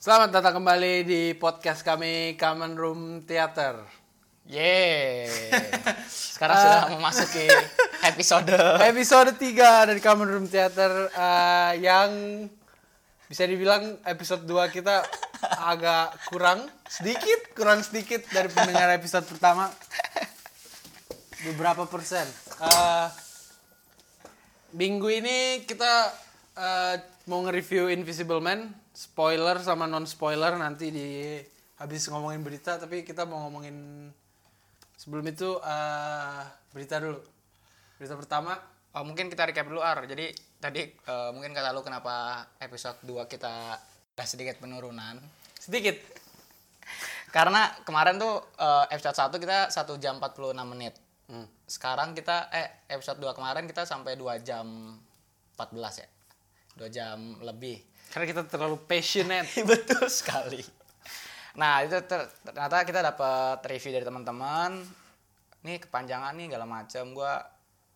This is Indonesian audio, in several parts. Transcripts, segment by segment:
Selamat datang kembali di podcast kami Common Room Theater. Yeay. Sekarang sudah memasuki episode Episode 3 dari Common Room Theater eh, yang bisa dibilang episode 2 kita agak kurang sedikit, kurang sedikit dari pendengar episode pertama. Beberapa persen. Eh, minggu ini kita eh, mau nge-review Invisible Man, spoiler sama non spoiler nanti di habis ngomongin berita, tapi kita mau ngomongin sebelum itu eh, berita dulu. Berita pertama, Oh, mungkin kita recap dulu Ar. Jadi tadi eh, mungkin kata lu kenapa episode 2 kita ada sedikit penurunan. sedikit. Karena kemarin tuh eh, episode 1 kita 1 jam 46 menit. Hmm. Sekarang kita eh episode 2 kemarin kita sampai 2 jam 14 ya. 2 jam lebih. Karena kita terlalu passionate. Betul sekali. Nah, itu ter- ternyata kita dapat review dari teman-teman. Nih kepanjangan nih segala macem. Gua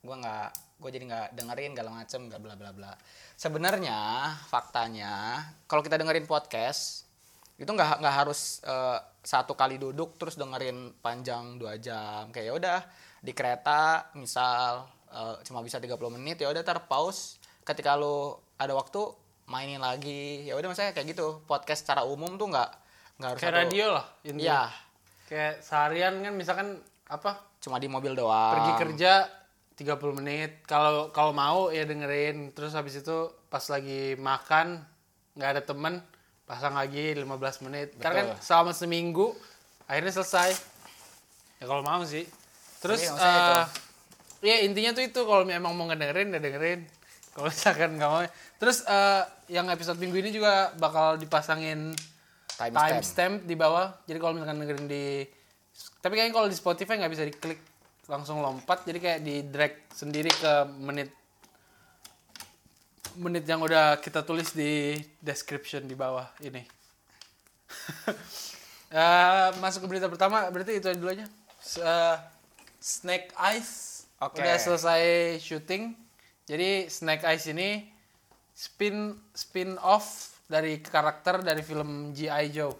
gua nggak gue jadi nggak dengerin segala macem nggak bla bla bla. Sebenarnya faktanya kalau kita dengerin podcast itu nggak nggak harus eh, satu kali duduk terus dengerin panjang dua jam kayak ya udah di kereta misal eh, cuma bisa 30 menit ya udah pause ketika lu ada waktu mainin lagi ya udah misalnya kayak gitu podcast secara umum tuh nggak nggak harus Kayak satu- radio lah. intinya. Iya, Kayak seharian kan misalkan apa cuma di mobil doang. pergi kerja 30 menit. Kalau kalau mau ya dengerin. Terus habis itu pas lagi makan nggak ada temen pasang lagi 15 menit. Karena kan Betul. selama seminggu akhirnya selesai. Ya kalau mau sih. Terus Tapi maksudnya itu. eh ya intinya tuh itu kalau memang mau ngedengerin ya dengerin. Kalau misalkan nggak mau. Terus eh, yang episode minggu ini juga bakal dipasangin Timestamp. timestamp di bawah. Jadi kalau misalkan dengerin di tapi kayaknya kalau di Spotify nggak bisa diklik langsung lompat. Jadi kayak di drag sendiri ke menit menit yang udah kita tulis di description di bawah ini. Eh, masuk ke berita pertama berarti itu dulu aja. S- eh, Snake Eyes Oke. udah selesai syuting. Jadi Snake Eyes ini spin spin off dari karakter dari film G.I. Joe.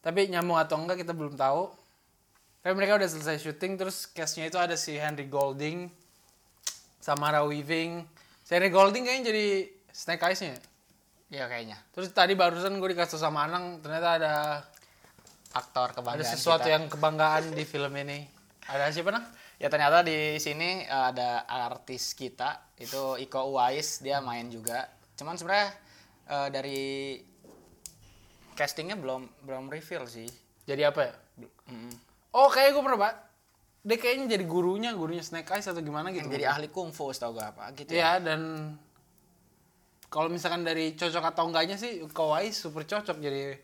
Tapi nyambung atau enggak kita belum tahu. Tapi mereka udah selesai syuting terus castnya itu ada si Henry Golding, Samara Weaving. Si Henry Golding kayaknya jadi Snake Eyes-nya. ya? Iya kayaknya. Terus tadi barusan gue dikasih sama Anang ternyata ada Aktor kebanggaan ada sesuatu kita. yang kebanggaan di film ini. Ada siapa Nang? Ya ternyata di sini eh, ada artis kita itu Iko Uwais dia main juga. Cuman sebenarnya eh, dari castingnya belum belum reveal sih. Jadi apa ya? Mm. Oh kayaknya gue pernah. Dia kayaknya jadi gurunya, gurunya Snake Eyes atau gimana gitu. Yang jadi ahli kungfu setahu gue apa gitu. Iya ya. dan kalau misalkan dari cocok atau enggaknya sih Kawai super cocok jadi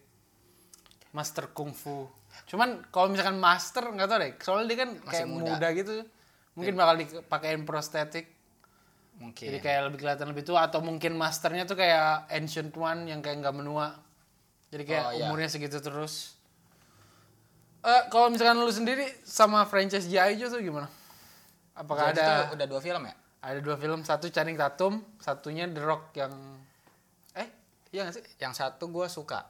master kungfu. Cuman kalau misalkan master nggak tahu deh. Soalnya dia kan kayak muda. muda. gitu. Mungkin bakal dipakein prostetik. Mungkin. Jadi kayak lebih kelihatan lebih tua atau mungkin masternya tuh kayak ancient one yang kayak nggak menua. Jadi kayak Oh, iya. umurnya segitu terus. Eh kalau misalkan lu sendiri sama franchise G.I. Joe tuh gimana? Apakah Jadi ada udah dua film ya? ada dua film, satu Channing Tatum, satunya The Rock yang eh iya gak sih? Yang satu gue suka.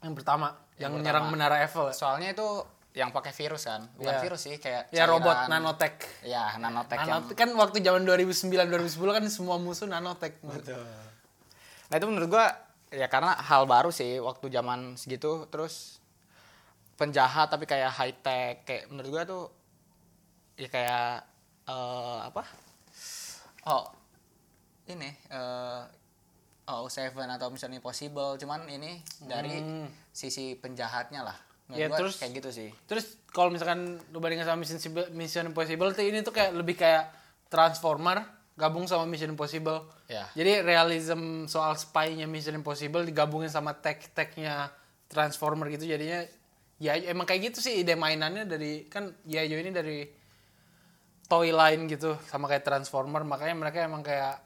Yang pertama, yang, pertama. menyerang menara Eiffel. ya? Soalnya itu yang pakai virus kan? Bukan Iya. virus sih, kayak Ya robot cairan- nanotech. Ya, nanotech yang Nanotech kan waktu zaman 2009 2010 kan semua musuh nanotech. Nah itu menurut gua ya karena hal baru sih waktu zaman segitu terus penjahat tapi kayak high tech kayak menurut gua tuh ya kayak eh, apa? Oh ini eh oh Seven atau Mission Impossible cuman ini dari sisi penjahatnya lah. Menurut Ya, gua terus- kayak gitu sih. Terus kalau misalkan lu bandingin sama Mission, Impossible- Mission Impossible tuh ini tuh kayak lebih kayak Transformer gabung sama Mission Impossible. Ya. Jadi realism soal spy-nya Mission Impossible digabungin sama tech-technya Transformer gitu jadinya ya emang kayak gitu sih ide mainannya dari kan ya ini dari toy line gitu sama kayak Transformer makanya mereka emang kayak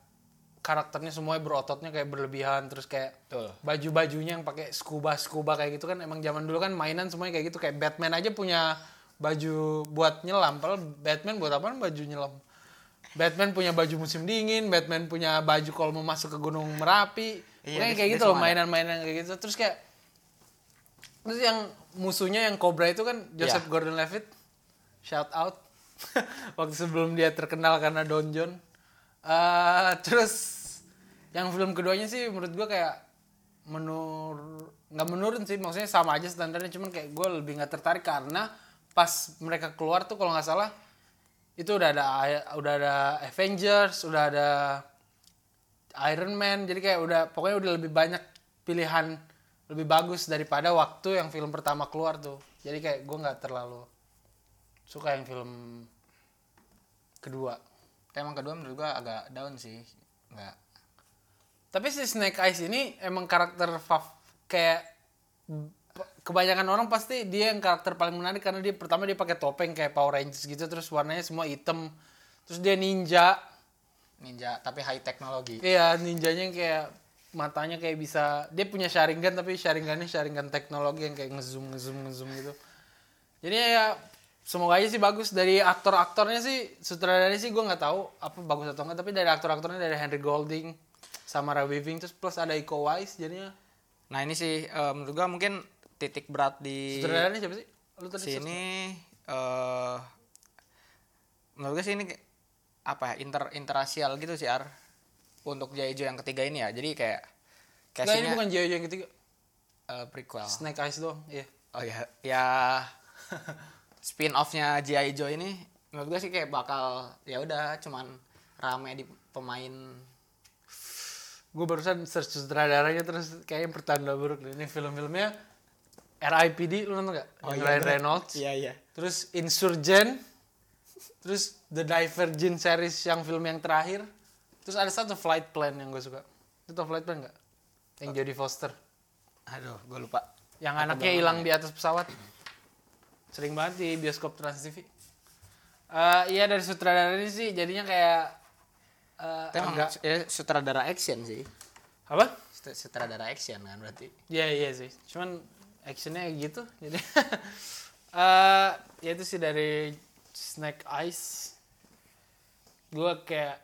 karakternya semuanya berototnya kayak berlebihan terus kayak baju-bajunya yang pakai scuba scuba kayak gitu kan. Emang zaman dulu kan mainan semuanya kayak gitu. Kayak Batman aja punya baju buat nyelam. Padahal Batman buat apa? Baju nyelam. Batman punya baju musim dingin Batman punya baju kalau mau masuk ke gunung merapi. Iya, kayak gitu loh mainan-mainan kayak gitu. Terus kayak Terus yang musuhnya yang Cobra itu kan Joseph Iya. Gordon-Levitt. Shout out. Waktu sebelum dia terkenal karena Don John. Eh, terus yang film keduanya sih menurut gua kayak menur nggak menurun sih maksudnya sama aja standarnya cuman kayak gue lebih nggak tertarik karena pas mereka keluar tuh kalau nggak salah itu udah ada udah ada Avengers udah ada Iron Man jadi kayak udah pokoknya udah lebih banyak pilihan lebih bagus daripada waktu yang film pertama keluar tuh. Jadi kayak gue nggak terlalu suka yang film kedua emang kedua menurut gua agak down sih nggak. Tapi si Snake Eyes ini emang karakter fav kayak kebanyakan orang pasti dia yang karakter paling menarik karena dia pertama dia pakai topeng kayak Power Rangers gitu terus warnanya semua hitam terus dia ninja. Ninja tapi high teknologi Iya, ninjanya yang kayak matanya kayak bisa dia punya Sharingan tapi Sharingannya Sharingan teknologi yang kayak ngezoom ngezoom ngezoom gitu. Jadi ya semoga aja sih bagus. Dari aktor-aktornya sih sutradaranya sih gue nggak tahu apa bagus atau enggak tapi dari aktor-aktornya dari Henry Golding sama Ray Weaving terus plus ada Iko Uwais jadinya. Nah ini sih eh, menurut gua mungkin titik berat di sutradaranya siapa sih? Lu tadi sini eh menurut gue sih ini apa ya inter interrasial gitu sih ar. Untuk Jaijo yang ketiga ini ya. Jadi kayak Nggak, ini bukan Jojo yang ketiga. eh, prequel. Snake Eyes doang, iya. oh ya ya spin offnya G.I. Joe ini menurut gue sih kayak bakal ya udah cuman rame di pemain Gue barusan search sutradaranya terus kayaknya pertanda buruk. Ini film-filmnya RIPD lu nonton gak? Oh, yang iya, Ryan. Reynolds. iya iya Terus Insurgent. Terus The Divergent series yang film yang terakhir. Terus ada satu Flight Plan yang gue suka. Itu tau Flight Plan gak? Yang Jodie Foster. aduh gue lupa Yang anaknya hilang di atas pesawat. Sering banget di bioskop Trans TV. Eh, iya dari sutradara ini sih jadinya kayak eh, Tapi emang agak ya, sutradara action sih apa? Sut- sutradara action kan berarti Iya iya sih. Cuman actionnya gitu. Jadi eh ya itu sih dari Snake Eyes. Gue kayak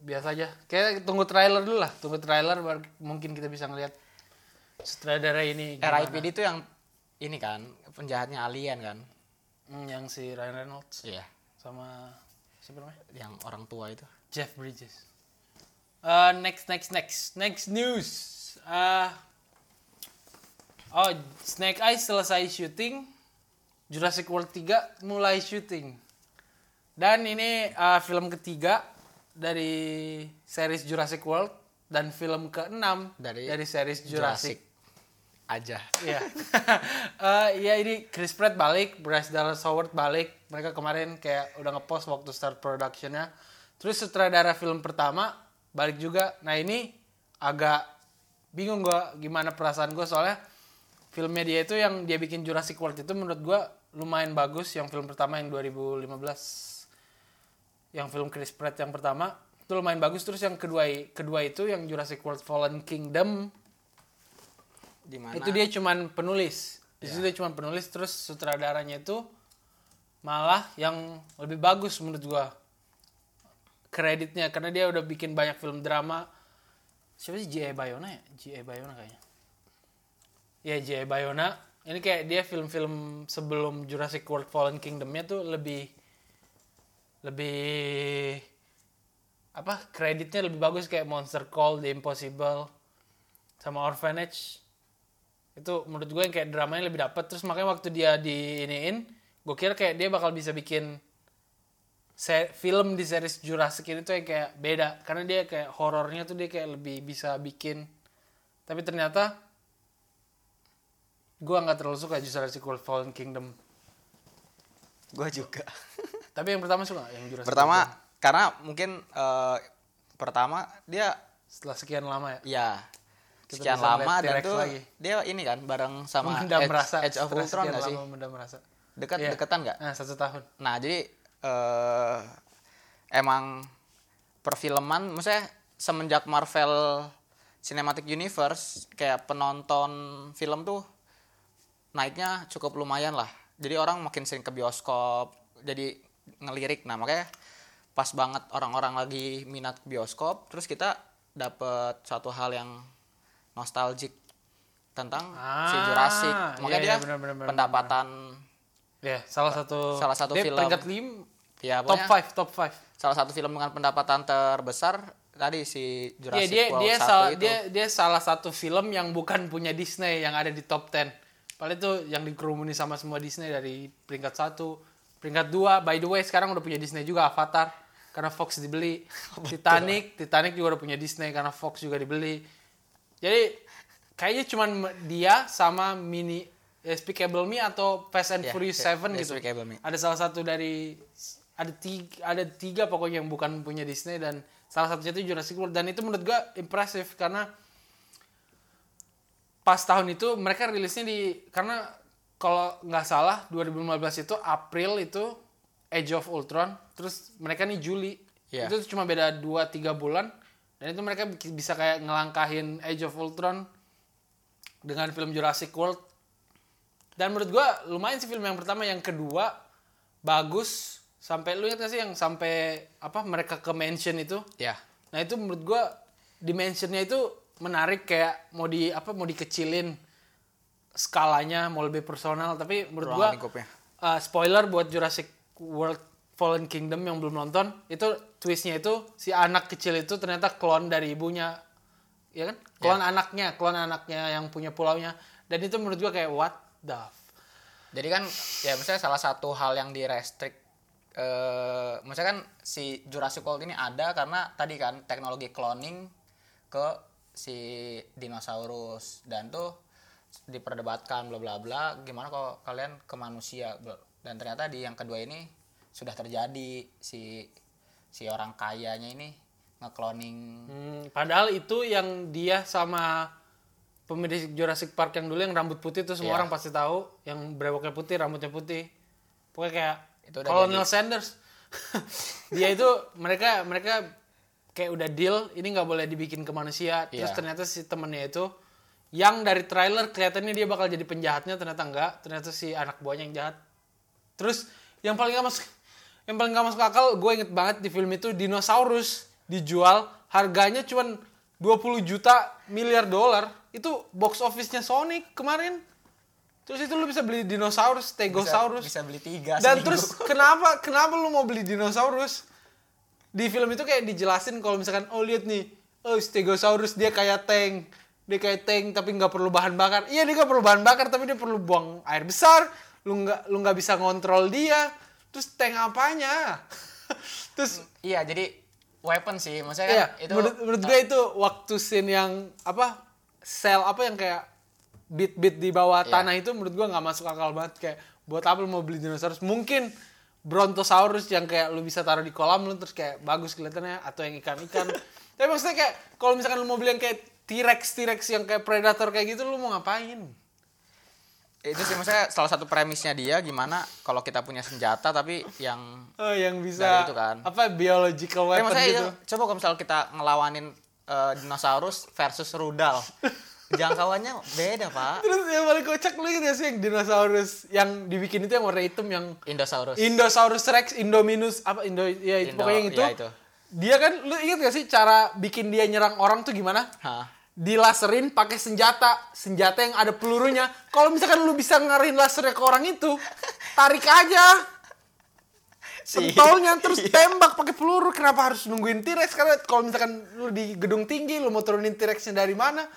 biasa aja. Kayak tunggu trailer dulu lah. Tunggu trailer baru mungkin kita bisa ngeliat sutradara ini. gimana. RIPD itu yang ini kan penjahatnya alien kan Hmm, yang si Ryan Reynolds iya sama siapa namanya? yang orang tua itu Jeff Bridges. Uh, next, next, next, next news. Uh, oh, Snake Eyes selesai syuting. Jurassic World 3 mulai syuting. Dan ini uh, film ketiga dari series Jurassic World dan film keenam Dari dari, series Jurassic. Aja Iya. Eh, Iya ini Chris Pratt balik, Bryce Dallas Howard balik. Mereka kemarin kayak udah ngepost waktu start productionnya. Terus sutradara film pertama balik juga. Nah ini agak bingung gua gimana perasaan gue soalnya filmnya dia itu yang dia bikin Jurassic World itu menurut gua lumayan bagus. Yang film pertama yang 2015 yang film Chris Pratt yang pertama itu lumayan bagus terus yang kedua kedua itu yang Jurassic World Fallen Kingdom di mana? Itu dia cuman penulis. Di situ dia cuman penulis terus sutradaranya itu malah yang lebih bagus menurut gua. Kreditnya karena dia udah bikin banyak film drama. Siapa sih? J.A. Bayona ya? J.A. Bayona kayaknya. Ya J.A. Bayona. Ini kayak dia film-film sebelum Jurassic World Fallen Kingdomnya tuh lebih lebih apa kreditnya lebih bagus. Kayak Monster Call, The Impossible sama Orphanage itu menurut gue yang kayak dramanya lebih dapat terus makanya waktu dia di iniin gue kira kayak dia bakal bisa bikin se- film di series Jurassic ini tuh yang kayak beda. Karena dia kayak horornya tuh dia kayak lebih bisa bikin. Tapi ternyata gue nggak terlalu suka Jurassic World Fallen Kingdom. Gue juga. Tapi yang pertama suka yang Jurassic pertama World karena mungkin eh, pertama dia setelah sekian lama ya? Ya Kita sekian lama dan tuh lagi. dia ini kan bareng sama Edge, rasa Edge of Ultron gak sih lama memendam rasa dekat Iya. deketan nggak nah satu tahun Nah, jadi eh emang perfilman maksudnya semenjak Marvel Cinematic Universe kayak penonton film tuh naiknya cukup lumayan lah. Jadi orang makin sering ke bioskop, jadi ngelirik. Nah, makanya pas banget orang-orang lagi minat bioskop, terus kita dapet suatu hal yang nostalgic tentang Ah, si Jurassic. iya, Makanya iya, dia benar, benar, benar, pendapatan Ya, salah satu Salah satu dia film. peringkat lim ya top pokoknya 5, top 5. salah satu film dengan pendapatan terbesar tadi si Iya, Jurassic dia World dia 1 salah itu. dia dia salah satu film yang bukan punya Disney yang ada di top 10. Paling itu yang dikerumuni sama semua Disney dari peringkat 1, peringkat 2. By the way, sekarang udah punya Disney juga Avatar karena Fox dibeli. Titanic, Titanic juga udah punya Disney karena Fox juga dibeli. Jadi kayaknya cuman dia sama mini Despicable Me atau Fast and Ya, Furious ya, 7 gitu. Despicable Me. Ada salah satu dari ada tiga, ada tiga pokoknya yang bukan punya Disney dan salah satunya itu Jurassic World dan itu menurut gua impresif karena pas tahun itu mereka rilisnya di karena kalau nggak salah 2015 itu April itu Age of Ultron terus mereka nih Juli Iya. itu cuma beda 2-3 bulan dan itu mereka bi- bisa kayak ngelangkahin Age of Ultron dengan film Jurassic World. Dan menurut gua lumayan sih film yang pertama. Yang kedua bagus. Sampai lu ingat gak sih yang sampai apa mereka ke mansion itu? Ya. Nah itu menurut gua dimensionnya itu menarik. Kayak mau di apa mau dikecilin skalanya mau lebih personal. Tapi menurut Ruang gua lingkupnya. uh, spoiler buat Jurassic World Fallen Kingdom yang belum nonton itu twistnya itu si anak kecil itu ternyata klon dari ibunya. Ya kan? Klon anaknya klon anaknya yang punya pulaunya. Dan itu menurut gua kayak what the f- Jadi kan ya misalnya salah satu hal yang direstrik eh misalnya kan si Jurassic World ini ada karena tadi kan teknologi cloning ke si dinosaurus. Dan tuh diperdebatkan bla bla bla gimana kalau kalian ke manusia dan ternyata di yang kedua ini sudah terjadi si si orang kayanya ini ngekloning. Hmm, padahal itu yang dia sama pemilik Jurassic Park yang dulu yang rambut putih itu semua Iya. orang pasti tahu yang brewoknya putih rambutnya putih. Pokoknya kayak Itu udah Colonel Sanders. Dia itu mereka mereka kayak udah deal ini nggak boleh dibikin ke manusia. Terus Iya. ternyata si temennya itu yang dari trailer kelihatannya dia bakal jadi penjahatnya ternyata enggak ternyata si anak buahnya yang jahat. Terus yang paling gak masuk yang paling gak masuk akal gue inget banget di film itu dinosaurus dijual harganya cuman 20 juta miliar dolar. Itu box office-nya Sonic kemarin. Terus itu lu bisa beli dinosaurus stegosaurus. bisa, bisa beli tiga dan seminggu. terus kenapa kenapa lu mau beli dinosaurus? Di film itu kayak dijelasin kalau misalkan oh lihat nih oh stegosaurus dia kayak tank. Dia kayak tank tapi nggak perlu bahan bakar. Iya dia nggak perlu bahan bakar tapi dia perlu buang air besar. Lu nggak lu nggak bisa ngontrol dia terus tank apanya? Terus iya jadi weapon sih. Maksudnya kan Iya, itu menurut, menurut gue itu waktu scene yang apa sel apa yang kayak bit-bit di bawah Iya. tanah itu menurut gue nggak masuk akal banget. Kayak buat apa lu mau beli dinosaurus? Mungkin brontosaurus yang kayak lu bisa taruh di kolam lu terus kayak bagus kelihatannya atau yang ikan-ikan. Tapi maksudnya kayak kalau misalkan lu mau beli yang kayak T-Rex T-Rex yang kayak predator kayak gitu lu mau ngapain itu sih maksudnya salah satu premisnya dia gimana kalau kita punya senjata tapi yang oh yang bisa itu kan. apa biological weapon maksudnya gitu itu, coba kalau misal kita ngelawanin eh, dinosaurus versus rudal jangkauannya beda pak terus yang paling kocak lu inget gak sih yang dinosaurus yang dibikin itu yang warna hitam yang Indosaurus Indosaurus Rex, Indominus apa Indo ya itu Indo- pokoknya yang itu. ya itu. Dia kan lu ingat gak sih cara bikin dia nyerang orang tuh gimana? Hah. Dilaserin pakai senjata, senjata yang ada pelurunya. Kalau misalkan lu bisa ngarahin lasernya ke orang itu, tarik aja pentolnya terus tembak pakai peluru. Kenapa harus nungguin T-Rex? Karena kalau misalkan lu di gedung tinggi, lu mau turunin T-Rexnya dari mana?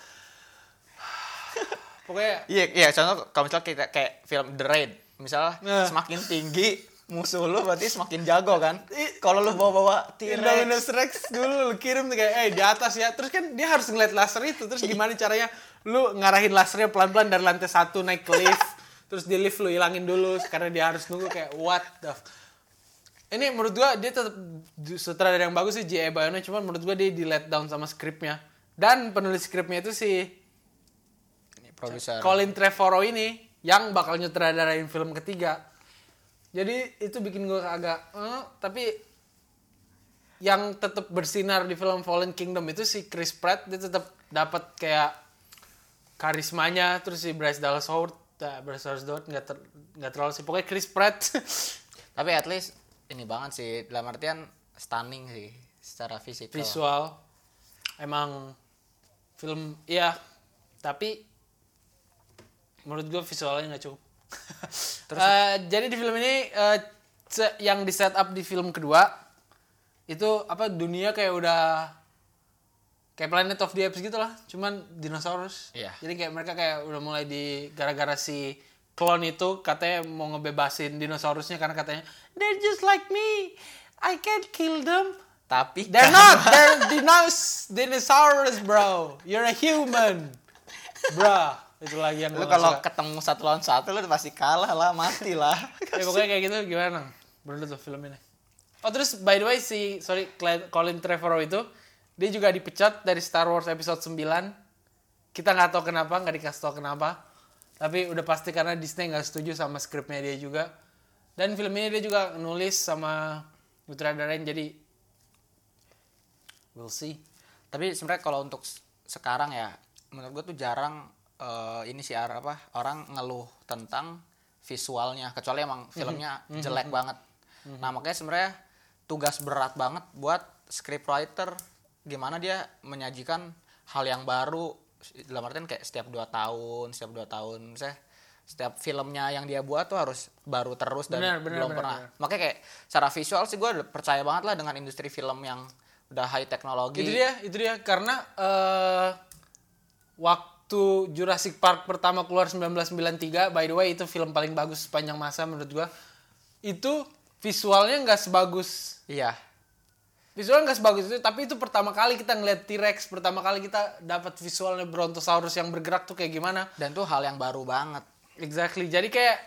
Pokoknya iya iya contoh kalau misal kita kayak film The Raid misalnya Nah. semakin tinggi musuh lu berarti semakin jago kan? Kalau lu bawa-bawa T-Rex. Indominus Rex dulu lu kirim tuh kayak eh di atas ya. Terus kan dia harus ngeliat laser itu. Terus gimana caranya? Lu ngarahin lasernya pelan-pelan dari lantai satu naik ke lift. Terus di lift lu hilangin dulu. Karena dia harus nunggu kayak what the f- ini menurut gua dia tetap sutradara yang bagus sih J.A. Bayona. Cuman menurut gua dia di let down sama skripnya. Dan penulis skripnya itu si Ini produser. Colin Trevorrow ini yang bakal nyutradarain film ketiga. Jadi itu bikin gue agak eh, tapi yang tetap bersinar di film Fallen Kingdom itu si Chris Pratt dia tetap dapat kayak karismanya terus si Bryce Dallas Howard nah, Bryce Dallas Howard nggak ter, nggak terlalu sih pokoknya Chris Pratt. Tapi at least ini banget sih dalam artian stunning sih secara fisik visual emang film ya tapi menurut gue visualnya nggak cukup Eh, jadi di film ini se- yang di setup di film kedua itu apa dunia kayak udah kayak Planet of the Apes gitu lah cuman dinosaurus Iya. jadi kayak mereka kayak udah mulai di gara-gara si klon itu katanya mau ngebebasin dinosaurusnya karena katanya they're just like me I can't kill them Tapi They're kan- not. They're dinos dinosaurus, bro. You're a human, bro. Itu lagi yang lu kalau ketemu satu lawan satu lu pasti kalah lah, mati lah. Ya, pokoknya kayak gitu gimana? Menurut tuh film ini. Oh terus by the way si sorry Colin Trevorrow itu dia juga dipecat dari Star Wars episode 9. Kita nggak tahu kenapa, nggak dikasih tahu kenapa. Tapi udah pasti karena Disney nggak setuju sama skripnya dia juga. Dan film ini dia juga nulis sama sutradarain jadi we'll see. Tapi sebenarnya kalau untuk sekarang ya, menurut gue tuh jarang eh, ini sih apa orang ngeluh tentang visualnya, kecuali emang filmnya jelek banget. Nah makanya sebenarnya tugas berat banget buat scriptwriter gimana dia menyajikan hal yang baru dalam artian kayak setiap dua tahun, setiap dua tahun, saya setiap filmnya yang dia buat tuh harus baru terus dan Benar, benar, belum benar, pernah. benar. Makanya kayak secara visual sih gue percaya banget lah dengan industri film yang udah high teknologi. Itu dia, itu dia karena eh waktu Jurassic Park pertama keluar 1993, by the way itu film paling bagus sepanjang masa menurut gua. Itu visualnya nggak sebagus Iya. visualnya nggak sebagus itu, tapi itu pertama kali kita ngeliat T-Rex, pertama kali kita dapat visualnya Brontosaurus yang bergerak tuh kayak gimana. Dan tuh hal yang baru banget. Exactly. Jadi kayak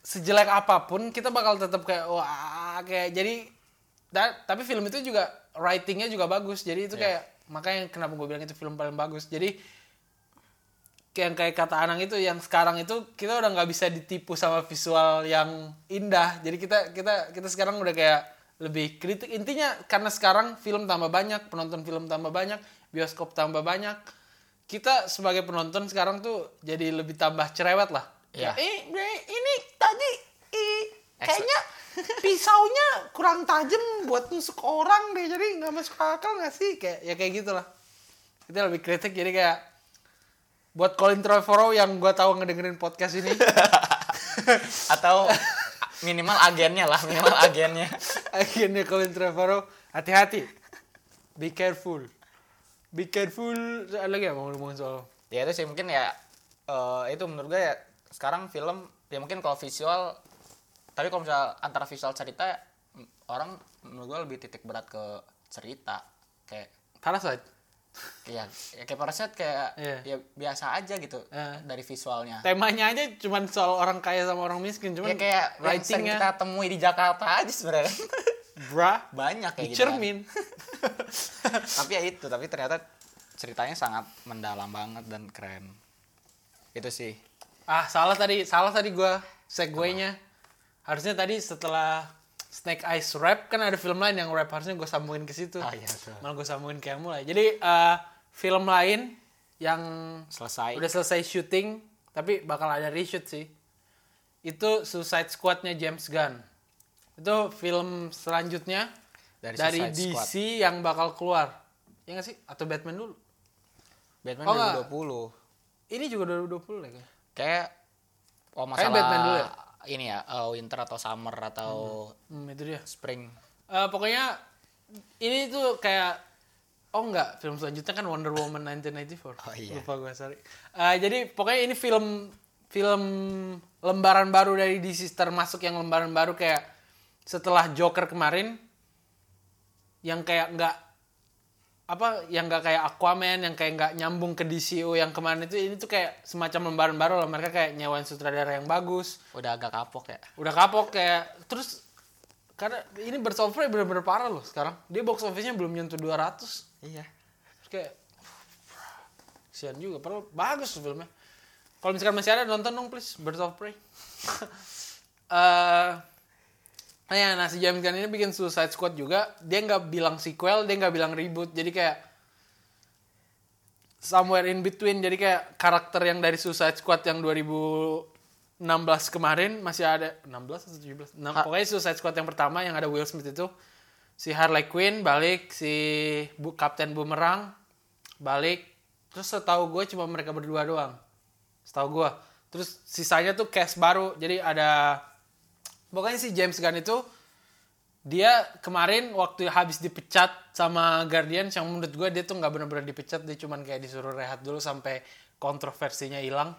sejelek apa pun kita bakal tetap kayak wah kayak jadi da- tapi film itu juga writingnya juga bagus. Jadi itu kayak makanya kenapa gue bilang itu film paling bagus. Jadi yang kayak kata Anang itu yang sekarang itu kita udah nggak bisa ditipu sama visual yang indah. Jadi kita kita kita sekarang udah kayak lebih kritik. Intinya karena sekarang film tambah banyak, penonton film tambah banyak, bioskop tambah banyak. Kita sebagai penonton sekarang tuh jadi lebih tambah cerewet lah. Iya. Eh, eh, ini tadi eh, kayaknya pisaunya kurang tajam buat nusuk orang deh. Jadi nggak masuk akal nggak sih? Kayak ya kayak gitulah. Kita lebih kritik jadi kayak buat Colin Trevorrow yang gua tahu ngedengerin podcast ini. Atau minimal agennya lah, minimal agennya. akhirnya Colin Trevorrow. Hati-hati. Be careful. Be careful. Ada lagi ya mau ngomongin soal Ya itu sih mungkin ya eh, itu menurut gue ya sekarang film ya mungkin kalau visual tapi kalau misal antara visual cerita orang menurut gue lebih titik berat ke cerita. Kayak Parasite ya, ya kayak Parasite kayak Iya. ya biasa aja gitu Eh. dari visualnya. Temanya aja cuman soal orang kaya sama orang miskin cuman ya kayak yang writingnya. kita temui di Jakarta aja sebenarnya. Brah banyak kayak gitu. Kan. cermin. Tapi ya itu tapi ternyata ceritanya sangat mendalam banget dan keren. Itu sih. Ah salah tadi salah tadi gua segue-nya harusnya tadi setelah Snake Eyes rap kan ada film lain yang rap harusnya gue sambungin ke situ. Oh, iya, betul. malah gue sambungin ke yang mulai. Jadi eh, film lain yang selesai. udah selesai syuting tapi bakal ada reshoot sih. Itu Suicide Squad-nya James Gunn. Itu film selanjutnya Dari dari, DC yang bakal keluar. Ya nggak sih? Atau Batman dulu? Batman Oh, enggak. 2020 ini juga 2020 lah kayaknya. kayak oh Kayak masalah Batman dulu ya? Ini ya eh, winter atau summer atau hmm, itu dia. spring. Eh, pokoknya ini tuh kayak oh enggak film selanjutnya kan Wonder Woman 1994 Oh, iya. lupa gue sorry. Eh, jadi pokoknya ini film film lembaran baru dari DC termasuk yang lembaran baru kayak setelah Joker kemarin yang kayak nggak apa yang nggak kayak Aquaman yang kayak nggak nyambung ke DCU yang kemarin itu ini tuh kayak semacam lembaran baru lah mereka kayak nyewain sutradara yang bagus. Udah agak kapok ya? Udah kapok kayak terus karena ini box office bener-bener parah loh sekarang. Dia box office-nya belum nyentuh 200 iya. Terus kayak kesian juga. Padahal bagus filmnya. Kalau misalkan masih ada nonton dong please. Birds of Prey. Eh nah ya nah si James Gunn ini bikin Suicide Squad juga dia nggak bilang sequel dia nggak bilang reboot jadi kayak somewhere in between jadi kayak karakter yang dari Suicide Squad yang 2016 kemarin masih ada 16 atau 17 Nah, Ha- pokoknya Suicide Squad yang pertama yang ada Will Smith itu si Harley Quinn balik si Bu Kapten Boomerang balik terus setahu gue cuma mereka berdua doang setahu gue terus sisanya tuh cast baru jadi ada pokoknya si James Gunn itu dia kemarin waktu habis dipecat sama Guardian yang menurut gue dia tuh nggak benar-benar dipecat dia cuman kayak disuruh rehat dulu sampai kontroversinya hilang.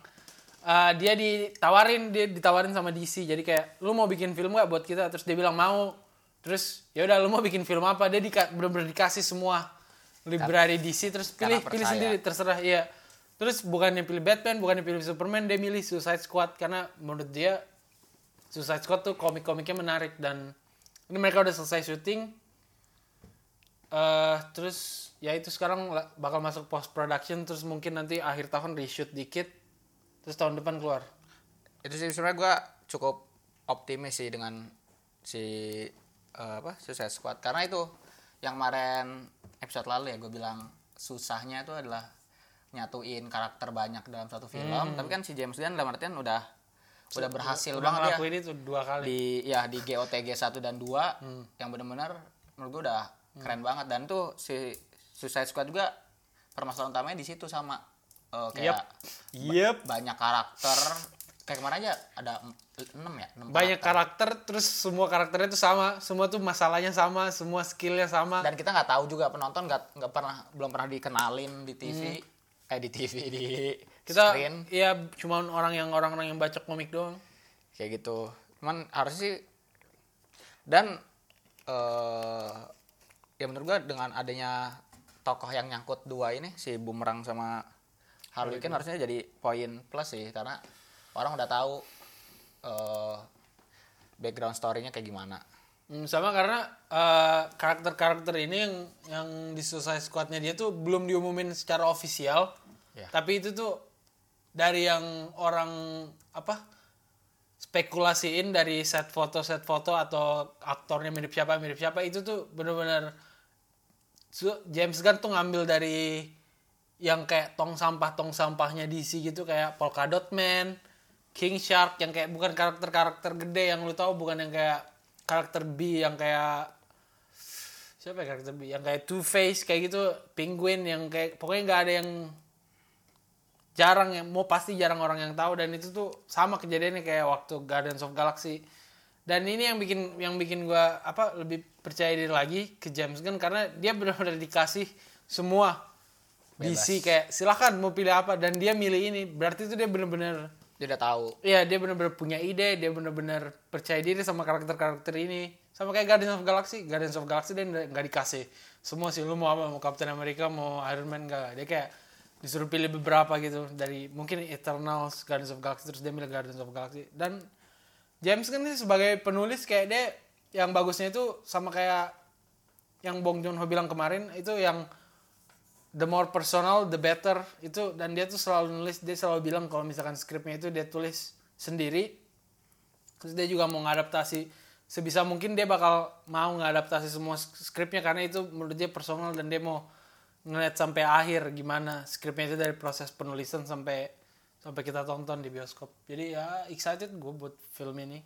Eh, dia ditawarin dia ditawarin sama DC jadi kayak lu mau bikin film gak buat kita? Terus dia bilang mau. Terus ya udah lu mau bikin film apa? Dia dika- bener-bener dikasih semua library DC terus pilih pilih sendiri terserah iya. Terus bukannya pilih Batman bukannya pilih Superman dia milih Suicide Squad karena menurut dia Suicide Squad tuh komik-komiknya menarik dan ini mereka udah selesai syuting. Eh terus ya itu sekarang bakal masuk post production terus mungkin nanti akhir tahun reshoot dikit terus tahun depan keluar. Itu sih sebenarnya gue cukup optimis sih dengan si eh, apa Suicide Squad. Karena itu yang kemarin episode lalu ya gue bilang susahnya itu adalah nyatuin karakter banyak dalam satu film. Tapi kan si James Gunn dalam artian udah udah berhasil udah banget ya. ngelakuin itu dua kali. Di ya di GOTG 1 dan 2 yang benar-benar menurut gue udah keren banget. Dan tuh si Suicide Squad juga permasalahan utamanya di situ sama eh, kayak yep. banyak karakter. Kayak ke mana aja ada 6 ya? 6 banyak karakter. terus semua karakternya itu sama. Semua tuh masalahnya sama semua skillnya sama. Dan kita nggak tahu juga penonton nggak nggak pernah belum pernah dikenalin di TV eh di TV di kita screen. ya cuma orang yang orang-orang yang baca komik doang. Kayak gitu. Cuman harus sih dan eh ya menurut gua dengan adanya tokoh yang nyangkut dua ini si Bumerang sama Harley Quinn harusnya jadi poin plus sih karena orang udah tahu eh background story-nya kayak gimana. Hmm, sama karena eh, karakter-karakter ini yang yang di Suicide Squad-nya dia tuh belum diumumin secara ofisial. Ya. tapi itu tuh dari yang orang apa spekulasiin dari set foto set foto atau aktornya mirip siapa mirip siapa itu tuh bener-bener James Gunn tuh ngambil dari yang kayak tong sampah tong sampahnya DC gitu kayak Polka Dot Man, King Shark yang kayak bukan karakter-karakter gede yang lu tahu bukan yang kayak karakter B yang kayak siapa ya karakter B? Yang kayak Two Face kayak gitu, Penguin yang kayak pokoknya nggak ada yang jarang yang mau pasti jarang orang yang tahu dan itu tuh sama kejadiannya kayak waktu Guardians of Galaxy. Dan ini yang bikin yang bikin gua apa lebih percaya diri lagi ke James Gunn karena dia benar-benar dikasih semua DC kayak silahkan mau pilih apa? Dan dia milih ini. Berarti itu dia benar-benar dia udah tahu. Iya dia benar-benar punya ide dia benar-benar percaya diri sama karakter-karakter ini. Sama kayak Guardians of Galaxy. Guardians of Galaxy dia nggak dikasih semua sih. Lu mau apa? Mau Captain America? Mau Iron Man? Nggak. Dia kayak disuruh pilih beberapa gitu. Dari mungkin Eternals Guardians of Galaxy terus dia milih Guardians of Galaxy. Dan James kan sih sebagai penulis kayak dia yang bagusnya itu sama kayak yang Bong Joon Ho bilang kemarin itu yang the more personal the better. Itu dan dia tuh selalu nulis dia selalu bilang kalau misalkan skripnya itu dia tulis sendiri. Terus dia juga mau ngadaptasi sebisa mungkin dia bakal mau ngadaptasi semua sk- skripnya karena itu menurut dia personal dan dia mau ngeliat sampai akhir gimana. Skripnya itu dari proses penulisan sampai sampai kita tonton di bioskop. Jadi ya excited gue buat film ini.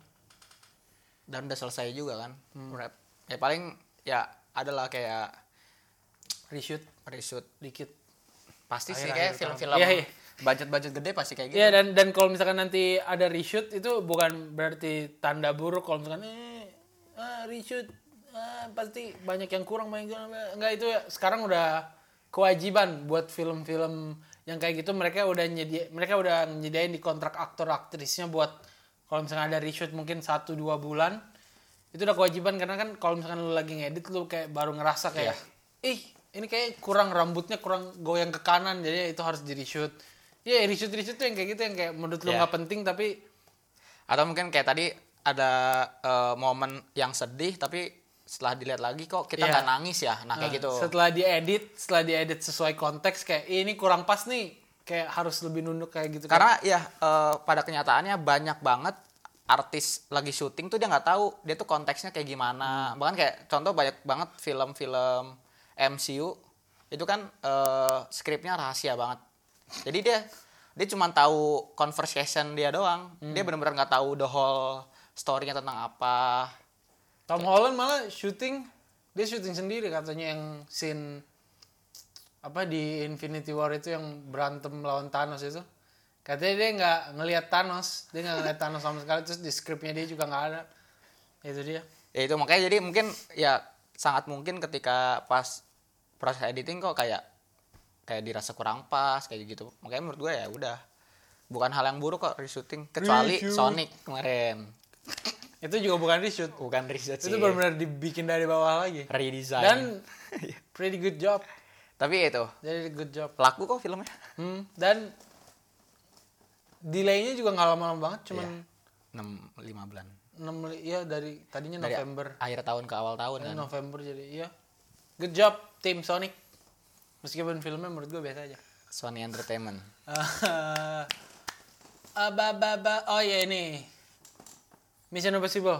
Dan udah selesai juga kan rap. Ya paling ya adalah kayak reshoot. Reshoot. Dikit. Pasti sih Akhir-akhir kayak film-film Iya, iya. budget-budget gede pasti kayak gitu. Iya dan dan kalau misalkan nanti ada reshoot itu bukan berarti tanda buruk. Kalau misalkan eh ah, reshoot ah, pasti banyak yang kurang yang enggak itu ya sekarang udah kewajiban buat film-film yang kayak gitu mereka udah nyedia mereka udah nyediain di kontrak aktor aktrisnya buat kalau misalkan ada reshoot mungkin satu dua bulan itu udah kewajiban. Karena kan kalau misalkan lu lagi ngedit lu kayak baru ngerasa kayak ih ini kayak kurang rambutnya kurang goyang ke kanan jadi itu harus di reshoot Iya, reshoot reshoot tuh yang kayak gitu yang kayak menurut lu Iya. nggak penting tapi atau mungkin kayak tadi ada eh, momen yang sedih tapi setelah dilihat lagi kok kita Iya. nggak nangis ya nah kayak gitu setelah diedit, setelah diedit sesuai konteks kayak "Ih, ini kurang pas nih, kayak harus lebih nunduk kayak gitu. karena ya eh, pada kenyataannya banyak banget artis lagi syuting tuh dia nggak tahu dia tuh konteksnya kayak gimana Hmm. bahkan kayak contoh banyak banget film-film MCU itu kan eh, skripnya rahasia banget jadi dia dia cuma tahu conversation dia doang Hmm. dia benar-benar nggak tahu the whole story-nya tentang apa Tom Holland malah syuting dia syuting sendiri katanya yang scene apa di Infinity War itu yang berantem lawan Thanos itu. Katanya dia nggak ngelihat Thanos dia nggak ngelihat Thanos sama sekali terus di skripnya dia juga nggak ada. Itu dia. Ya itu makanya jadi mungkin ya sangat mungkin ketika pas proses editing kok kayak kayak dirasa kurang pas kayak gitu. Makanya menurut gue ya udah. Bukan hal yang buruk kok reshooting kecuali Reshoot. Sonic kemarin itu juga bukan reshoot. Bukan reshoot sih itu benar-benar dibikin dari bawah lagi. Redesign. Dan pretty good job. Tapi itu jadi good job. laku kok filmnya. Hmm, dan delaynya juga nggak lama-lama banget cuman enam lima bulan. Enam iya dari tadinya dari November. akhir tahun ke awal tahun kan? November jadi iya. Good job tim Sonic. Meskipun filmnya menurut gue biasa aja. Sony Entertainment. Ah, ba, ba, ba. oh ya ini Mission Impossible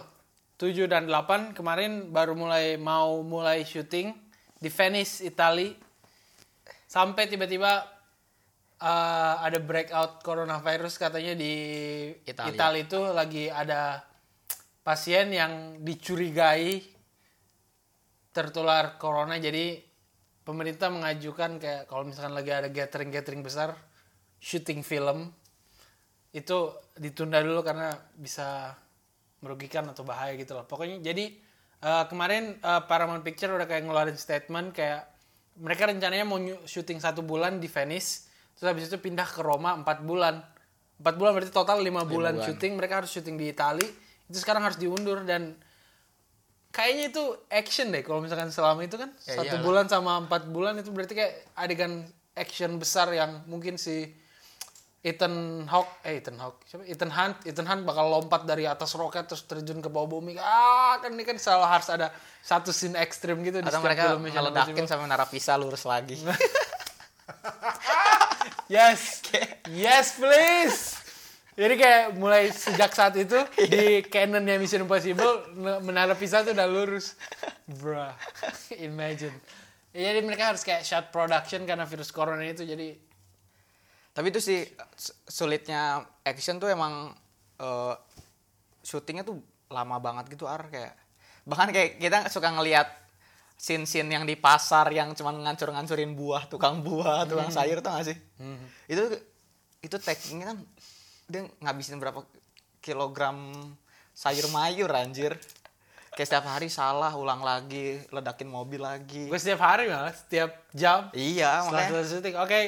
7 dan 8 kemarin baru mulai mau mulai syuting di Venice Italy sampai tiba-tiba eh, ada breakout coronavirus katanya di Italia. Italia itu lagi ada pasien yang dicurigai tertular corona jadi pemerintah mengajukan kayak kalau misalkan lagi ada gathering gathering besar syuting film itu ditunda dulu karena bisa merugikan atau bahaya gitu loh pokoknya jadi eh, kemarin eh, Paramount Picture udah kayak ngeluarin statement kayak mereka rencananya mau syuting satu bulan di Venice terus habis itu pindah ke Roma empat bulan empat bulan berarti total lima bulan, bulan. syuting mereka harus syuting di Itali itu sekarang harus diundur dan kayaknya itu action deh kalau misalkan selama itu kan Ya, satu iyalah. bulan sama empat bulan itu berarti kayak adegan action besar yang mungkin si Ethan Hawke eh Ethan Hawke siapa? Ethan Hunt. Ethan Hunt bakal lompat dari atas roket terus terjun ke bawah bumi. Ah kan ini kan selalu harus ada satu scene ekstrim gitu di atau setiap mereka Impossible. sampai narapisa lurus lagi. Yes. Yes please. Jadi kayak mulai sejak saat itu di canonnya Mission Impossible menara Pisa tuh udah lurus. Bruh imagine. Ya, jadi mereka harus kayak shot production karena virus corona itu jadi tapi itu sih sulitnya action tuh emang eh, syutingnya tuh lama banget gitu ar kayak bahkan kayak kita suka ngelihat scene-scene yang di pasar yang cuman ngancur-ngancurin buah tukang buah tukang sayur tuh gak sih? Itu itu takingnya kan dia ngabisin berapa kilogram sayur mayur anjir. Kayak setiap hari salah ulang lagi ledakin mobil lagi. Gue setiap hari malah setiap jam. Iya setelah makanya selesai syuting. Oke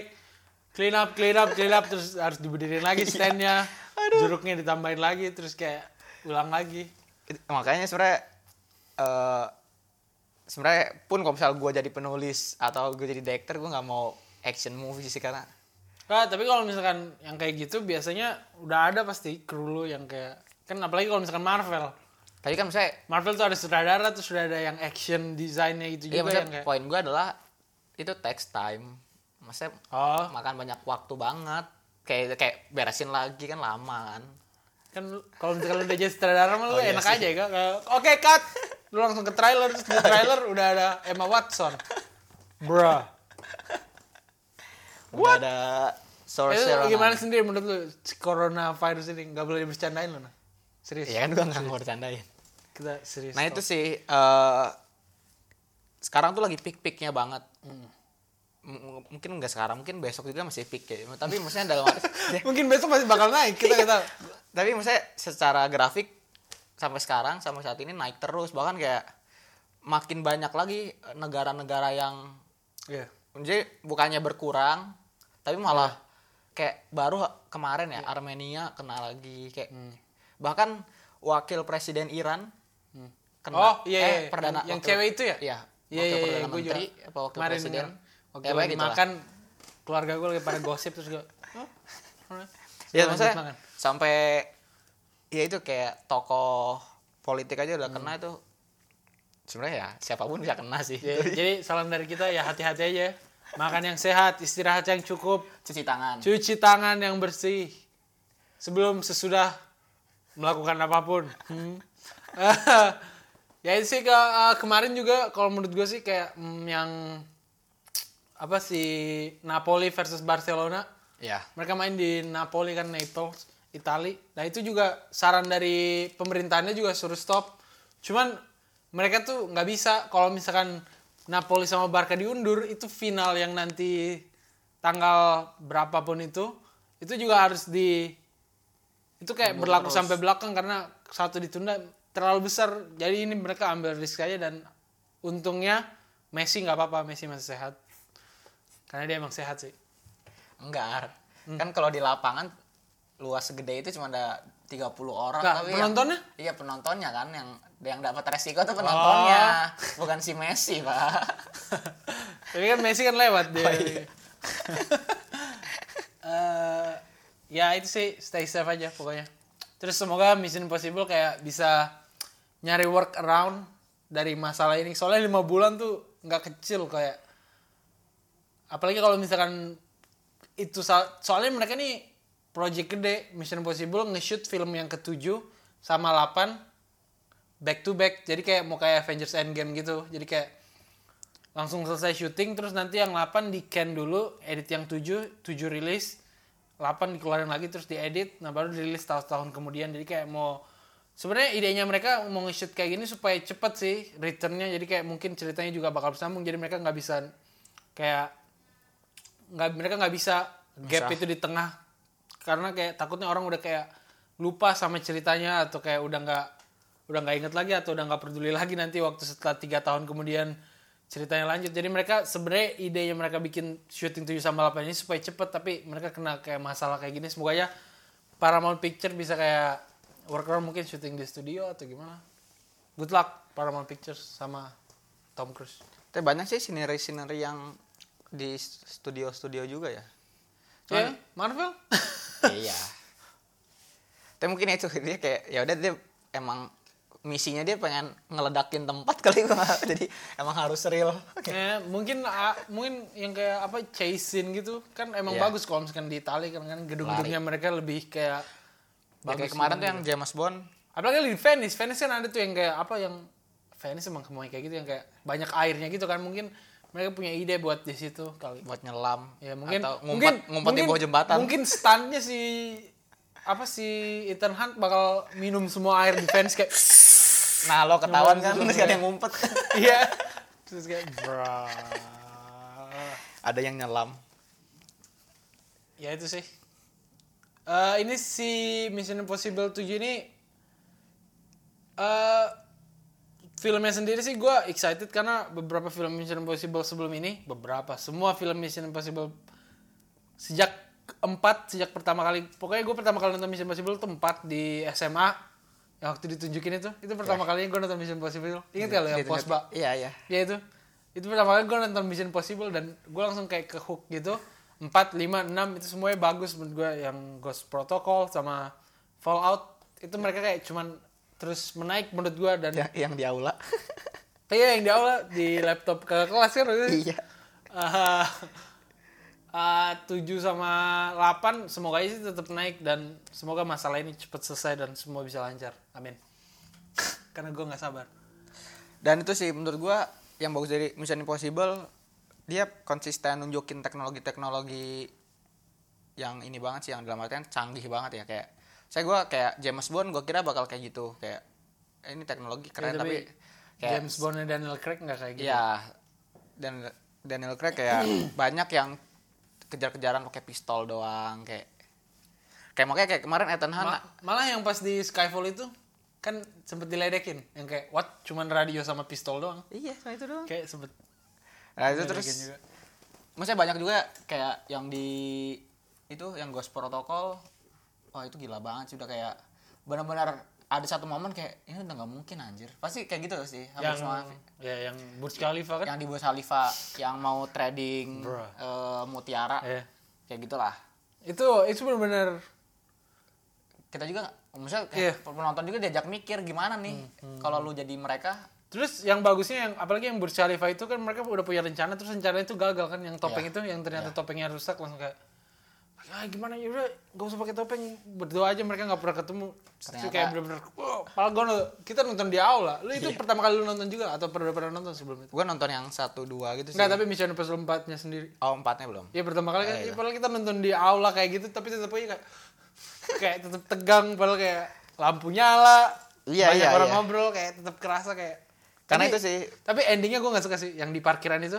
clean up clean up clean up. Terus harus diberdiriin lagi standnya. Jeruknya ditambahin lagi terus kayak ulang lagi. It- makanya sebenarnya eh sebenarnya pun kalau misal gue jadi penulis atau gue jadi director gue nggak mau action movie sih karena Nah, tapi kalau misalkan yang kayak gitu biasanya udah ada pasti kru lu yang kayak kan apalagi kalau misalkan Marvel. tapi kan misalnya Marvel tuh ada sutradara terus sudah ada yang action desainnya gitu iya juga yang kayak poin gue adalah itu text time maksudnya oh makan banyak waktu banget kayak kayak beresin lagi kan lama kan kan kalau misalkan udah jadi sutradara mah lu Oh, iya enak sih. aja ya kayak oke cut lu langsung ke trailer terus di trailer udah ada Emma Watson. Bruh. udah ada Itu sorcerer gimana sendiri menurut lu coronavirus ini nggak boleh bercandain lu nah. Serius. ya kan gue nggak mau bercandain Kita serius. nah itu sih eh sekarang tuh lagi peak-peaknya banget Hmm. Mungkin nggak sekarang mungkin besok juga masih peak ya. Tapi maksudnya dalam arti Mungkin besok masih bakal naik kita kita. tapi maksudnya secara grafik sampai sekarang sampai saat ini naik terus. Bahkan kayak makin banyak lagi negara-negara yang Iya. jadi bukannya berkurang tapi malah kayak baru kemarin ya Armenia kena lagi kayak bahkan wakil presiden Iran kena. Oh iya, eh, iya. perdana yang wakil- cewek itu ya? iya Iya wakil iya, iya perdana gue juga menteri apa wakil kemarin presiden denger. ya, lagi gitu lah. makan keluarga gue lagi pada gosip terus gue. "Hah? ya maksudnya makan. sampai ya itu kayak tokoh politik aja udah kena itu sebenarnya ya siapa pun bisa kena sih Ya, jadi salam dari kita ya hati-hati aja. Makan yang sehat, istirahat yang cukup, cuci tangan cuci tangan yang bersih sebelum sesudah melakukan apa pun. Hmm. ya itu sih ke, eh, kemarin juga kalau menurut gue sih kayak mm, yang apa sih Napoli versus Barcelona. ya Mereka main di Napoli kan Naples, Itali. Nah itu juga saran dari pemerintahnya juga suruh stop. Cuman mereka tuh nggak bisa kalau misalkan Napoli sama Barca diundur itu final yang nanti tanggal berapapun itu itu juga harus di itu kayak berlaku sampai belakang karena satu ditunda terlalu besar jadi ini mereka ambil risk aja dan untungnya Messi nggak apa-apa Messi masih sehat karena dia emang sehat sih Enggak. Hmm. Kan kalau di lapangan luas segede itu cuma ada 30 orang Nggak, tapi penontonnya? Yang, iya, penontonnya kan yang yang dapat resiko tuh penontonnya, Oh. bukan si Messi, Pak. tapi kan Messi kan lewat dia Oh, iya. Eh, ya itu sih stay safe aja pokoknya terus semoga Mission Impossible kayak bisa nyari work around dari masalah ini soalnya lima bulan tuh nggak kecil kayak apalagi kalau misalkan itu sa- soalnya mereka nih project gede Mission Impossible nge-shoot film yang ketujuh sama 8 back to back. Jadi kayak mau kayak Avengers Endgame gitu. Jadi kayak langsung selesai syuting terus nanti yang 8 di can dulu edit yang 7 7 rilis 8 dikeluarin lagi terus diedit. Nah baru dirilis tahun-tahun kemudian. Jadi kayak mau sebenarnya idenya mereka mau nge-shoot kayak gini supaya cepet sih returnnya. Jadi kayak mungkin ceritanya juga bakal bersambung jadi mereka nggak bisa kayak nggak mereka nggak bisa gap Bisa. itu di tengah. Karena kayak takutnya orang udah kayak lupa sama ceritanya atau kayak udah nggak udah nggak inget lagi atau udah nggak peduli lagi nanti waktu setelah tiga tahun kemudian ceritanya lanjut. Jadi mereka sebenarnya idenya mereka bikin syuting 7 sama 8 ini supaya cepet tapi mereka kena kayak masalah kayak gini. Semoga ya Paramount Picture bisa kayak workaround mungkin syuting di studio atau gimana. Good luck Paramount Pictures sama Tom Cruise. Tapi banyak sih sineri-sineri yang di studio-studio juga ya. ya. Marvel? Iya. Tapi mungkin itu dia kayak ya udah dia emang misinya dia pengen ngeledakin tempat kali gua. Jadi emang harus real. Ya, mungkin ah, mungkin yang kayak apa chase scene gitu kan emang Iya. bagus kalau misalkan di Itali kan kan gedung-gedungnya mereka lebih kayak Ya, kayak kemarin tuh yang James Bond. Apalagi di Venice. Venice kan ada tuh yang kayak apa yang Venice emang semuanya kayak gitu yang kayak banyak airnya gitu kan. Mungkin mereka punya ide buat di situ kali buat nyelam ya mungkin atau ngumpet mungkin ngumpet di bawah jembatan. mungkin standnya si apa si Ethan Hunt bakal minum semua air di Venice kayak Nah, lo ketahuan kan terus ada yang ngumpet. iya terus kayak bra ada yang nyelam. ya itu sih Eh ini si Mission Impossible 7 ini eh filmnya sendiri sih gue excited karena beberapa film Mission Impossible sebelum ini beberapa semua film Mission Impossible sejak empat sejak pertama kali pokoknya gue pertama kali nonton Mission Impossible itu empat di SMA yang waktu ditunjukin itu. Itu pertama kalinya gue nonton Mission Impossible. Ingat gak lo yang pos bak Iya, iya. ya itu. Itu pertama kali gue nonton Mission Impossible dan gue langsung kayak ke hook gitu. 4, 5, 6 itu semuanya bagus menurut gue yang Ghost Protocol sama Fallout itu mereka kayak cuman terus menaik menurut gue dan Ya, yang di aula. iya yang di awal di laptop ke kelas kan iya. 7 sama 8 semoga sih tetap naik dan semoga masalah ini cepat selesai dan semua bisa lancar. Amin. Karena gue nggak sabar. Dan itu sih menurut gua yang bagus dari Mission Impossible dia konsisten nunjukin teknologi-teknologi yang ini banget sih yang dalam artian canggih banget ya kayak saya gua kayak James Bond gua kira bakal kayak gitu. Kayak eh, ini teknologi keren Ya, tapi, kayak James Bond dan Daniel Craig nggak kayak gitu. Iya. Dan Daniel Craig kayak banyak yang kejar-kejaran pakai pistol doang kayak kayak makanya kayak kemarin Ethan Hunt Ma- malah yang pas di Skyfall itu kan sempet diledekin. Yang kayak what? Cuman radio sama pistol doang? Iya sama itu doang. Kayak sempet nah itu terus juga. maksudnya banyak juga kayak yang di itu yang Ghost Protocol wah itu gila banget sih udah kayak benar-benar ada satu momen kayak ini udah nggak mungkin anjir. Pasti kayak gitu sih hampir yang semua. ya yang Burj Khalifa kan? Yang di Burj Khalifa yang mau trading eh, mutiara Iya. kayak gitulah. Itu itu benar-benar kita juga maksudnya Iya. kayak penonton juga diajak mikir gimana nih kalau lu jadi mereka? Terus yang bagusnya yang apalagi yang Burj Khalifa itu kan mereka udah punya rencana terus rencananya itu gagal kan? Yang topeng Iya. itu yang ternyata topengnya rusak langsung kayak ah gimana? Ya udah gak usah pakai topeng. Berdoa aja mereka nggak pernah ketemu. Ternyata- kayak bener-bener gua nonton- kita nonton di aula. Lu Iya. itu pertama kali lu nonton juga atau pernah pernah nonton sebelum itu? Gue nonton yang satu dua gitu sih. Enggak, tapi Mission Impossible 4 nya sendiri. Oh empatnya belum. Iya pertama kali kan, iya. ya, padahal kita nonton di aula kayak gitu, tapi tetap aja kayak kayak tetap tegang, padahal kayak lampu nyala, Iya, banyak iya, orang iya. ngobrol, kayak tetap kerasa kayak. Karena Tapi- itu sih. Tapi endingnya gue nggak suka sih, yang di parkiran itu,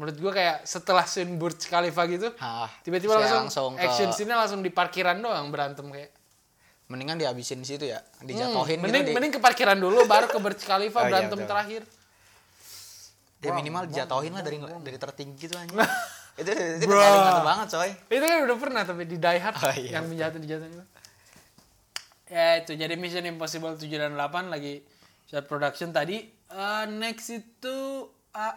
menurut gue kayak setelah scene Burj Khalifa gitu tiba-tiba ya langsung, ke- action scene langsung di parkiran doang berantem kayak. Mendingan dihabisin di situ ya Hmm, dijatuhin mending gitu di, mending ke parkiran dulu baru ke Burj Khalifa Oh, iya, berantem betul. terakhir. Ya minimal dijatuhin lah dari dari tertinggi tuh anjing. Itu itu Bro. paling banget coy. Itu kan udah pernah tapi di Die Hard Oh, iya. yang menjatuh dijatuh itu. Ya itu jadi Mission Impossible 7 dan 8 lagi start production tadi. Eh, next itu ah,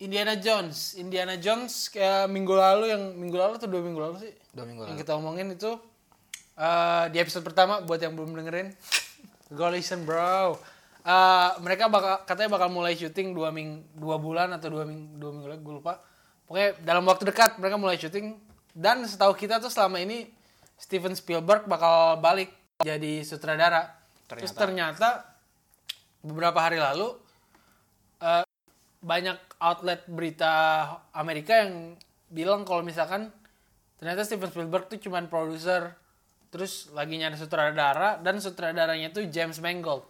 Indiana Jones. Indiana Jones kayak minggu lalu yang minggu lalu atau dua minggu lalu sih? Dua minggu yang lalu. kita omongin itu eh, di episode pertama buat yang belum dengerin. Go listen bro. Eh, mereka bakal katanya bakal mulai syuting dua ming dua bulan atau dua ming dua minggu lagi gue lupa. Pokoknya dalam waktu dekat mereka mulai syuting. Dan setahu kita tuh selama ini Steven Spielberg bakal balik jadi sutradara. Terus ternyata beberapa hari lalu banyak outlet berita Amerika yang bilang kalau misalkan ternyata Steven Spielberg tuh cuman produser terus lagi nyari sutradara dan sutradaranya tuh James Mangold.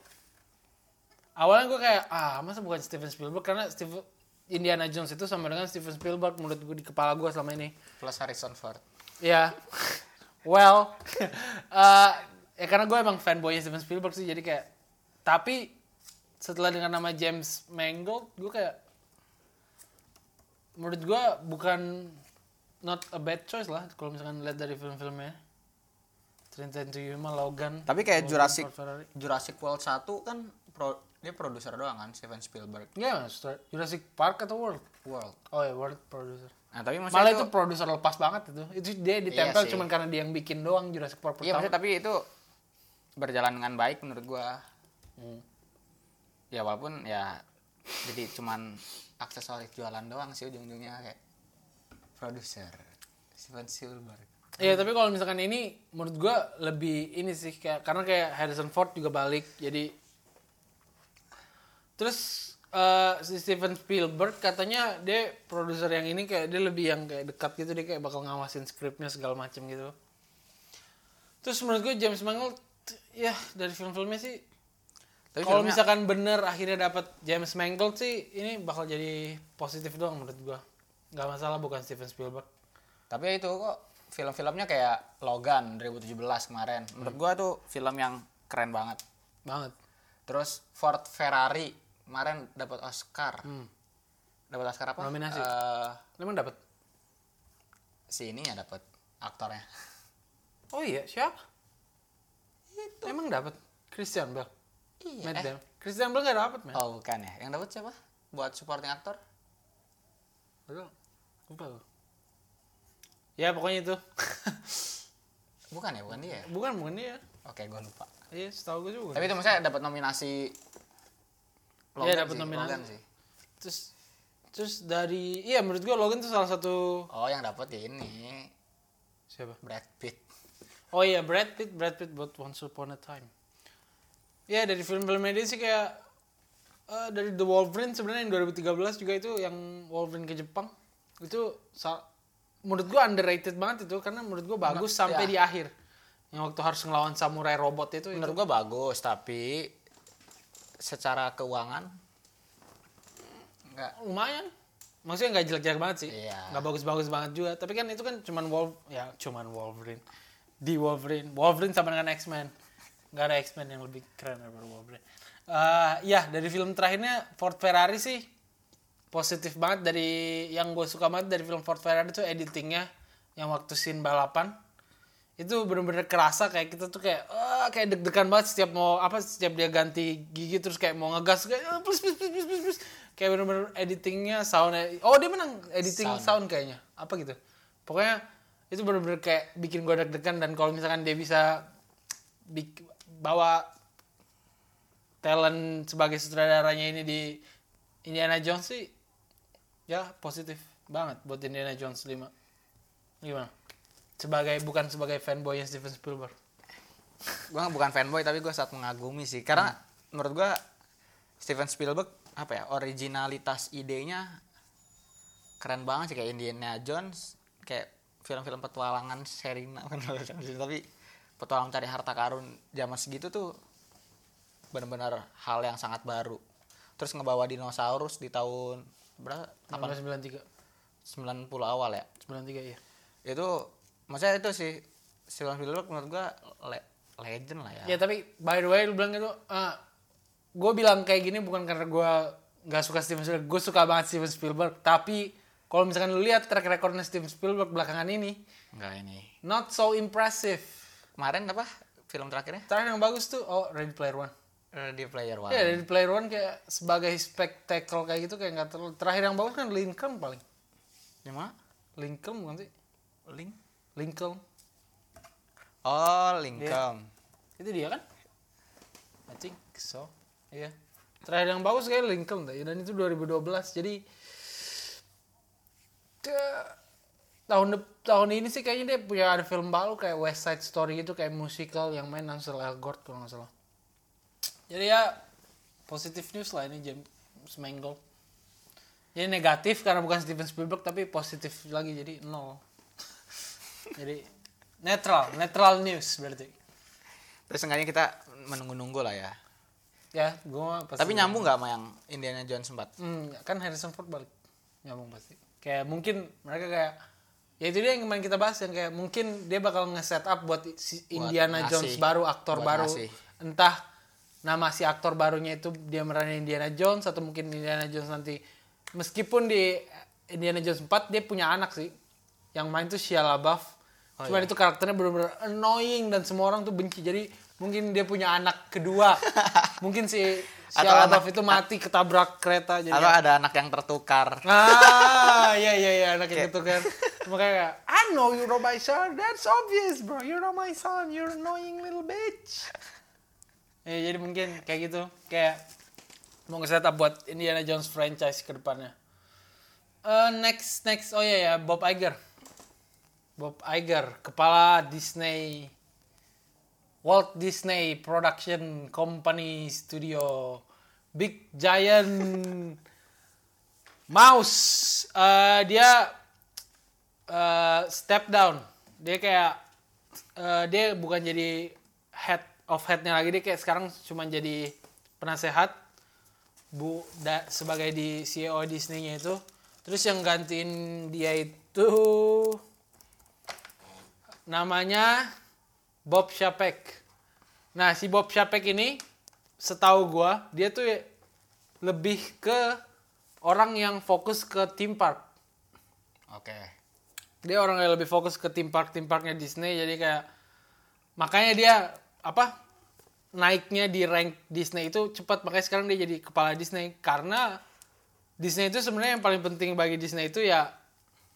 Awalnya gue kayak ah masa bukan Steven Spielberg? Karena Steven Indiana Jones itu sama dengan Steven Spielberg menurut gue di kepala gue selama ini. Plus Harrison Ford. Ya well eh, ya karena gue emang fanboy Steven Spielberg sih jadi kayak tapi setelah dengan nama James Mangold gue kayak menurut gue bukan not a bad choice lah kalau misalkan lihat dari film-filmnya Train to Yuma, Logan tapi kayak Logan, Jurassic. Jurassic World 1 kan pro, dia produser doang kan Steven Spielberg Ya, Star- Jurassic Park atau World? World Oh ya, World producer. nah tapi Malah itu, itu produser lepas banget itu. Itu dia ditempel sih. cuman karena dia yang bikin doang Jurassic Park iya pertama. maksudnya tapi itu berjalan dengan baik menurut gua Hmm. Ya walaupun ya jadi cuman aksesoris jualan doang sih ujung-ujungnya kayak produser Steven Spielberg Iya, tapi kalau misalkan ini menurut gua lebih ini sih kayak karena kayak Harrison Ford juga balik. Jadi terus eh, si Steven Spielberg katanya dia produser yang ini kayak dia lebih yang kayak dekat gitu dia kayak bakal ngawasin skripnya segala macem gitu. Terus menurut gue James Mangold ya dari film-filmnya sih tapi kalau filmnya- misalkan bener akhirnya dapat James Mangold sih ini bakal jadi positif doang menurut gua nggak masalah bukan Steven Spielberg Tapi ya itu kok film-filmnya kayak Logan 2017 kemarin. Menurut gua tuh film yang keren banget. banget Terus Ford Ferrari kemarin dapat Oscar. Dapat Oscar apa? Nominasi. Eh, emang dapat si ini ya dapat aktornya. oh iya siapa emang dapat Christian Bale Iya. Matt eh, Damon Christian Bale nggak dapat man Oh bukan ya. Yang dapat siapa? Buat supporting aktor? Aduh, lupa gua. ya pokoknya itu Bukan ya, bukan dia. ya? bukan bukan dia Oke, gua lupa. iya setahu gue juga Tapi itu maksudnya dapat nominasi Iya, dapat sih, nominasi. Logan sih. terus terus dari iya menurut gua Logan tuh salah satu Oh, yang dapat ya ini siapa Brad Pitt. Oh iya Brad Pitt, Brad Pitt buat Once Upon a Time. Ya dari film-film dia sih kayak eh, dari The Wolverine sebenarnya yang 2013 juga itu yang Wolverine ke Jepang. Itu menurut gua underrated banget itu karena menurut gua bagus sampai ya. di akhir. Yang waktu harus ngelawan samurai robot itu, itu. Menurut gua bagus, tapi secara keuangan enggak lumayan. Maksudnya nggak jelek-jelek banget sih. Iya. nggak bagus-bagus banget juga. Tapi kan itu kan cuman Wolf ya cuman Wolverine. Di Wolverine. Wolverine sama dengan X-Men nggak ada X-Men yang lebih keren daripada Wolverine Eh, ya dari film terakhirnya Ford Ferrari sih positif banget dari yang gue suka banget dari film Ford Ferrari itu editingnya yang waktu scene balapan. Itu bener-bener kerasa kayak kita tuh kayak ah, kayak deg-degan banget setiap mau apa setiap dia ganti gigi terus kayak mau ngegas kayak ah, please, please, please, please, please, please. kayak bener-bener editingnya soundnya oh dia menang editing sound, kayaknya apa gitu. Pokoknya itu bener-bener kayak bikin gue deg-degan dan kalau misalkan dia bisa bik- bawa talent sebagai sutradaranya ini di Indiana Jones sih ya positif banget buat Indiana Jones 5 gimana? Sebagai bukan sebagai fanboy Steven Spielberg. Gua bukan fanboy tapi gua sangat mengagumi sih. Karena menurut gua Steven Spielberg apa ya originalitas idenya keren banget sih. Kayak Indiana Jones kayak film-film petualangan sih, tapi petualang cari harta karun zaman segitu tuh benar-benar hal yang sangat baru. Terus ngebawa dinosaurus di tahun berapa? 1993 90 awal ya? 93 ya itu maksudnya itu sih Steven Spielberg menurut gua le- legend lah ya. Ya tapi by the way lu bilang gitu, gue bilang kayak gini bukan karena gue nggak suka Steven Spielberg, gue suka banget Steven Spielberg. Tapi kalau misalkan lu lihat track recordnya Steven Spielberg belakangan ini, enggak ini. not so impressive. Kemarin apa film terakhirnya Terakhir yang bagus tuh, oh Ready Player One. Ready Player One Ya Ready Player One kayak sebagai spektakel kayak gitu kayak nggak terlalu. Terakhir yang bagus kan Lincoln paling. Yang mana Lincoln bukan sih? Link Lincoln. oh Lincoln Itu dia kan? I think so. Iya. Terakhir yang bagus kayak Lincoln. Dan itu 2012. Jadi tahun tahun ini sih kayaknya dia punya ada film baru kayak West Side Story gitu kayak musical yang main Ansel Elgort kalau nggak salah. Jadi ya positif news lah ini James Mangold. Jadi negatif karena bukan Steven Spielberg tapi positif lagi jadi nol. jadi netral, netral news berarti. terus seenggaknya kita menunggu-nunggu lah ya Ya, gua pasti. tapi nyambung nggak sama yang Indiana Jones 4 Hmm, kan Harrison Ford balik. Nyambung pasti. Kayak mungkin mereka kayak ya itu dia yang kemarin kita bahas yang kayak mungkin dia bakal nge-set up buat si Indiana ngasih. Jones baru, aktor Buat baru. ngasih. Entah nama si aktor barunya itu dia meranin Indiana Jones atau mungkin Indiana Jones nanti meskipun di Indiana Jones 4 dia punya anak sih. Yang main tuh Shia LaBeouf. Oh, Cuman itu karakternya benar-benar annoying dan semua orang tuh benci. Jadi mungkin dia punya anak kedua. mungkin si Atau LaBeouf itu mati ketabrak kereta jadi atau ada anak yang tertukar Ah, iya iya iya anak itu kan. Makanya kayak, I know you're my son. That's obvious, bro. You're not my son. You're annoying little bitch. Ya, jadi mungkin kayak gitu. Kayak mau nge up buat Indiana Jones franchise ke depannya. Eh, next next oh iya ya Bob Iger. Bob Iger, kepala Disney Walt Disney Production Company Studio. Big Giant Mouse. Eh, dia eh, step down. Dia kayak eh, dia bukan jadi head of headnya lagi. Dia kayak sekarang cuma jadi penasehat bu da, sebagai di CEO Disney-nya itu. Terus yang gantiin dia itu namanya Bob Chapek. Nah si Bob Chapek ini setahu gua dia tuh lebih ke orang yang fokus ke theme park. Oke. Dia orang yang lebih fokus ke theme park theme parknya Disney jadi kayak makanya dia apa naiknya di rank Disney itu cepat. Makanya sekarang dia jadi kepala Disney. Karena Disney itu sebenarnya yang paling penting bagi Disney itu ya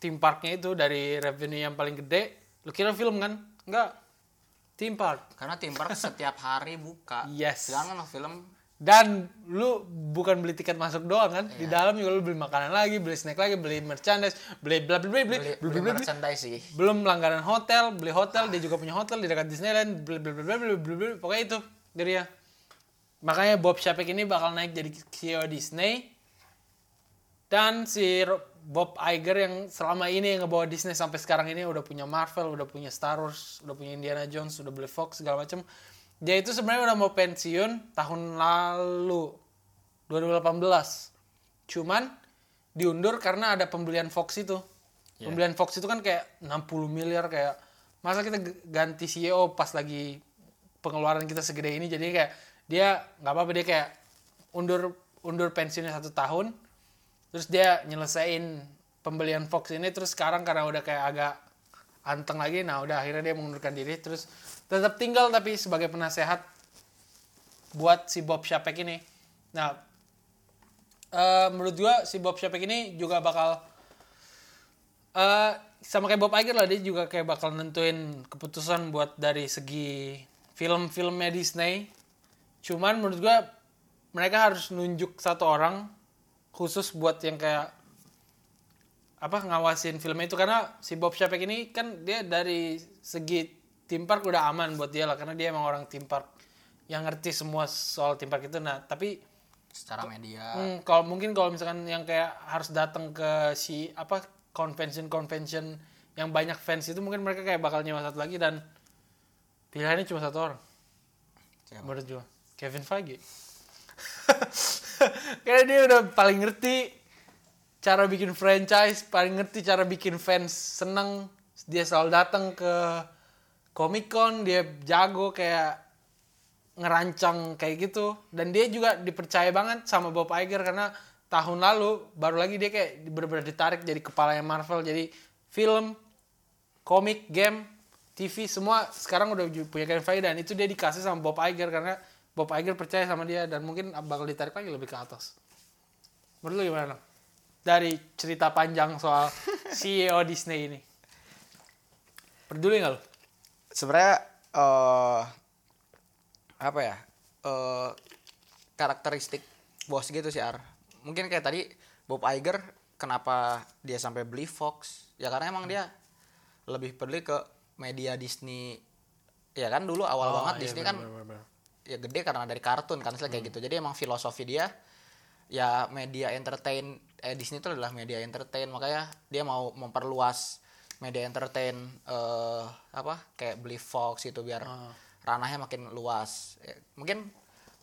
theme parknya itu dari revenue yang paling gede. Lu kira film kan? Enggak theme park. Karena tim park setiap hari buka. Yes. sedangkan film. Dan lu bukan beli tiket masuk doang kan? Di dalam juga lu beli makanan lagi beli snack lagi beli merchandise beli bla bla bla beli beli, beli beli merchandise sih. Belum langganan hotel beli hotel dia juga punya hotel di dekat Disneyland bla bla bla bla bla bla. Bla. pokoknya itu dari dia makanya Bob Chapek ini bakal naik jadi CEO Disney. Dan si Bob Iger yang selama ini yang ngebawa Disney sampai sekarang ini udah punya Marvel udah punya Star Wars udah punya Indiana Jones udah beli Fox segala macam dia itu sebenarnya udah mau pensiun tahun lalu 2018 cuman diundur karena ada pembelian Fox itu. Iya. pembelian Fox itu kan kayak 60 miliar kayak masa kita ganti CEO pas lagi pengeluaran kita segede ini? Jadi kayak dia nggak apa-apa dia kayak undur undur pensiunnya satu tahun terus dia nyelesain pembelian Fox ini terus sekarang karena udah kayak agak anteng lagi nah udah akhirnya dia mengundurkan diri. Terus tetap tinggal tapi sebagai penasehat buat si Bob Chapek ini. Nah eh, menurut gua si Bob Chapek ini juga bakal eh sama kayak Bob Iger lah dia juga kayak bakal nentuin keputusan buat dari segi film-filmnya Disney. Cuman menurut gua mereka harus nunjuk satu orang khusus buat yang kayak apa ngawasin film itu. Karena si Bob Chapek ini kan dia dari segi theme park udah aman buat dia lah. Karena dia emang orang theme park yang ngerti semua soal theme park itu. Nah tapi secara media. Hmm, kalau mungkin kalau misalkan yang kayak harus datang ke si apa convention convention yang banyak fans itu mungkin mereka kayak bakal nyewa satu lagi dan pilihannya cuma satu orang. Siapa? menurut Kevin Feige karena dia udah paling ngerti cara bikin franchise paling ngerti cara bikin fans seneng. Dia selalu datang ke Comic Con dia jago kayak ngerancang kayak gitu. Dan dia juga dipercaya banget sama Bob Iger karena tahun lalu baru lagi dia kayak benar-benar ditarik jadi kepalanya Marvel. Jadi film komik game TV semua sekarang udah punya Kevin Feige dan itu dia dikasih sama Bob Iger karena Bob Iger percaya sama dia dan mungkin bakal ditarik lagi lebih ke atas. Menurut lu gimana? Dari cerita panjang soal CEO Disney ini. Peduli nggak lu? Sebenarnya eh apa ya? Eh karakteristik bos gitu sih Ar. Mungkin kayak tadi Bob Iger kenapa dia sampai beli Fox? Ya karena emang dia lebih peduli ke media Disney. Ya kan dulu awal Oh, banget iya, Disney bener, kan bener, bener. Ya gede karena dari kartun kan istilah Hmm. kayak gitu jadi emang filosofi dia ya media entertain eh Disney itu adalah media entertain makanya dia mau memperluas media entertain eh apa kayak beli Fox itu biar Ah. ranahnya makin luas Ya, mungkin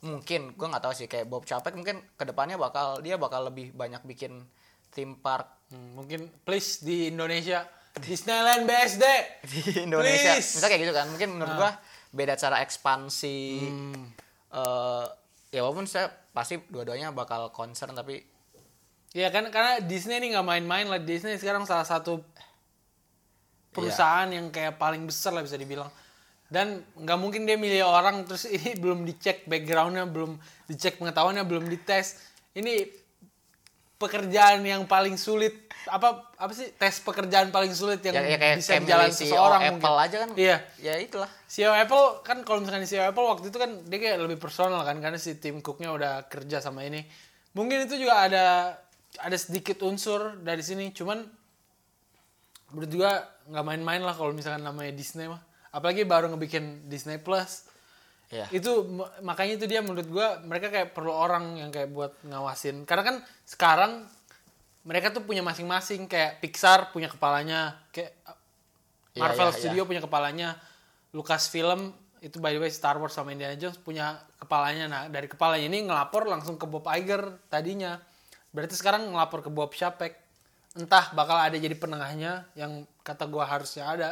mungkin gue nggak tahu sih kayak Bob Chapek mungkin ke depannya bakal dia bakal lebih banyak bikin theme park Hmm, mungkin please di Indonesia Disneyland BSD di Indonesia Please. misalnya kayak gitu kan mungkin menurut Ah. gua beda cara ekspansi Hmm. eh ya walaupun saya pasti dua-duanya bakal concern tapi Ya kan karena Disney ini nggak main-main lah. Disney sekarang salah satu perusahaan yang kayak paling besar lah bisa dibilang. Dan nggak mungkin dia milih orang terus ini belum dicek backgroundnya, belum dicek pengetahuannya, belum dites. Ini pekerjaan yang paling sulit apa apa sih tes pekerjaan paling sulit yang ya, ya kayak bisa CEO seseorang Apple mungkin. aja kan Iya. ya itulah CEO Apple kan kalau misalkan CEO Apple waktu itu kan dia kayak lebih personal kan karena si Tim Cooknya udah kerja sama ini. Mungkin itu juga ada ada sedikit unsur dari sini, cuman juga nggak main-main lah kalau misalkan namanya Disney mah. Apalagi baru ngebikin Disney Plus. Ya Itu makanya itu dia menurut gua mereka kayak perlu orang yang kayak buat ngawasin. Karena kan sekarang mereka tuh punya masing-masing kayak Pixar punya kepalanya, kayak Iya, Marvel iya, Studio punya kepalanya, Lucasfilm itu by the way Star Wars sama Indiana Jones punya kepalanya. Nah, dari kepalanya ini ngelapor langsung ke Bob Iger tadinya. Berarti sekarang ngelapor ke Bob Chapek. Entah bakal ada jadi penengahnya yang kata gua harusnya ada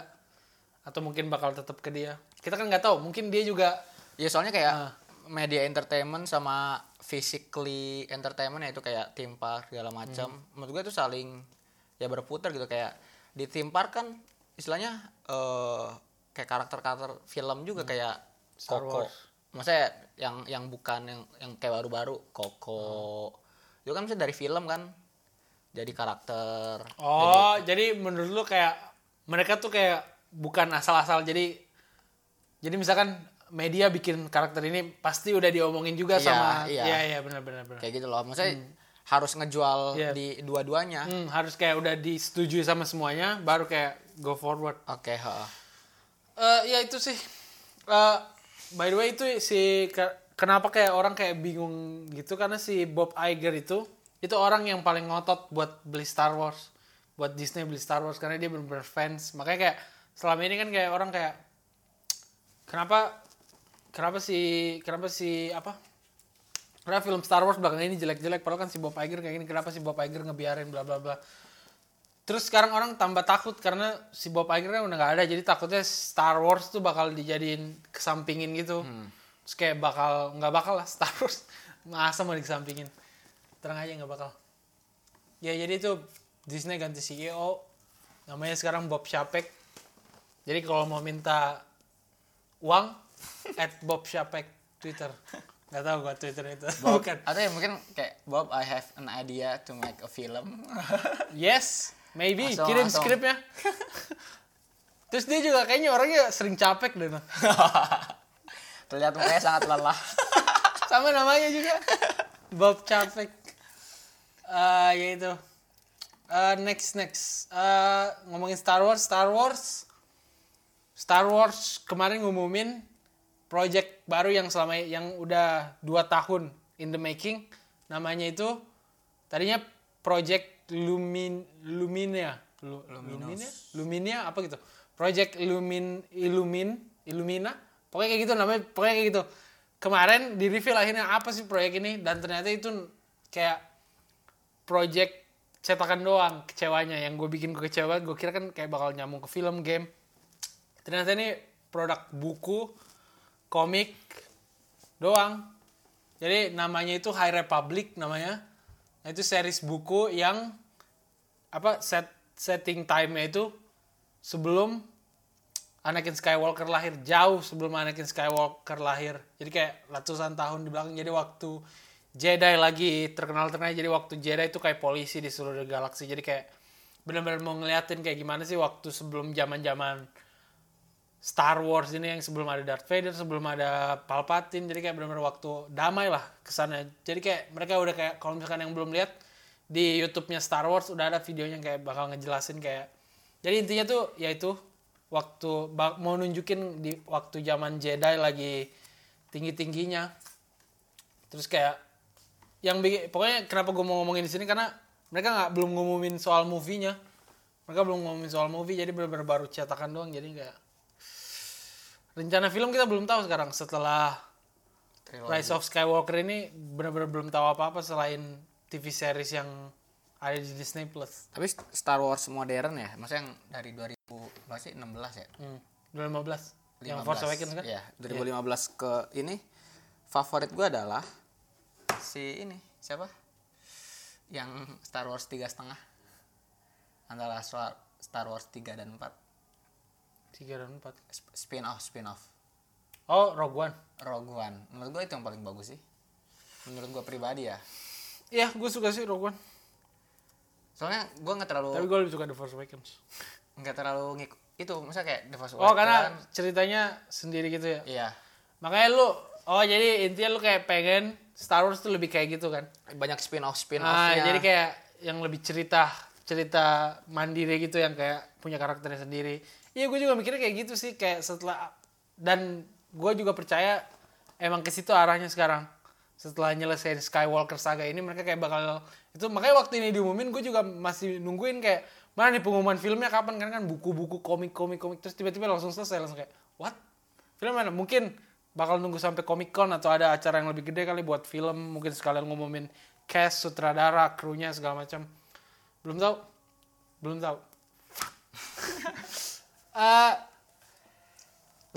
atau mungkin bakal tetap ke dia. Kita kan nggak tahu, mungkin dia juga ya soalnya kayak Ah. media entertainment sama physically entertainment ya itu kayak theme park segala macam Hmm. menurut gue itu saling ya berputar gitu kayak di theme park kan istilahnya eh kayak karakter-karakter film juga kayak Hmm. Star Coco Wars. maksudnya yang yang bukan yang yang kayak baru-baru Coco Hmm. itu kan bisa dari film kan jadi karakter Oh, jadi, menurut lu kayak mereka tuh kayak bukan asal-asal. Jadi jadi misalkan media bikin karakter ini pasti udah diomongin juga Iya, sama iya. Iya, iya benar benar benar. kayak gitu loh maksudnya harus ngejual Iya. di dua-duanya Hmm, harus kayak udah disetujui sama semuanya baru kayak go forward. oke heeh. Eh ya itu sih. Eh by the way itu si ke- kenapa kayak orang kayak bingung gitu karena si Bob Iger itu itu orang yang paling ngotot buat beli Star Wars, buat Disney beli Star Wars karena dia benar-benar fans. Makanya kayak selama ini kan kayak orang kayak kenapa kenapa si kenapa si apa? Karena film Star Wars belakangan ini jelek-jelek padahal kan si Bob Iger kayak gini kenapa si Bob Iger ngebiarin bla bla bla. Terus sekarang orang tambah takut karena si Bob Iger kan udah nggak ada, jadi takutnya Star Wars tuh bakal dijadiin kesampingin gitu. Terus kayak bakal nggak bakal lah Star Wars masa mau dikesampingin. Terang aja nggak bakal. Ya jadi itu Disney ganti CEO, namanya sekarang Bob Chapek. Jadi kalau mau minta uang, at Bob Chapek Twitter. Gak tau gua Twitter itu. Bob, Bukan. atau ya mungkin kayak Bob I have an idea to make a film Yes, maybe Langsung- kirim langsung. skripnya. Terus dia juga kayaknya orangnya sering capek deh. Terlihat mukanya sangat lelah Sama namanya juga. Bob capek. Eh ya itu. Eh, next next. Eh, ngomongin Star Wars, Star Wars. Star Wars kemarin ngumumin project baru yang selama yang udah dua tahun in the making. Namanya itu tadinya project Lumin Lumina. Lu, Lumina? Lumina apa gitu. Project Lumin Illumin Illumina. Pokoknya kayak gitu namanya, pokoknya kayak gitu. kemarin di reveal akhirnya apa sih proyek ini dan ternyata itu kayak project cetakan doang kecewanya yang gue bikin gue kecewa gue kira kan kayak bakal nyambung ke film game ternyata ini produk buku komik doang. Jadi namanya itu High Republic namanya. Nah, itu series buku yang apa set setting time-nya itu sebelum Anakin Skywalker lahir jauh sebelum Anakin Skywalker lahir. Jadi kayak ratusan tahun di belakang jadi waktu Jedi lagi terkenal terkenal jadi waktu Jedi itu kayak polisi di seluruh galaksi. Jadi kayak benar-benar mau ngeliatin kayak gimana sih waktu sebelum zaman zaman Star Wars ini yang sebelum ada Darth Vader sebelum ada Palpatine jadi kayak benar-benar waktu damai lah ke sana jadi kayak mereka udah kayak kalau misalkan yang belum lihat di YouTube-nya Star Wars udah ada videonya kayak bakal ngejelasin kayak jadi intinya tuh yaitu waktu mau nunjukin di waktu zaman Jedi lagi tinggi tingginya terus kayak yang bikin pokoknya kenapa gue mau ngomongin di sini karena mereka nggak belum ngumumin soal movie-nya. Mereka belum ngumumin soal movie jadi benar-benar baru cetakan doang jadi kayak rencana film kita belum tahu sekarang setelah Trilogi. Rise of Skywalker ini benar-benar belum tahu apa-apa selain TV series yang ada di Disney Plus. Tapi Star Wars modern ya, maksudnya yang dari 2000 berapa sih 16 ya? Hmm. 2015. Yang Force Awakens kan? Iya, 2015 ke ini favorit gue adalah si ini siapa? Yang Star Wars tiga setengah antara Star Star Wars 3 dan 4 3 dan 4. Sp- spin off spin off Oh, Rogue One. Rogue One menurut gue itu yang paling bagus sih menurut gue pribadi ya Iya, gue suka sih Rogue One. soalnya gue nggak terlalu Tapi gue lebih suka The Force Awakens. nggak terlalu ngikut itu misalnya kayak The Force Oh, Awakens, karena ceritanya sendiri gitu ya. iya Makanya lu Oh jadi intinya lu kayak pengen Star Wars tuh lebih kayak gitu kan? banyak spin off spin Ah, offnya jadi kayak yang lebih cerita cerita mandiri gitu yang kayak punya karakternya sendiri. Iya gue juga mikirnya kayak gitu sih kayak setelah dan gue juga percaya emang ke situ arahnya sekarang. Setelah nyelesain Skywalker saga ini mereka kayak bakal itu makanya waktu ini diumumin gue juga masih nungguin kayak mana nih pengumuman filmnya kapan? Kan kan buku-buku komik komik komik terus tiba-tiba langsung selesai langsung kayak what? Film mana? Mungkin bakal nunggu sampai Comic Con atau ada acara yang lebih gede kali buat film mungkin sekalian ngumumin cast sutradara krunya segala macam. Belum tahu? Belum tahu Eh,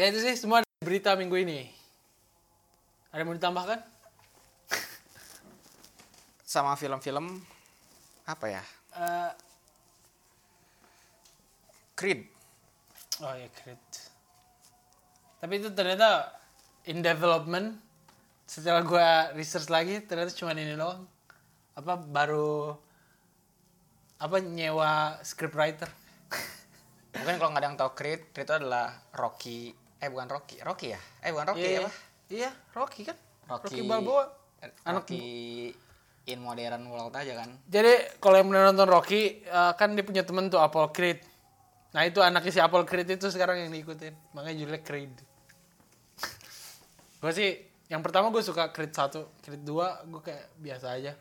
ya itu sih semua berita minggu ini. Ada yang mau ditambahkan? Sama film-film apa ya? Eh, Creed. Oh ya Creed. Tapi itu ternyata in development. Setelah gua research lagi ternyata cuma ini doang. Apa baru apa nyewa scriptwriter mungkin kalau nggak ada yang tahu Creed Creed itu adalah Rocky. Eh bukan Rocky. Rocky ya? Eh bukan Rocky iya, apa? iya. Rocky kan? Rocky, Rocky Balboa. Anak- Rocky in modern world aja kan. Jadi kalau yang pernah nonton Rocky eh, kan dia punya temen tuh Apollo Creed. Nah itu anaknya si Apollo Creed itu sekarang yang diikutin. Makanya judulnya Creed. Gue sih yang pertama gue suka Creed 1 Creed 2 gue kayak biasa aja.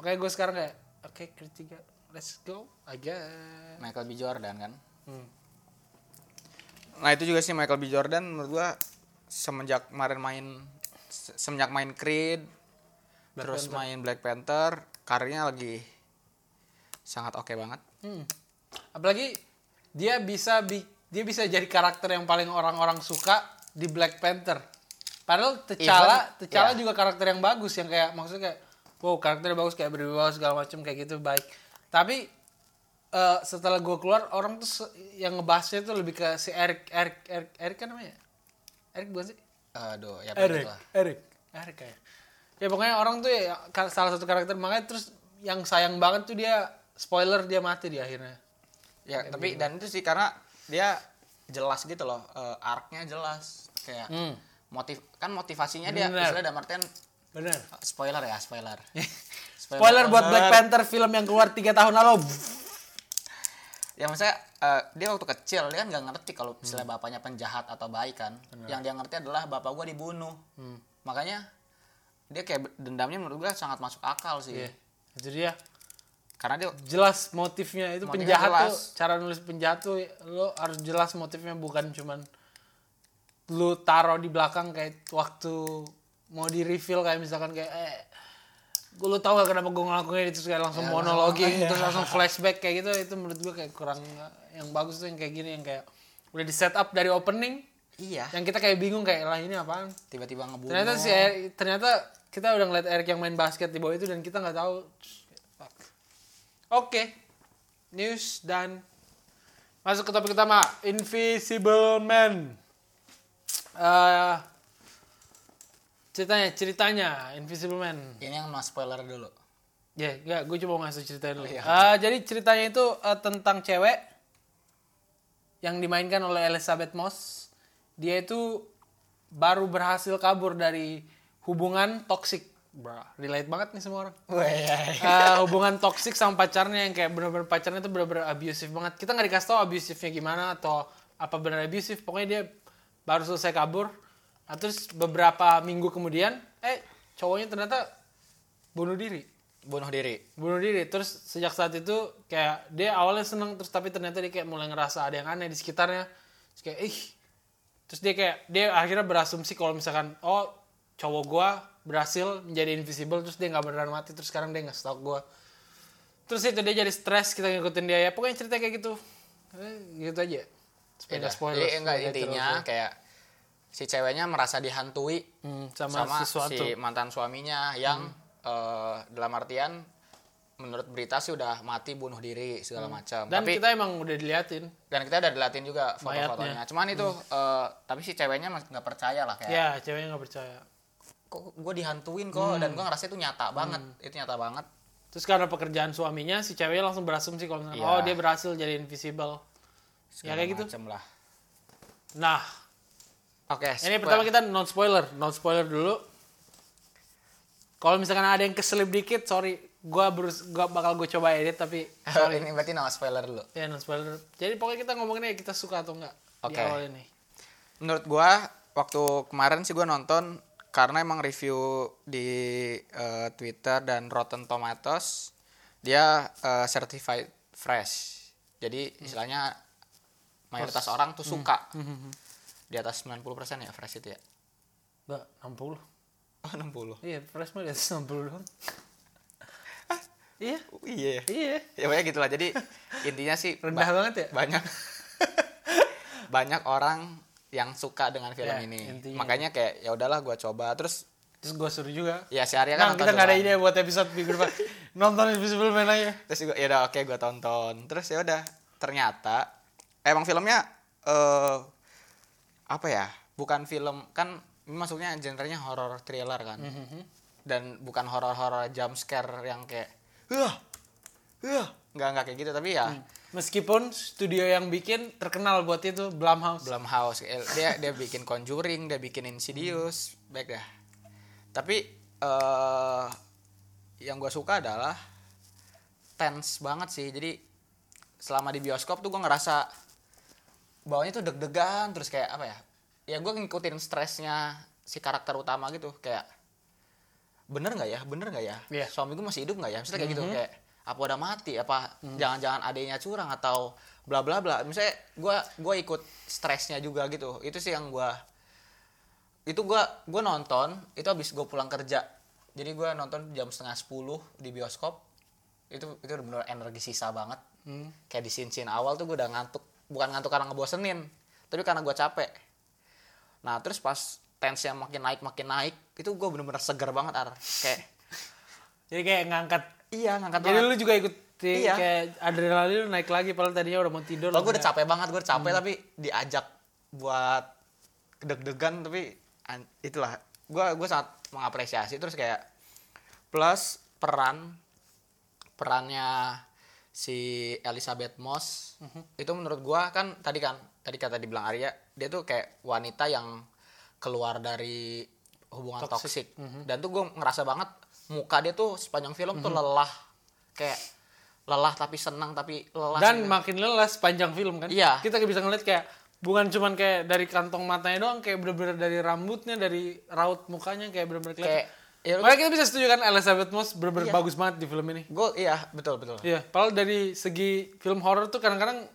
Makanya gue sekarang kayak oke Creed 3 let's go aja Michael B. Jordan kan Hmm. nah itu juga sih Michael B Jordan menurut gua semenjak kemarin main se- semenjak main Creed Black terus Panther. main Black Panther karirnya lagi sangat oke banget Hmm. apalagi dia bisa bi dia bisa jadi karakter yang paling orang-orang suka di Black Panther padahal T'Challa T'Challa ya. juga karakter yang bagus yang kayak maksudnya kayak wow karakternya bagus kayak berwibawa segala macam kayak gitu baik tapi eh, setelah gue keluar orang tuh yang ngebahasnya tuh lebih ke si Eric Eric Eric Eric kan namanya? Eric bukan sih? Aduh ya Eric begitulah. Eric. Eric kayak ya pokoknya orang tuh ya salah satu karakter. Makanya terus yang sayang banget tuh dia spoiler dia mati di akhirnya. Ya tapi dan itu sih karena dia jelas gitu loh eh, arc-nya jelas. Kayak Hmm. motif kan motivasinya dia dalam artian bener. spoiler ya spoiler. Spoiler buat alert. Black Panther film yang keluar tiga tahun lalu. Ya maksudnya eh, dia waktu kecil dia kan nggak ngerti kalau misalnya bapaknya penjahat atau baik kan. Yang dia ngerti adalah bapak gua dibunuh. Makanya dia kayak dendamnya menurut gua sangat masuk akal sih. Iya, itu dia. karena dia Jelas motifnya itu Motifnya penjahat tuh, jelas. cara nulis penjahat tuh lo harus jelas motifnya bukan cuman lu taruh di belakang kayak waktu mau di reveal kayak misalkan kayak eh gue lu tau gak kenapa gue ngelakuin itu kayak langsung monologing terus langsung flashback kayak gitu. Itu menurut gue kayak kurang yang bagus tuh yang kayak gini yang kayak udah di set up dari opening. Iya. Yang kita kayak bingung kayak lah ini apaan? Tiba-tiba ngebunuh. Ternyata si Eric- ternyata kita udah ngeliat Eric yang main basket di bawah itu dan kita nggak tahu. Oke. News dan masuk ke topik utama Invisible Man. Eh, ceritanya ceritanya Invisible Man. Ini yang no spoiler dulu. Ya nggak gue cuma mau ngasih ceritanya dulu. Oh, iya. Eh, jadi ceritanya itu eh, tentang cewek yang dimainkan oleh Elizabeth Moss. Dia itu baru berhasil kabur dari hubungan toksik bro relate banget nih semua orang. Eh, hubungan toksik sama pacarnya yang kayak bener-bener pacarnya itu bener-bener abusive banget. Kita nggak dikasih tau abusifnya gimana atau apa bener abusive. Pokoknya dia baru selesai kabur Nah, terus beberapa minggu kemudian eh cowoknya ternyata bunuh diri. Bunuh diri. Bunuh diri. Terus sejak saat itu kayak dia awalnya seneng terus tapi ternyata dia kayak mulai ngerasa ada yang aneh di sekitarnya. Terus kayak ih. Terus dia kayak dia akhirnya berasumsi kalau misalkan oh cowok gua berhasil menjadi invisible terus dia nggak beneran mati terus sekarang dia nggak stalk gua. Terus itu dia jadi stres kita ngikutin dia ya. Pokoknya cerita kayak gitu. Eh, gitu aja. Supaya nggak spoiler Jadi enggak intinya terus- kayak si ceweknya merasa dihantui Hmm, sama, sama, sesuatu Hmm. si mantan suaminya yang eh, dalam artian menurut berita sih udah mati bunuh diri segala macam. Hmm. dan Tapi kita emang udah diliatin dan kita udah dilatin juga foto-fotonya. Cuman itu eh, tapi si ceweknya nggak percaya lah kayak ya ceweknya nggak percaya kok gue dihantuin kok Hmm. dan gue ngerasa itu nyata banget. Itu nyata banget. Terus karena pekerjaan suaminya, si ceweknya langsung berasumsi kalau misalnya, Iya. oh dia berhasil jadi invisible. Ya Segala kayak gitu. lah. Nah, Oke, ini spoil- pertama kita non spoiler, non spoiler dulu. Kalau misalkan ada yang keselip dikit, sorry, gua berus, gua bakal gue coba edit tapi ini berarti no spoiler dulu. ya non spoiler. Jadi pokoknya kita ngomongin ya kita suka atau enggak di Oke. awal ini. menurut gua waktu kemarin sih gua nonton karena emang review di eh, Twitter dan Rotten Tomatoes dia eh, certified fresh. Jadi istilahnya mayoritas orang tuh suka. Di atas 90% ya fresh itu ya. Enggak, 60. Oh, 60. Iya, fresh mah di atas 60 doang. iya, Oh, iya. iya. Ya pokoknya gitulah. Jadi intinya sih Rendah ba- banget ya? banyak banyak orang yang suka dengan film Ya, ini. intinya. Makanya kayak ya udahlah gua coba terus Terus gue suruh juga. ya si Arya Nah, kan kita nonton nggak ada duluan. ide buat episode minggu depan. Nonton Invisible Man aja. terus juga ya udah oke gue tonton terus ya udah ternyata emang filmnya eh apa ya bukan film kan ini masuknya genrenya horror thriller kan. Dan bukan horror horror jump scare yang kayak wah wah nggak nggak kayak gitu. Tapi ya Meskipun studio yang bikin terkenal buat itu Blumhouse. Blumhouse. Dia dia bikin Conjuring dia bikin Insidious baik dah. Tapi eh yang gue suka adalah tense banget sih. Jadi selama di bioskop tuh gue ngerasa bawahnya tuh deg-degan terus kayak apa ya ya gue ngikutin stresnya si karakter utama gitu kayak bener nggak ya? Bener nggak ya? Iya. suami gue masih hidup nggak ya? Misalnya kayak gitu kayak apa udah mati? Apa jangan-jangan adanya curang atau bla bla bla? Misalnya gue gua ikut stresnya juga gitu. Itu sih yang gue itu gue gua nonton itu habis gue pulang kerja. Jadi gue nonton jam setengah 10 di bioskop. Itu itu benar energi sisa banget. Kayak di scene-scene awal tuh gue udah ngantuk bukan ngantuk karena ngebosenin tapi karena gue capek nah terus pas tensinya makin naik makin naik itu gue bener-bener seger banget ar kayak Jadi kayak ngangkat. iya ngangkat Jadi banget lu juga ikut Iya. kayak adrenalin lu naik lagi padahal tadinya udah mau tidur. Kalau gue udah capek banget, gue udah capek tapi diajak buat deg-degan tapi itulah gue gue sangat mengapresiasi terus kayak plus peran perannya si Elizabeth Moss. Itu menurut gue kan tadi kan tadi kata dibilang Arya dia tuh kayak wanita yang keluar dari hubungan toksik dan tuh gue ngerasa banget muka dia tuh sepanjang film tuh lelah. Kayak lelah tapi senang tapi lelah Dan gitu. makin lelah sepanjang film kan. Iya. Kita bisa ngeliat kayak bukan cuman kayak dari kantong matanya doang, kayak bener-bener dari rambutnya, dari raut mukanya kayak bener-bener kayak ya Makanya kita bisa setuju kan Elizabeth Moss bener-bener Iya. bagus banget di film ini. gue iya betul betul. Iya, padahal dari segi film horor tuh kadang-kadang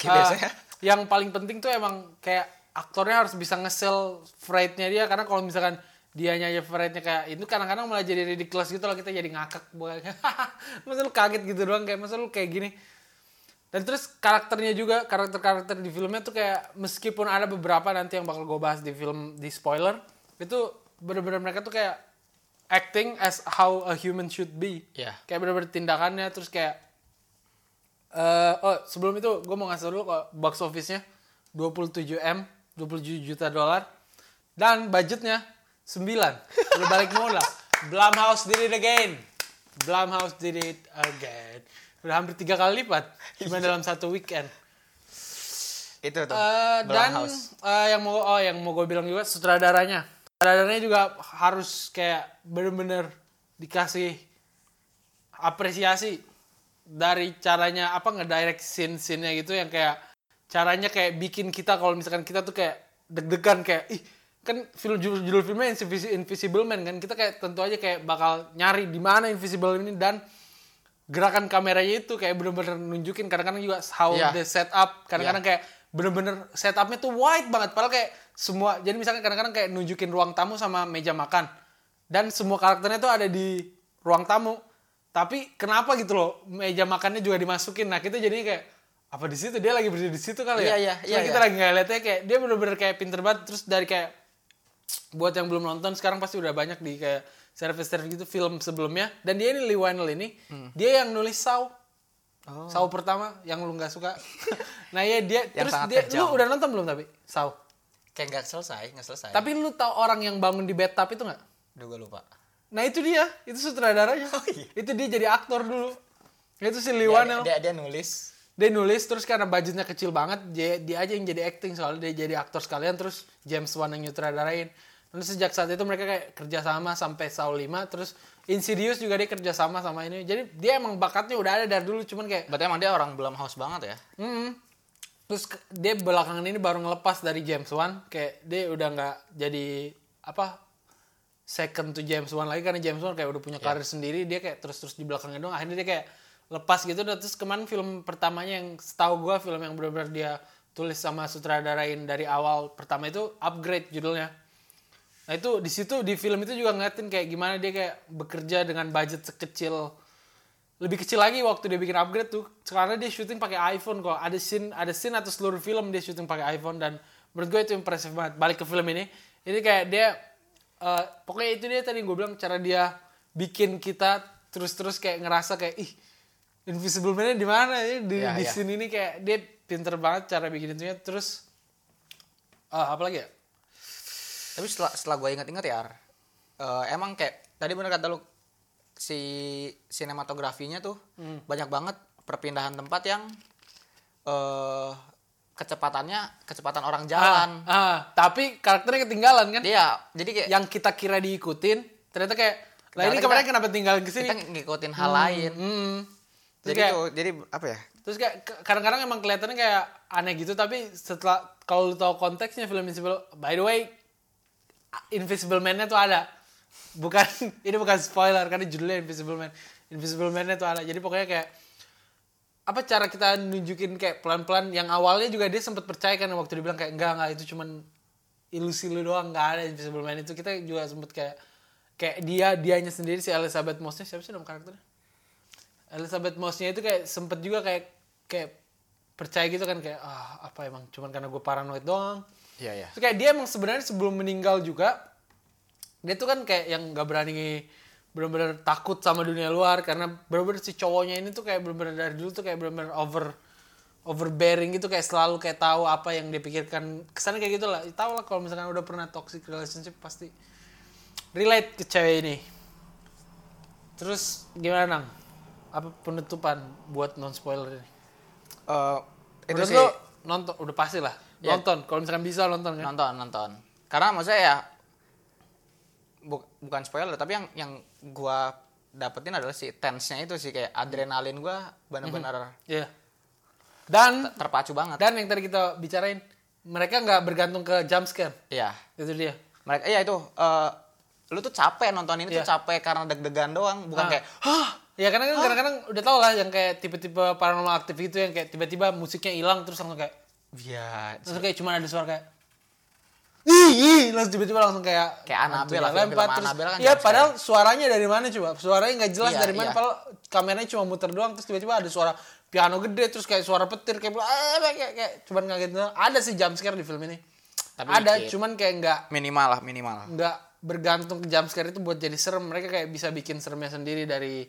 Kayak uh, biasanya yang paling penting tuh emang kayak aktornya harus bisa fright-nya dia. Karena kalau misalkan dianya aja favorite-nya kayak itu kadang-kadang malah jadi ridiculous gitu loh. Kita jadi ngakak bukan masa lu kaget gitu doang kayak masa lu kayak gini. Dan terus karakternya juga karakter-karakter di filmnya tuh kayak meskipun ada beberapa nanti yang bakal gue bahas di film di spoiler itu bener-bener mereka tuh kayak acting as how a human should be. Iya. kayak bener-bener tindakannya terus kayak eh oh sebelum itu gue mau ngasih dulu kok box office-nya 27 m 27 juta dolar dan budgetnya 9 udah balik modal Blumhouse did it again. Blumhouse did it again. Udah hampir tiga kali lipat cuma dalam satu weekend. Itu tuh Eh, dan eh, yang mau oh yang mau gue bilang juga sutradaranya sutradaranya juga harus kayak bener-bener dikasih apresiasi dari caranya apa ngedirect scene scene-nya gitu yang kayak caranya kayak bikin kita kalau misalkan kita tuh kayak deg-degan kayak ih kan film judul, judul filmnya Invisi- Invisible Man kan? Kita kayak tentu aja kayak bakal nyari di mana Invisible ini dan gerakan kameranya itu kayak bener-bener nunjukin. Kadang-kadang juga how Iya. the setup kadang-kadang kayak bener-bener setupnya tuh wide banget. Padahal kayak semua jadi misalkan kadang-kadang kayak nunjukin ruang tamu sama meja makan. Dan semua karakternya tuh ada di ruang tamu. Tapi kenapa gitu loh meja makannya juga dimasukin? Nah kita jadinya kayak apa di situ? Dia lagi berdiri di situ kali ya? Iya, iya, iya, kita iya. lagi nggak liatnya kayak dia bener-bener kayak pinter banget. Terus dari kayak buat yang belum nonton sekarang pasti udah banyak di kayak service-service gitu film sebelumnya. Dan dia ini Lee Wannell ini Hmm. dia yang nulis Saw. Oh. Saw pertama yang lu nggak suka. Nah ya dia Yang terus dia kejam. lu udah nonton belum tapi? Saw kayak nggak selesai nggak selesai. Tapi lu tahu orang yang bangun di bathtub itu nggak? Duh, gue lupa. Nah itu dia. Itu sutradaranya. Oh, iya. itu dia jadi aktor dulu. Itu si Lee dia, dia, dia nulis. Dia nulis terus karena budgetnya kecil banget dia, dia aja yang jadi acting soalnya dia jadi aktor sekalian terus James Wan yang nyutradarain. Terus sejak saat itu mereka kayak kerjasama sampai Saw 5 terus Insidious juga dia kerjasama sama ini. Jadi dia emang bakatnya udah ada dari dulu cuman kayak berarti emang dia orang belum house banget ya? Mm terus dia belakangan ini baru ngelepas dari James Wan kayak dia udah nggak jadi apa second to James Wan lagi karena James Wan kayak udah punya karir sendiri dia kayak terus-terus di belakangnya doang. Akhirnya dia kayak lepas gitu dan terus kemarin film pertamanya yang setahu gua film yang benar-benar dia tulis sama sutradarain dari awal pertama itu Upgrade judulnya. Nah itu di situ di film itu juga ngeliatin kayak gimana dia kayak bekerja dengan budget sekecil lebih kecil lagi waktu dia bikin upgrade tuh karena dia syuting pakai iPhone kok. Ada scene ada scene atau seluruh film dia syuting pakai iPhone dan menurut gue itu impresif banget. Balik ke film ini ini kayak dia eh, pokoknya itu dia tadi gue bilang cara dia bikin kita terus-terus kayak ngerasa kayak ih Invisible Man-nya di mana ya? Di, Iya, di iya. scene ini kayak dia pinter banget cara bikin itunya. Terus eh, apa lagi ya? Tapi setelah setelah gue inget-inget ya Ar, eh, emang kayak tadi bener kata lu si sinematografinya tuh Hmm. banyak banget perpindahan tempat yang eh kecepatannya kecepatan orang jalan. ah, ah, tapi karakternya ketinggalan kan? Dia jadi kayak yang kita kira diikutin ternyata kayak lah ini kemarin kenapa tinggalin ke sini? kita ngikutin hal lain. Hmm. Terus jadi kayak, tuh jadi apa ya? terus kayak kadang-kadang emang kelihatannya kayak aneh gitu tapi setelah kalau lu tahu konteksnya film Invisible by the way Invisible Man-nya tuh ada bukan ini bukan spoiler karena judulnya Invisible Man. Invisible Man-nya tuh ada jadi pokoknya kayak apa cara kita nunjukin kayak pelan-pelan? Yang awalnya juga dia sempat percaya kan waktu dia bilang kayak enggak enggak itu cuman ilusi lu doang nggak ada Invisible Man itu. Kita juga sempet kayak kayak dia dianya sendiri si Elizabeth Moss-nya. Siapa sih nama karakternya? Elizabeth Moss-nya itu kayak sempet juga kayak kayak percaya gitu kan kayak ah apa emang? Cuman karena gue paranoid doang. Iya iya. Terus kayak dia emang sebenarnya sebelum meninggal juga dia tuh kan kayak yang nggak berani benar-benar takut sama dunia luar karena benar-benar si cowoknya ini tuh kayak benar-benar dari dulu tuh kayak benar-benar over overbearing gitu kayak selalu kayak tahu apa yang dia pikirkan. Kesannya kayak gitu lah. Tahu lah kalau misalkan udah pernah toxic relationship pasti relate ke cewek ini. Terus gimana nang? Apa penutupan buat non spoiler ini? Eh, itu Menurut sih. lu nonton udah pasti lah. Ya. nonton kalau misalkan bisa nonton kan? Nonton nonton. Karena maksudnya ya bu- bukan spoiler tapi yang yang gua dapetin adalah si tense-nya itu sih kayak adrenalin gua benar-benar Iya. Dan terpacu banget dan yang tadi kita bicarain mereka nggak bergantung ke jump scare. iya Itu dia. mereka iya itu eh, lu tuh capek nonton ini Iya. tuh capek karena deg-degan doang bukan Ah. kayak hah Ya karena kan kadang-kadang udah tau lah yang kayak tipe-tipe paranormal aktif itu yang kayak tiba-tiba musiknya hilang terus langsung kayak iya terus kayak cuma ada suara kayak ih ih langsung tiba-tiba langsung kayak Kayak lah, film-film lempar, terus kan ya jump padahal suaranya dari mana coba suaranya nggak jelas Iya, dari mana iya. padahal kameranya cuma muter doang terus tiba-tiba ada suara piano gede terus kayak suara petir kayak ah, kayak kayak, kayak cuman ngagetin doang. ada sih jump scare di film ini Tapi ada dikit. cuman kayak nggak minimal lah minimal nggak bergantung ke jump scare itu buat jadi serem mereka kayak bisa bikin seremnya sendiri dari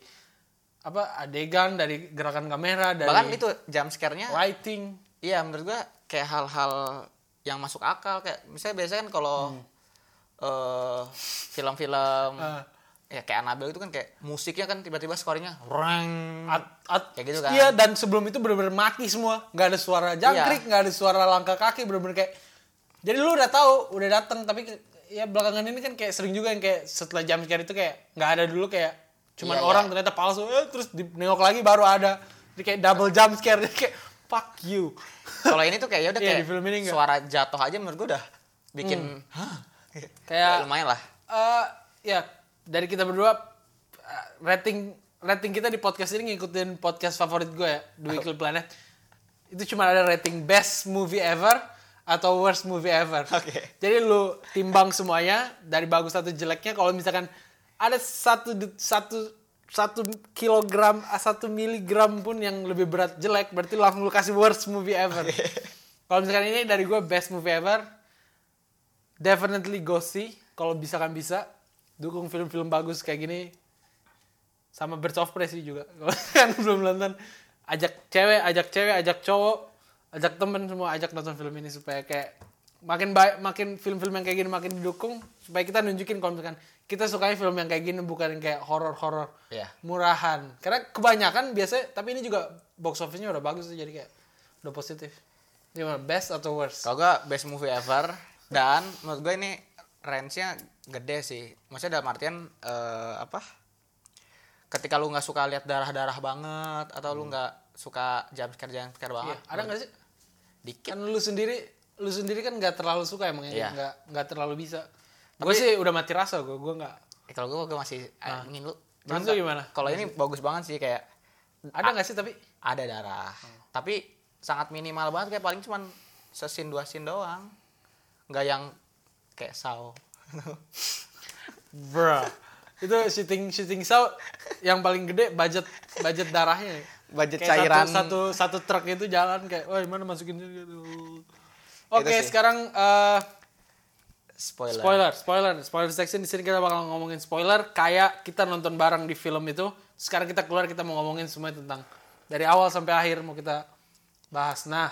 apa adegan dari gerakan kamera dari bahkan itu jump scare-nya lighting iya menurut gua kayak hal-hal yang masuk akal kayak misalnya biasanya kan kalau eh, film-film Ah. ya kayak Annabelle itu kan kayak musiknya kan tiba-tiba skornya reng At- at- Kayak gitu kan. Iya dan sebelum itu bener-bener mati semua, nggak ada suara jangkrik, nggak ada suara langkah kaki, bener-bener kayak. Jadi lu udah tahu, udah datang, tapi ya belakangan ini kan kayak sering juga yang kayak setelah jam scare itu kayak nggak ada dulu kayak cuman Iya, orang iya. ternyata palsu, eh, terus di nengok lagi baru ada. Jadi kayak double jump scare, jadi kayak fuck you. Kalau ini tuh kayak ya udah Iya, kayak film ini suara jatuh aja menurut gua udah bikin hah Kayak Ya, lumayan lah eh ya dari kita berdua eh, rating rating kita di podcast ini ngikutin podcast favorit gue ya, The Weekly Planet. Itu cuma ada rating best movie ever atau worst movie ever. Oke. Jadi lu timbang semuanya dari bagus atau jeleknya. Kalau misalkan ada satu satu satu kilogram ah, satu miligram pun yang lebih berat jelek, berarti langsung lu kasih worst movie ever. Kalau misalkan ini dari gue best movie ever, definitely go see kalau bisa kan bisa. Dukung film-film bagus kayak gini. Sama Birds of Prey sih juga. Kalau kan belum nonton ajak cewek ajak cewek ajak cowok ajak temen semua ajak nonton film ini supaya kayak makin baik makin film-film yang kayak gini makin didukung supaya kita nunjukin kalau misalkan kita sukanya film yang kayak gini bukan yang kayak horor-horor Iya. murahan karena kebanyakan biasanya tapi ini juga box office-nya udah bagus jadi kayak udah positif gimana best atau worst Kalau gue best movie ever dan menurut gue ini range-nya gede sih. Maksudnya dalam artian eh, apa? Ketika lu nggak suka lihat darah-darah banget atau lu nggak suka scare jump scare Iya, banget. ada nggak sih Dikit. kan lu sendiri lu sendiri kan nggak terlalu suka emang ya Iya. nggak nggak terlalu bisa gue sih udah mati rasa gue gue nggak Eh, kalau gue gue masih ah. ingin lu. Cuman tuh gimana? Kalau ini bagus banget sih kayak ada nggak sih tapi ada darah. Tapi sangat minimal banget kayak paling cuman sesin dua sin doang. Nggak yang kayak saw. bro itu shooting shooting saw yang paling gede budget budget darahnya ya. Budget Kayak cairan. satu, satu satu truk itu jalan kayak wah mana masukin gitu oke Itu sih. sekarang eh, Spoiler. spoiler spoiler. Spoiler section di sini kita bakal ngomongin spoiler kayak kita nonton bareng di film itu. Sekarang kita keluar kita mau ngomongin semua tentang dari awal sampai akhir mau kita bahas. Nah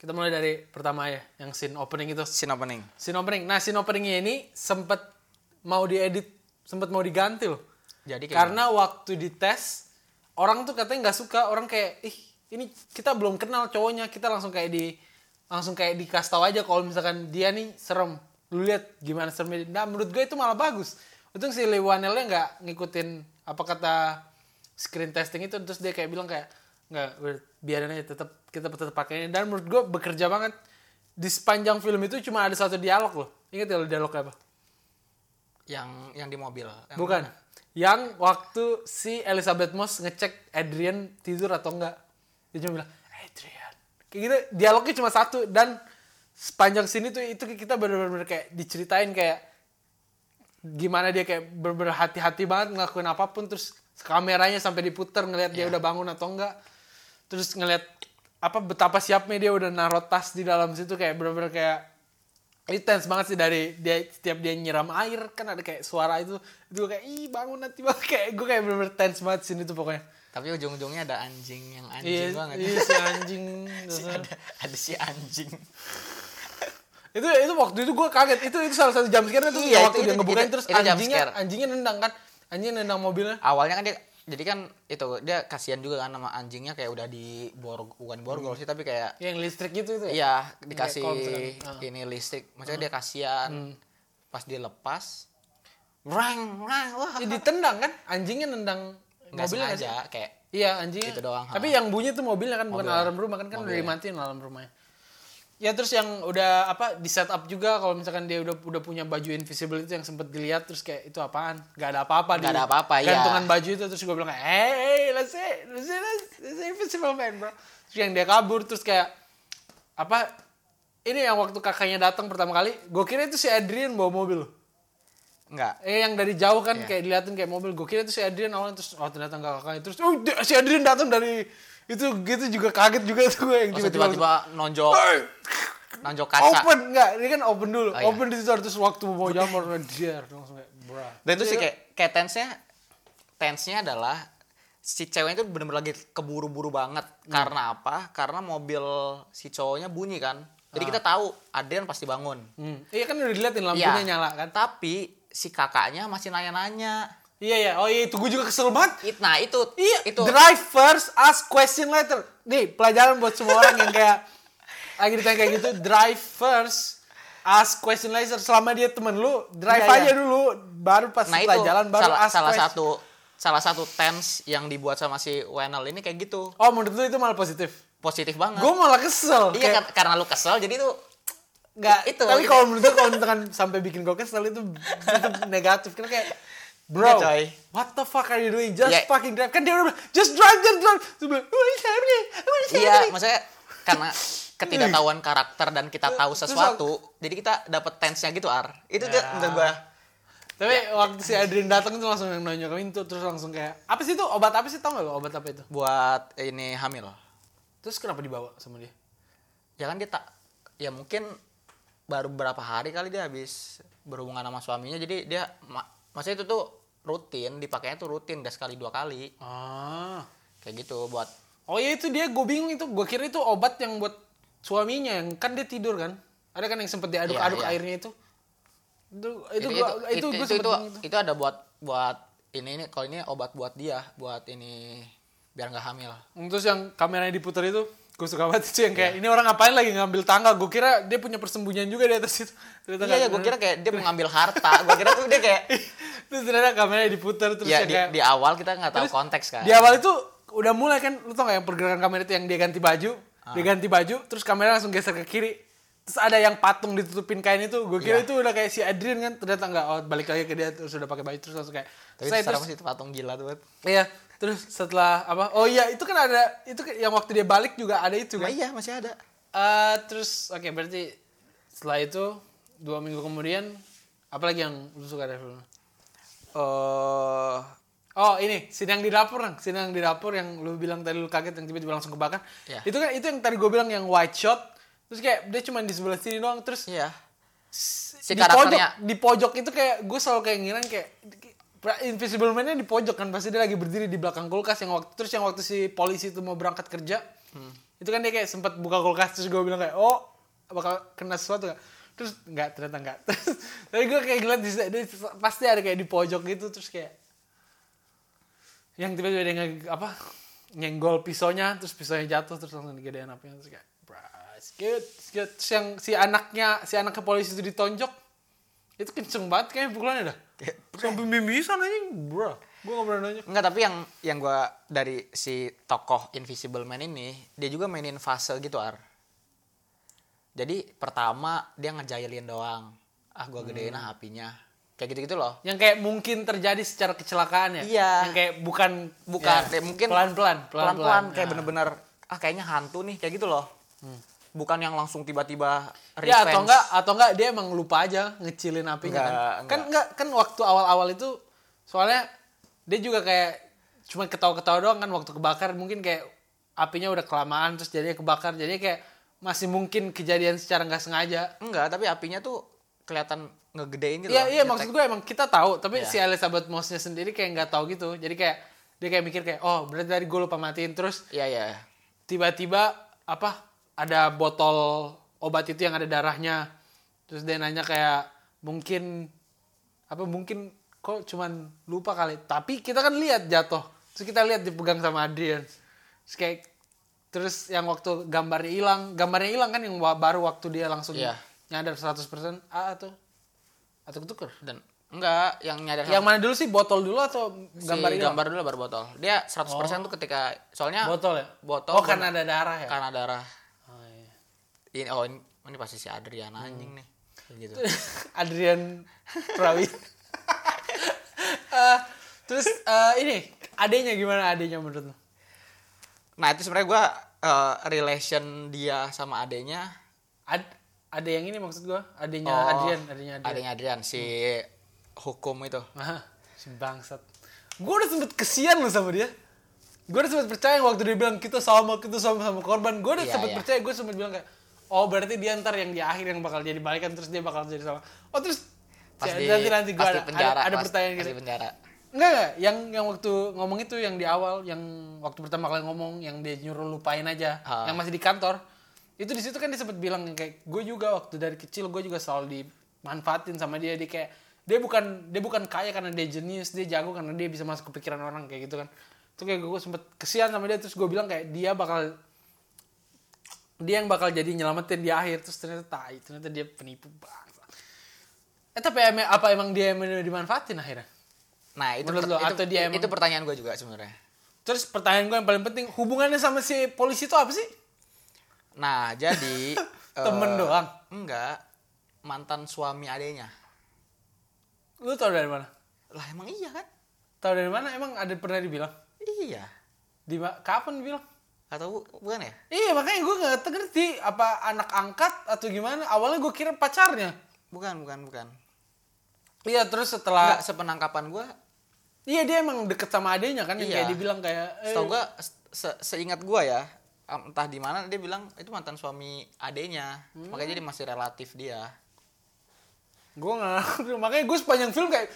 kita mulai dari pertama ya yang scene opening itu. Scene opening. scene opening. Nah scene openingnya ini sempet mau diedit sempet mau diganti loh. Jadi kayak karena waktu dites orang tuh katanya nggak suka. Orang kayak ih ini kita belum kenal cowoknya kita langsung kayak di langsung kayak dikasih tahu aja kalau misalkan dia nih serem. Lu lihat gimana seremnya nah menurut gue itu malah bagus. Untung si Lewanelnya nggak ngikutin apa kata screen testing itu terus dia kayak bilang kayak nggak biarin aja tetap kita tetap pakai ini. Dan menurut gue bekerja banget. Di sepanjang film itu cuma ada satu dialog loh. Ingat ya lo dialognya apa? Yang yang di mobil. Yang Bukan. Yang waktu si Elizabeth Moss ngecek Adrian tidur atau enggak. Dia cuma bilang, Adrian. Kayak gitu, dialognya cuma satu. Dan sepanjang sini tuh itu kita bener-bener kayak diceritain kayak gimana dia kayak bener-bener hati-hati banget ngelakuin apa pun. Terus kameranya sampai diputer ngelihat dia udah bangun atau enggak. Terus ngelihat apa betapa siapnya dia udah naruh tas di dalam situ kayak bener-bener kayak intens banget sih dari dia setiap dia nyiram air kan ada kayak suara itu itu gue kayak ih bangun nanti banget kayak gue kayak bener-bener tense banget sini tuh pokoknya Tapi ujung-ujungnya ada anjing yang anjing iya, banget. iya si anjing. Si ada, ada si anjing. itu itu waktu itu gue kaget. Itu itu salah satu jam scare tuh Iya, waktu itu- dia itu- ngebukain itu- terus itu anjingnya anjingnya nendang kan. Anjingnya nendang mobilnya. Awalnya kan dia jadi kan itu dia kasihan juga kan sama anjingnya kayak udah di bor bukan borgol sih tapi kayak yang listrik gitu itu ya? iya dikasih ah. ini listrik. Maksudnya dia kasihan. Hmm. pas dia lepas rang rang wah. Ya, ditendang kan? Anjingnya nendang nggak mobilnya nggak sih? sengaja kayak Iya anjingnya. Itu doang, Tapi ha. yang bunyi tuh mobilnya kan bukan Mobil. alarm rumah kan kan udah Mobil. dimatiin alarm rumahnya. Ya terus yang udah apa di setup juga kalau misalkan dia udah udah punya baju invisible itu yang sempet dilihat terus kayak itu apaan? Gak ada apa-apa Nggak ada apa-apa, iya. Gantungan baju itu terus gue bilang kayak, hey, let's say, let's say, let's say invisible man bro. Terus yang dia kabur terus kayak apa? ini yang waktu kakaknya datang pertama kali, gue kira itu si Adrian bawa mobil. Enggak. Eh yang dari jauh kan Iya. kayak diliatin kayak mobil. Gue kira itu si Adrian awalnya terus oh ternyata enggak kakaknya. Terus oh si Adrian datang dari itu gitu juga kaget juga tuh gue yang tiba-tiba tiba-tiba nonjok "Hey, nonjok kaca. open enggak ini kan open dulu Oh, iya. open di situ terus waktu mau jamur dia langsung kayak bra Dan itu sih kayak kayak tense-nya tense-nya adalah si ceweknya itu bener-bener lagi keburu-buru banget. Karena apa? Karena mobil si cowoknya bunyi kan. Jadi kita tahu Adrian pasti bangun. hmm. iya kan udah diliatin lampunya Iya. nyala kan Tapi si kakaknya masih nanya-nanya. iya ya oh iya itu gue juga kesel banget It, nah itu Iya, itu drive first, ask question later. Nih, pelajaran buat semua orang yang kayak lagi ditanya kayak gitu, drive first, ask question later. Selama dia temen lu, drive Iya, aja iya. dulu, baru pas nah setelah itu jalan baru salah, ask salah question. satu salah satu tense yang dibuat sama si Wenel ini kayak gitu. Oh, menurut lu itu malah positif. Positif banget. Gue malah kesel. iya kayak, kar- karena lu kesel jadi tuh nggak itu, Tapi kalau menurut kalau misalkan sampai bikin gue kesel itu, itu negatif. Karena kayak, bro, Iya, coy. what the fuck are you doing? Just Iya. fucking drive. Kan dia udah bilang, just drive, just drive. Terus bilang, oh, iya, iya, iya, Iya, maksudnya karena ketidaktahuan karakter dan kita tahu sesuatu, jadi kita dapet tense-nya gitu, Ar. Itu tuh Ya. menurut gua Tapi waktu si Adrian datang tuh langsung yang nanya ke pintu terus langsung kayak apa sih itu obat apa sih tau gak lo obat apa itu? buat ini hamil. Terus kenapa dibawa sama dia? Ya kan dia tak ya mungkin baru beberapa hari kali dia habis berhubungan sama suaminya jadi dia ma- maksudnya itu tuh rutin dipakainya tuh rutin gak sekali dua kali Ah. kayak gitu buat Oh iya itu dia gue bingung itu gue kira itu obat yang buat suaminya yang kan dia tidur kan? Ada kan yang sempet diaduk-aduk Iya, iya. airnya itu? Itu itu itu gua, itu, itu, itu, itu, itu. itu ada buat buat ini ini kalau ini obat buat dia buat ini biar nggak hamil Terus yang kameranya diputar itu gue suka banget itu yang kayak ini orang ngapain lagi ngambil tangga? Gue kira dia punya persembunyian juga di atas itu. Ternyata iya ya gue kira kayak dia mau ngambil harta. Gue kira tuh dia kayak terus ternyata kameranya diputar terus ya yang di, kayak di awal kita nggak tahu konteks kan. Di awal itu udah mulai kan, lu tau gak yang pergerakan kamera itu yang dia ganti baju, Ah. dia ganti baju, terus kamera langsung geser ke kiri. Terus ada yang patung ditutupin kain itu, gue kira Iya. itu udah kayak si Adrian kan, ternyata enggak, oh balik lagi ke dia terus udah pakai baju terus langsung kayak. tapi Saya terus, itu patung gila tuh iya, terus setelah apa? Oh iya, itu kan ada, itu kan yang waktu dia balik juga ada itu Nah, kan. iya masih ada Eh, terus oke berarti setelah itu dua minggu kemudian apalagi yang lu suka dari film? eh Oh ini sidang di dapur nang sidang di dapur yang lu bilang tadi lu kaget yang tiba-tiba langsung kebakar. Iya. Itu kan itu yang tadi gue bilang yang white shot. Terus kayak dia cuma di sebelah sini doang terus iya di si pojok karakternya di pojok itu kayak gue selalu kayak ngira kayak Invisible Man-nya di pojok kan pasti dia lagi berdiri di belakang kulkas yang waktu terus yang waktu si polisi itu mau berangkat kerja itu kan dia kayak sempat buka kulkas terus gue bilang kayak oh bakal kena sesuatu gak terus nggak ternyata nggak tapi gue kayak ngeliat di pasti ada kayak di pojok gitu terus kayak yang tiba-tiba dia nge, apa nyenggol pisaunya terus pisaunya jatuh terus langsung digedein apinya terus kayak "Bruh, it's good, it's good." terus yang si anaknya si anak ke polisi itu ditonjok itu kenceng banget kayaknya pukulannya dah Kayak, sampai mimisan aja bro gue gak pernah nanya Enggak, tapi yang yang gua dari si tokoh Invisible Man ini, dia juga mainin fase gitu, Ar. Jadi pertama dia ngejailin doang. Ah, gua gedein ah apinya. Kayak gitu-gitu loh. yang kayak mungkin terjadi secara kecelakaan ya Iya. yang kayak bukan Bukan, ya, kayak mungkin pelan-pelan Pelan-pelan kayak Nah. bener-bener ah kayaknya hantu nih, kayak gitu loh. Bukan yang langsung tiba-tiba Ya atau enggak atau enggak dia emang lupa aja ngecilin apinya Enggak, kan. enggak. Kan enggak kan waktu awal-awal itu soalnya dia juga kayak cuma ketawa-ketawa doang kan waktu kebakar mungkin kayak apinya udah kelamaan terus jadinya kebakar jadi kayak masih mungkin kejadian secara nggak sengaja. Enggak, tapi apinya tuh kelihatan ngegedein gitu Iya iya maksud gue emang kita tahu tapi Iya. si Elizabeth Moss-nya sendiri kayak nggak tahu gitu. Jadi kayak dia kayak mikir kayak oh berarti tadi gue lupa matiin terus Iya, iya. tiba-tiba apa ada botol obat itu yang ada darahnya. Terus dia nanya kayak mungkin apa mungkin kok cuman lupa kali? Tapi kita kan lihat jatuh. Terus kita lihat dipegang sama Adrian. Terus kayak terus yang waktu gambarnya hilang gambarnya hilang kan yang baru waktu dia langsung Iya. nyadar 100% ah atau atau ketuker? Dan enggak yang nyadar yang mana dulu sih botol dulu atau si gambar hilang? gambar dulu baru botol. Dia 100% tuh ketika soalnya botol ya? botol oh karena ada darah ya? Karena darah. Oh, iya. Ini oh ini, ini pasti si Adrian anjing nih. Gitu. Adrian Prawi. Eh, terus eh, ini adanya gimana adanya menurut lo? Nah, itu sebenarnya gua eh, relation dia sama adenya Ad, ada yang ini maksud gua adanya Oh, Adrian adanya Adrian adanya Adrian si hukum itu Aha, si bangsat gue udah sempet kesian loh sama dia gue udah sempet percaya waktu dia bilang kita sama kita sama sama korban gue udah Iya, sempet iya. percaya gue sempet bilang kayak oh berarti dia ntar yang di akhir yang bakal jadi balikan terus dia bakal jadi sama oh terus pasti nanti nanti gue ada, penjara ada, ada pasti- pertanyaan gitu penjara Enggak, enggak. Yang yang waktu ngomong itu yang di awal, yang waktu pertama kali ngomong, yang dia nyuruh lupain aja, Ah. yang masih di kantor. Itu di situ kan dia sempat bilang kayak gue juga waktu dari kecil gue juga selalu dimanfaatin sama dia. Dia kayak dia bukan dia bukan kaya karena dia jenius, dia jago karena dia bisa masuk ke pikiran orang kayak gitu kan. Itu kayak gue sempet kesian sama dia terus gue bilang kayak dia bakal dia yang bakal jadi nyelamatin di akhir terus ternyata tai ternyata dia penipu bangsa. Eh tapi apa emang dia yang dimanfaatin akhirnya? nah itu Menurut lo, itu, atau dia itu emang- pertanyaan gue juga sebenarnya Terus pertanyaan gue yang paling penting, hubungannya sama si polisi itu apa sih? nah jadi Temen eh, doang. enggak mantan suami adenya Lu tau dari mana? lah emang iya kan Tahu dari mana? Emang ada pernah dibilang? iya Di kapan dibilang? Atau bu- bukan ya Iya makanya gue gak ngerti apa anak angkat atau gimana. Awalnya gue kira pacarnya. bukan bukan bukan Iya terus setelah enggak sepenangkapan gue iya dia emang deket sama adenya kan yang Iya. kayak dibilang kayak eh, Setahu gua se- seingat gua ya, entah di mana dia bilang itu mantan suami adenya. Hmm. Makanya jadi masih relatif dia. gue nggak makanya gue sepanjang film kayak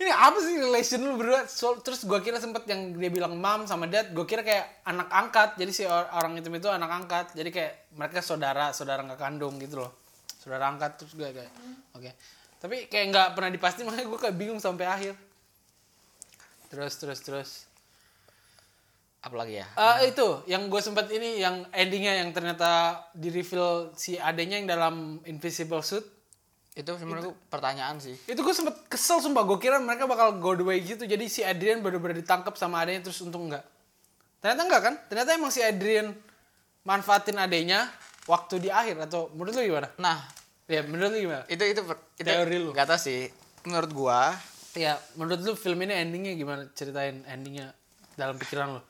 ini apa sih relation lu berdua? So- terus gue kira sempet yang dia bilang mam sama dad gue kira kayak anak angkat. Jadi si or- orang itu itu anak angkat. Jadi kayak mereka saudara saudara nggak kandung gitu loh. Saudara angkat terus gue kayak oke. Tapi kayak nggak pernah dipasti makanya gue kayak bingung sampai akhir. Terus terus terus. Apalagi ya? Eh, itu yang gue sempat ini yang endingnya yang ternyata di reveal si adenya yang dalam invisible suit Itu sebenarnya gua pertanyaan sih. itu gue sempet kesel sumpah. Gue kira mereka bakal go the way gitu. Jadi si Adrian bener-bener ditangkap sama adanya terus untung enggak ternyata enggak kan? Ternyata emang si Adrian manfaatin adanya waktu di akhir. Atau menurut lu gimana? Nah, ya menurut lu gimana? Itu itu, itu Teori lu. Gak tau sih. Menurut gua, ya menurut lu film ini endingnya gimana? Ceritain endingnya dalam pikiran lu.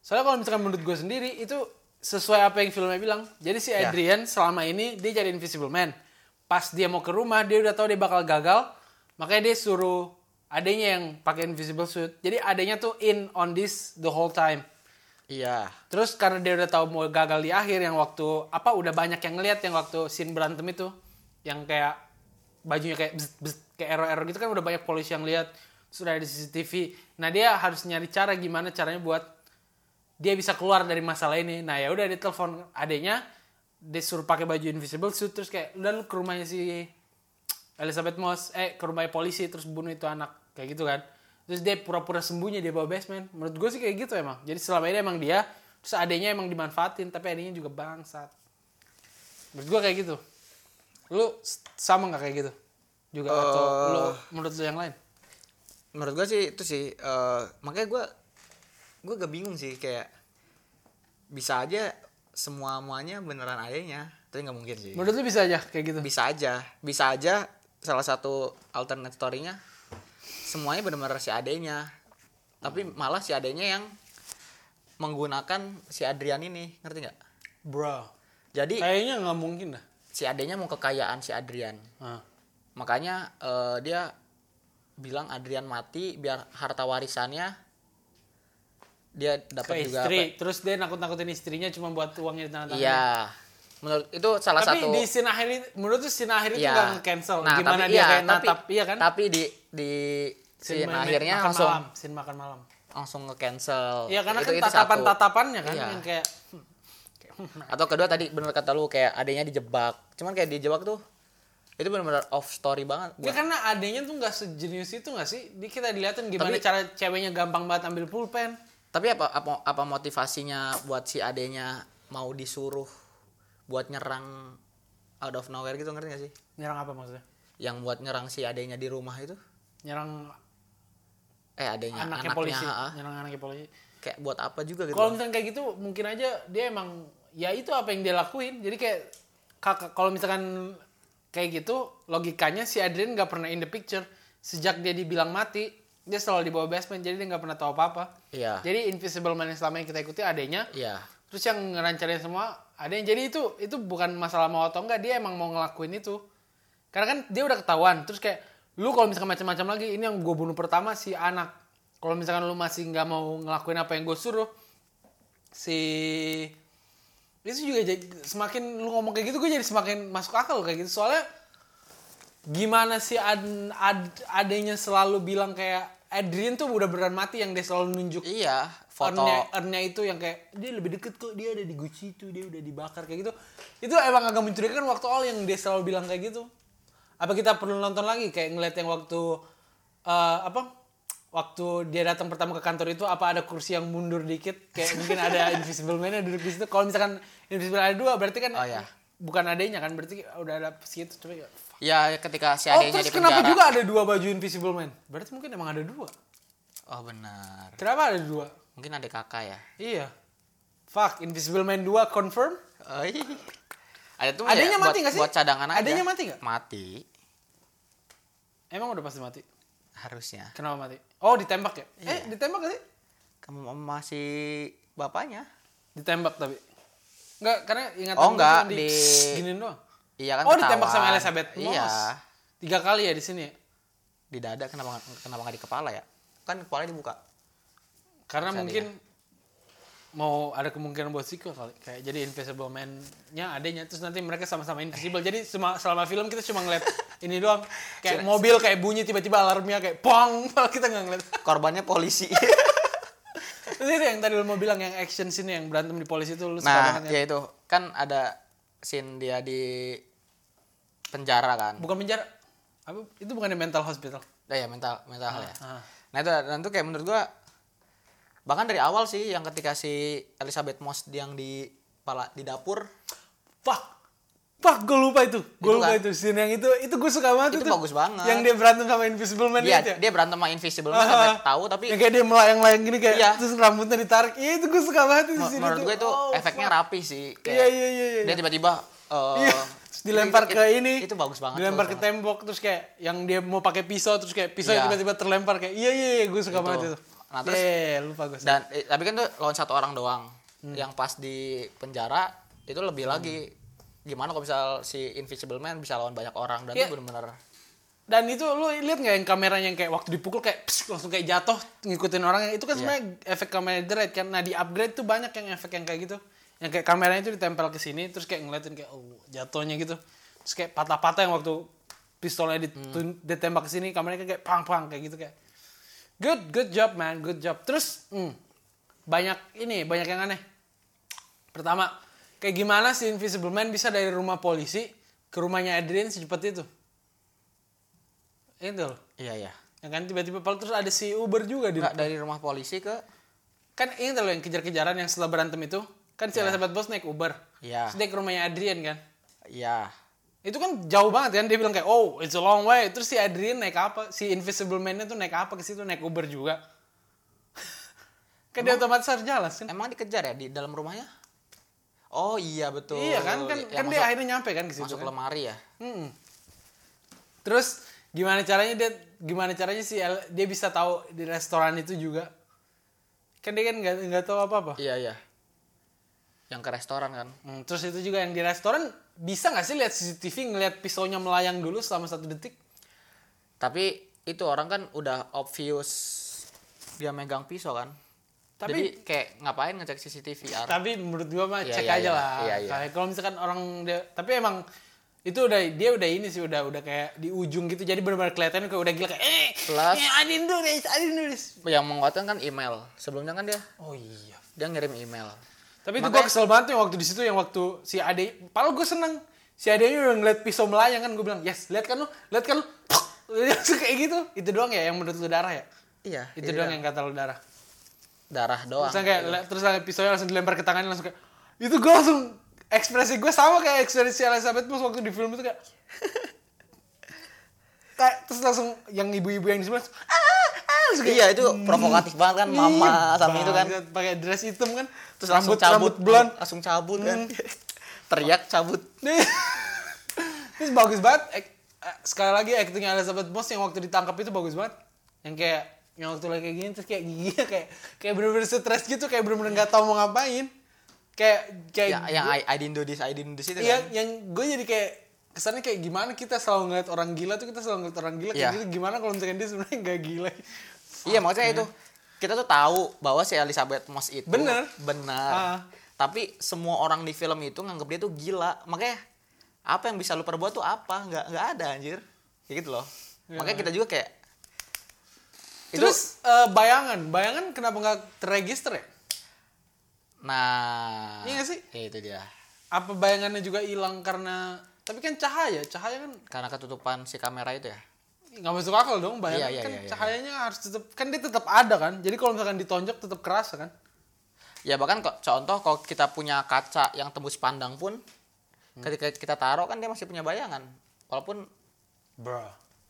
Soalnya kalau misalkan menurut gue sendiri itu sesuai apa yang filmnya bilang. Jadi si Ya. Adrian selama ini dia jadi invisible man pas dia mau ke rumah dia udah tahu dia bakal gagal makanya dia suruh adanya yang pakai invisible suit jadi adanya tuh in on this the whole time iya. Terus karena dia udah tahu mau gagal di akhir yang waktu apa udah banyak yang ngeliat yang waktu scene berantem itu yang kayak bajunya kayak bzz, bzz, kayak error-error gitu kan udah banyak polisi yang lihat sudah ada CCTV. Nah dia harus nyari cara gimana caranya buat dia bisa keluar dari masalah ini. Nah ya udah dia telepon adenya dia suruh pakai baju invisible suit terus kayak lu ke rumahnya si Elizabeth Moss eh ke rumahnya polisi terus bunuh itu anak kayak gitu kan. Terus dia pura-pura sembunyi di bawah basement. Menurut gue sih kayak gitu emang. Jadi selama ini emang dia terus adanya emang dimanfaatin tapi adanya juga bangsat. Menurut gue kayak gitu. Lu sama nggak kayak gitu? Juga atau Eh. lu menurut lu yang lain? Menurut gua sih itu sih eh, makanya gua gua gak bingung sih kayak bisa aja semua muanya beneran adanya. Tapi nggak mungkin sih. menurut lu bisa aja kayak gitu? Bisa aja. Bisa aja salah satu alternate story-nya semuanya benar-benar si adenya. Tapi malah si adenya yang menggunakan si Adrian ini. Ngerti nggak? Bro. Jadi kayaknya nggak mungkin dah. si adenya mau kekayaan si Adrian. Ah. makanya eh, dia bilang Adrian mati biar harta warisannya dia dapat juga istri apa- terus dia nakut-nakutin istrinya cuma buat uangnya di tangan iya menurut itu salah tapi satu di scene akhir itu menurut tuh scene akhir itu Iya. nggak cancel Nah, gimana tapi dia iya, kayak tapi, natap iya kan Tapi di di Scene scene akhirnya makan langsung malam, scene makan malam langsung nge-cancel. Iya karena Itu- kan tatapan-tatapannya kan Iya. yang kayak Atau kedua tadi bener kata lu kayak adanya dijebak. Cuman kayak dijebak tuh itu benar-benar off story banget. ya karena adanya tuh nggak sejenius itu nggak sih? Di kita dilihatin gimana Tapi- cara ceweknya gampang banget ambil pulpen. Tapi apa apa apa motivasinya buat si adenya mau disuruh buat nyerang out of nowhere gitu ngerti gak sih? Nyerang apa maksudnya? Yang buat nyerang si adenya di rumah itu? Nyerang Eh adenya anaknya anaknya, polisi. ha-ha. Nyerang anaknya polisi. kayak buat apa juga gitu. Kalau misalkan kayak gitu mungkin aja dia emang ya itu apa yang dia lakuin. Jadi kayak kakak kalau misalkan kayak gitu logikanya si Adrian nggak pernah in the picture sejak dia dibilang mati dia selalu di bawah basement jadi dia nggak pernah tahu apa apa. Iya. Jadi Invisible Man yang selama yang kita ikuti adanya Iya. terus yang ngerancarin semua ada yang jadi itu itu bukan masalah mau atau enggak dia emang mau ngelakuin itu karena kan dia udah ketahuan terus kayak lu kalau misalkan macam-macam lagi ini yang gue bunuh pertama si anak kalau misalkan lu masih nggak mau ngelakuin apa yang gue suruh si itu juga jadi semakin lu ngomong kayak gitu gue jadi semakin masuk akal kayak gitu soalnya gimana sih ad, ad, adanya selalu bilang kayak Adrian tuh udah beneran mati yang dia selalu nunjuk. Iya foto. Earnnya, earnnya itu yang kayak dia lebih deket kok dia ada di Gucci itu dia udah dibakar kayak gitu. Itu emang agak mencurigakan waktu awal yang dia selalu bilang kayak gitu. Apa kita perlu nonton lagi? Kayak ngeliat yang waktu eh, apa? Waktu dia datang pertama ke kantor itu apa ada kursi yang mundur dikit? Kayak mungkin ada Invisible Man yang duduk di situ. Kalau misalkan Invisible ada dua berarti kan Oh, iya. bukan adanya kan? Berarti udah ada situ coba ya ya ketika si oh adanya terus di kenapa juga ada dua baju Invisible Man berarti mungkin emang ada dua oh benar kenapa ada dua mungkin ada kakak ya iya fuck Invisible Man 2 confirm oh, iya. ada tuh Adanya ya, mati buat, nggak sih? buat cadangan aja Adanya mati nggak? mati emang udah pasti mati harusnya Kenapa mati? Oh ditembak ya? Iya. Eh ditembak gak sih? kamu masih bapaknya Ditembak tapi. Enggak, karena ingatan Oh, enggak, di, di- giniin doang. Iya kan oh ditembak ketahuan. sama Elizabeth Moss. iya Tiga kali ya di sini ya? di dada kenapa kenapa nggak di kepala ya kan kepala dibuka Karena Bisa mungkin mau ada kemungkinan buat sequel kali. Kayak jadi Invisible Man-nya adanya. Terus nanti mereka sama-sama invisible. jadi selama, selama film kita cuma ngeliat ini doang. Kayak mobil kayak bunyi tiba-tiba alarmnya kayak pong. Kita nggak ngeliat. korbannya polisi Terus itu yang tadi lu mau bilang yang action scene yang berantem di polisi itu lu suka nah banget ya? ya itu kan ada scene dia di penjara kan Bukan penjara. Apa? Itu bukan mental hospital. Nah, ya mental mental ya. Ah. Nah itu dan itu kayak menurut gua bahkan dari awal sih yang ketika si Elizabeth Moss yang di pala di dapur Fuck. Fuck, gue lupa itu. Gue Itu lupa kan? itu. Scene yang itu, itu gue suka banget Itu bagus banget. Yang dia berantem sama Invisible Man dia itu ya? dia berantem sama Invisible Man Ah, sampai ah. tahu tapi Yang kayak dia melayang-layang gini kayak, Iya. terus rambutnya ditarik. Iya, itu gue suka banget itu. menurut gue itu Oh, efeknya fuck. rapi sih. Kayak Iya, iya, iya. iya. Dia tiba-tiba Iya. Terus dilempar itu- ke ini. Itu bagus banget. Dilempar ke banget. tembok terus kayak yang dia mau pakai pisau terus kayak pisau Iya. tiba-tiba terlempar kayak iya iya, iya gue suka Itu. banget itu. Nah, terus- Iya, iya, lupa gue. Dan eh, tapi kan tuh lawan satu orang doang. Hmm. Yang pas di penjara itu lebih lagi gimana kalau misal si Invisible Man bisa lawan banyak orang dan Iya. itu benar-benar Dan itu lu lihat nggak yang kameranya yang kayak waktu dipukul kayak pss, langsung kayak jatuh ngikutin orang itu kan Iya. sebenarnya efek kamera dread kan. Nah di upgrade tuh banyak yang efek yang kayak gitu. Yang kayak kameranya itu ditempel ke sini terus kayak ngeliatin kayak oh jatuhnya gitu. Terus kayak patah-patah yang waktu pistolnya ditun- ditembak ke sini kameranya kayak pang-pang kayak gitu kayak. Good, good job man, good job. Terus hmm, banyak ini banyak yang aneh. Pertama, kayak gimana si Invisible Man bisa dari rumah polisi ke rumahnya Adrian secepat itu? Itu loh. iya iya. Ya kan tiba-tiba terus ada si Uber juga di Nggak dari rumah polisi ke kan ini loh yang kejar-kejaran yang setelah berantem itu kan si Elizabeth Boss naik Uber Iya. terus dia ke rumahnya Adrian kan iya itu kan jauh banget kan dia bilang kayak oh it's a long way terus si Adrian naik apa si Invisible Man-nya tuh naik apa ke situ naik Uber juga kan dia otomatis harus jalan kan Emang dikejar ya di dalam rumahnya? Oh iya betul. iya kan kan, Yang kan dia masuk- akhirnya nyampe kan ke situ masuk kan? lemari ya. Mm-mm. Terus gimana caranya dia gimana caranya sih dia bisa tahu di restoran itu juga? Kan dia kan nggak nggak tahu apa-apa. Iya iya. Yang ke restoran kan. Hmm, terus itu juga yang di restoran bisa nggak sih lihat CCTV ngelihat pisaunya melayang dulu selama satu detik? Tapi itu orang kan udah obvious dia megang pisau kan. Tapi- Jadi kayak ngapain ngecek CCTV? Ar? Tapi menurut gua mah Iya, cek iya, aja iya. lah. Iya, iya. Kayak kalau misalkan orang dia tapi emang itu udah dia udah ini sih udah udah kayak di ujung gitu jadi benar-benar kelihatan kayak udah gila kayak eh Plus- eh, adin nulis adin Yang menguatkan kan email. Sebelumnya kan dia oh iya dia ngirim email. Tapi itu Makanya- gue kesel banget tuh yang waktu di situ yang waktu si Ade, padahal gue seneng. Si Ade udah ngeliat pisau melayang kan, gue bilang, yes, lihat kan lu, lihat kan lu. Langsung kayak gitu. Itu doang ya yang menurut lu darah ya? Iya. Itu iya. doang yang kata lu darah. darah doang. Terus kayak, le- terus pisaunya langsung dilempar ke tangannya langsung kayak, itu gue langsung, ekspresi gue sama kayak ekspresi Elizabeth Moss waktu di film itu kayak, kayak terus langsung yang ibu-ibu yang di sebelah, ah, Iya itu provokatif banget kan mama Iya, sama itu kan. pakai dress hitam kan, Terus langsung rambut cabut rambut blonde, langsung cabut kan. Hmm. Teriak cabut. Nih. Ini bagus banget. Eh, sekali lagi actingnya Elizabeth Moss yang waktu ditangkap itu bagus banget. Yang kayak yang waktu lagi kayak gini terus kayak giginya kayak kayak bener-bener stres gitu kayak bener-bener nggak tahu mau ngapain. kayak kayak Ya, yang I, I didn't do this, I didn't do this itu Iya, kan. yang gue jadi kayak kesannya kayak gimana kita selalu ngeliat orang gila tuh kita selalu ngeliat orang gila kayak Iya. gitu gimana kalau misalkan dia sebenarnya nggak gila Iya maksudnya itu kita tuh tahu bahwa si Elizabeth Moss itu Bener. benar. Ah. Tapi semua orang di film itu nganggap dia tuh gila. Makanya apa yang bisa lu perbuat tuh apa? Nggak nggak ada anjir. Kayak gitu loh. Iya. Makanya kita juga kayak itu terus eh, bayangan bayangan kenapa nggak terregister ya nah Iya nggak sih? Ya, itu dia. apa bayangannya juga hilang karena tapi kan cahaya cahaya kan Karena ketutupan si kamera itu ya. Nggak masuk akal dong bayangan Iya, iya, kan iya, iya. cahayanya harus tetap kan dia tetap ada kan jadi kalau misalkan ditonjok tetap kerasa kan Ya bahkan kok contoh kalau kita punya kaca yang tembus pandang pun Hmm. ketika kita taruh kan dia masih punya bayangan. Walaupun bro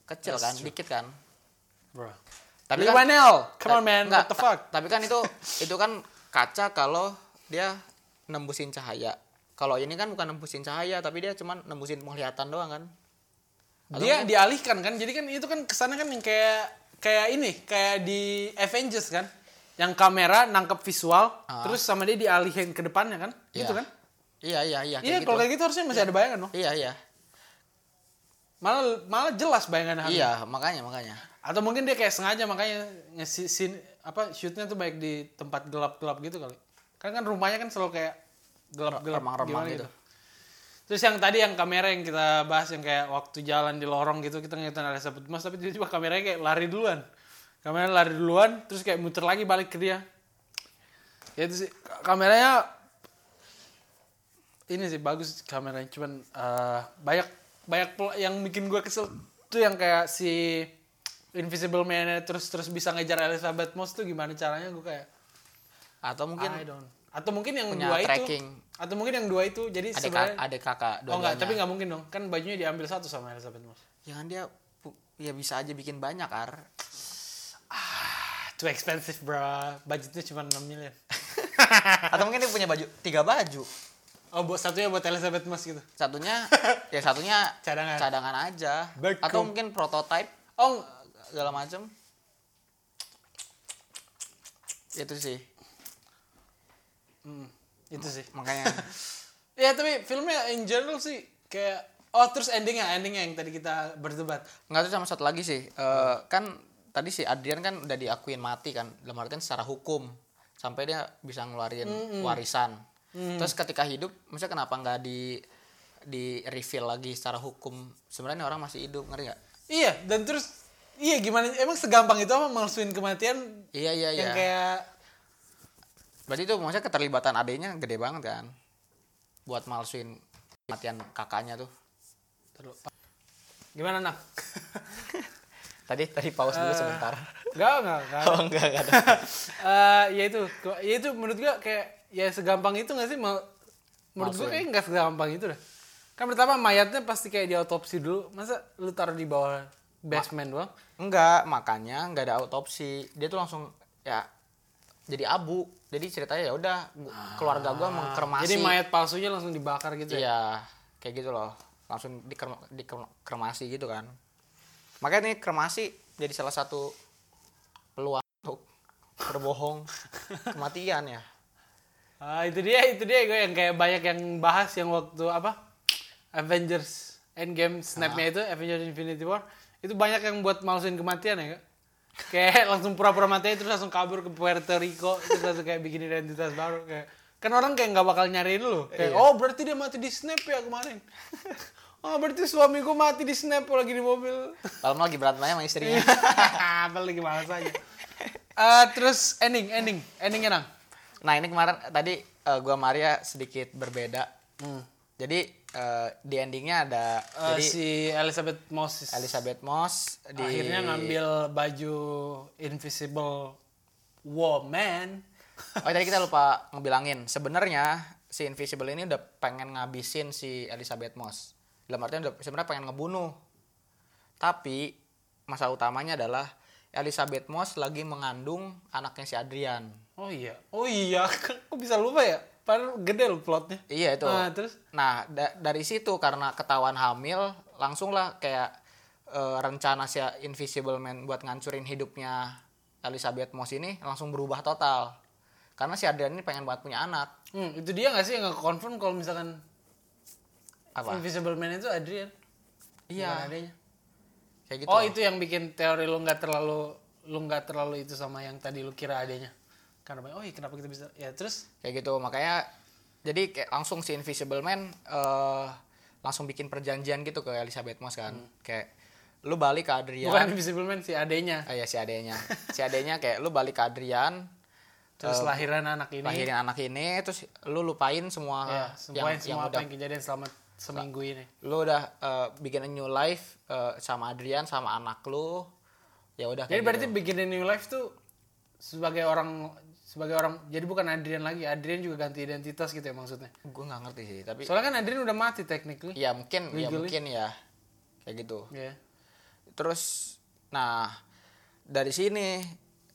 kecil That's kan, true. dikit kan. bro Tapi Lee kan- Wanell, come on man Enggak, what the fuck Tapi kan itu itu kan kaca kalau dia nembusin cahaya. Kalau ini kan bukan nembusin cahaya, tapi dia cuman nembusin penglihatan doang kan. Dia dialihkan kan jadi kan itu kan ke sana kan yang kayak kayak ini kayak di Avengers kan yang kamera nangkep visual Ah. terus sama dia dialihin ke depannya kan gitu Iya. kan Iya, iya, iya. iya kayak kalau gitu. kayak gitu harusnya masih ada bayangan dong Iya, iya. malah malah jelas bayangannya Hamid. Iya, makanya, makanya. atau mungkin dia kayak sengaja makanya ngisi sin apa shootnya tuh baik di tempat gelap-gelap gitu kali kan kan rumahnya kan selalu kayak gelap-gelap Remang-remang gimana gitu. Terus yang tadi yang kamera yang kita bahas yang kayak waktu jalan di lorong gitu kita ngeliatin Elizabeth Moss tapi tiba-tiba kameranya kayak lari duluan. Kameranya lari duluan terus kayak muter lagi balik ke dia. Ya itu sih kameranya ini sih bagus kameranya cuman eh, banyak banyak yang bikin gue kesel tuh yang kayak si Invisible Man terus terus bisa ngejar Elizabeth Moss tuh gimana caranya? Gue kayak Atau mungkin atau mungkin yang punya dua tracking. itu atau mungkin yang dua itu jadi ada sebenarnya ada kakak oh enggak tapi nggak mungkin dong kan bajunya diambil satu sama Elizabeth Moss kan dia ya bisa aja bikin banyak, Ar. too expensive bro budgetnya cuma 6 miliar Atau mungkin dia punya baju tiga baju. oh buat satunya buat Elizabeth Moss gitu Satunya ya satunya Cadangan. cadangan aja. Beku. Atau mungkin prototype oh segala macam. Itu sih. Hmm, itu sih Makanya ya tapi filmnya in general sih kayak oh terus endingnya endingnya yang tadi kita berdebat nggak tuh sama satu lagi sih. Eh, kan tadi si Adrian kan udah diakuin mati kan dalam artian secara hukum sampai dia bisa ngeluarin warisan. Terus ketika hidup, maksudnya kenapa nggak di di reveal lagi secara hukum sebenarnya orang masih hidup ngerti nggak? iya dan terus iya gimana emang segampang itu apa malsuin kematian Iya iya iya. yang kayak Berarti itu maksudnya keterlibatan adanya gede banget kan? Buat malsuin kematian kakaknya tuh. Gimana nak Tadi tadi pause dulu sebentar. Enggak, enggak, enggak. Oh enggak enggak ada. Eh, ya itu, ya itu menurut gua kayak ya segampang itu nggak sih? Mal- menurut gua kayak nggak segampang itu dah. Kan pertama mayatnya pasti kayak diotopsi dulu. Masa lu taruh di bawah basement doang? Enggak, makanya enggak ada autopsi. Dia tuh langsung ya jadi abu. Jadi ceritanya ya udah keluarga gua mengkremasi. Jadi mayat palsunya langsung dibakar gitu ya? Iya, kayak gitu loh. Langsung dikrem- dikremasi gitu kan. Makanya nih kremasi jadi salah satu peluang untuk berbohong kematian ya. Ah, itu dia, itu dia gue yang kayak banyak yang bahas yang waktu apa? Avengers Endgame snapnya itu Avengers Infinity War itu banyak yang buat malsuin kematian ya Kak? Kayak langsung pura-pura mati terus langsung kabur ke Puerto Rico terus langsung kayak bikin identitas baru kayak kan orang kayak nggak bakal nyariin lu. Kayak oh berarti dia mati di snap ya kemarin. Oh berarti suamiku mati di snap lagi di mobil. Kalau lagi berantem aja sama istrinya. apa lagi malas aja. Eh, terus ending ending endingnya nang. Nah ini kemarin tadi eh, gua Maria sedikit berbeda. Hmm. Jadi eh, di endingnya ada Eh, jadi si Elizabeth Moss Elizabeth Moss di akhirnya ngambil baju invisible woman Oh tadi kita lupa ngebilangin sebenarnya si Invisible ini udah pengen ngabisin si Elizabeth Moss. Dalam artian udah sebenarnya pengen ngebunuh. Tapi masalah utamanya adalah Elizabeth Moss lagi mengandung anaknya si Adrian. oh iya oh iya kok bisa lupa ya padahal gede loh plotnya Iya itu. nah terus Nah, da- dari situ karena ketahuan hamil, langsung lah kayak eh, rencana si Invisible Man buat ngancurin hidupnya Elizabeth Moss ini langsung berubah total. karena si Adrian ini pengen banget punya anak Hmm, itu dia gak sih yang nge-confirm kalau misalkan apa Invisible Man itu Adrian? Iya. Adanya. kayak gitu Oh, itu yang bikin teori lu nggak terlalu lu nggak terlalu itu sama yang tadi lu kira adanya. Karena oh iya kenapa kita bisa? Ya terus? Kayak gitu. Makanya jadi kayak langsung si Invisible Man eh langsung bikin perjanjian gitu ke Elizabeth Moss kan. Kayak lu balik ke Adrian. Bukan Invisible Man si adenya. Ah, iya si adenya si adenya kayak lu balik ke Adrian. Terus lahiran anak ini. lahirin anak ini terus lu lupain semua Ya, semua yang, semua apa udah yang kejadian selama seminggu ini. lu udah eh, bikin a new life eh, sama Adrian sama anak lu. Ya udah Jadi berarti gitu. bikin a new life tuh sebagai orang sebagai orang jadi bukan Adrian lagi. Adrian juga ganti identitas gitu ya maksudnya. gue nggak ngerti sih tapi Soalnya kan Adrian udah mati technically. ya mungkin ya mungkin ya kayak gitu Ya. terus nah dari sini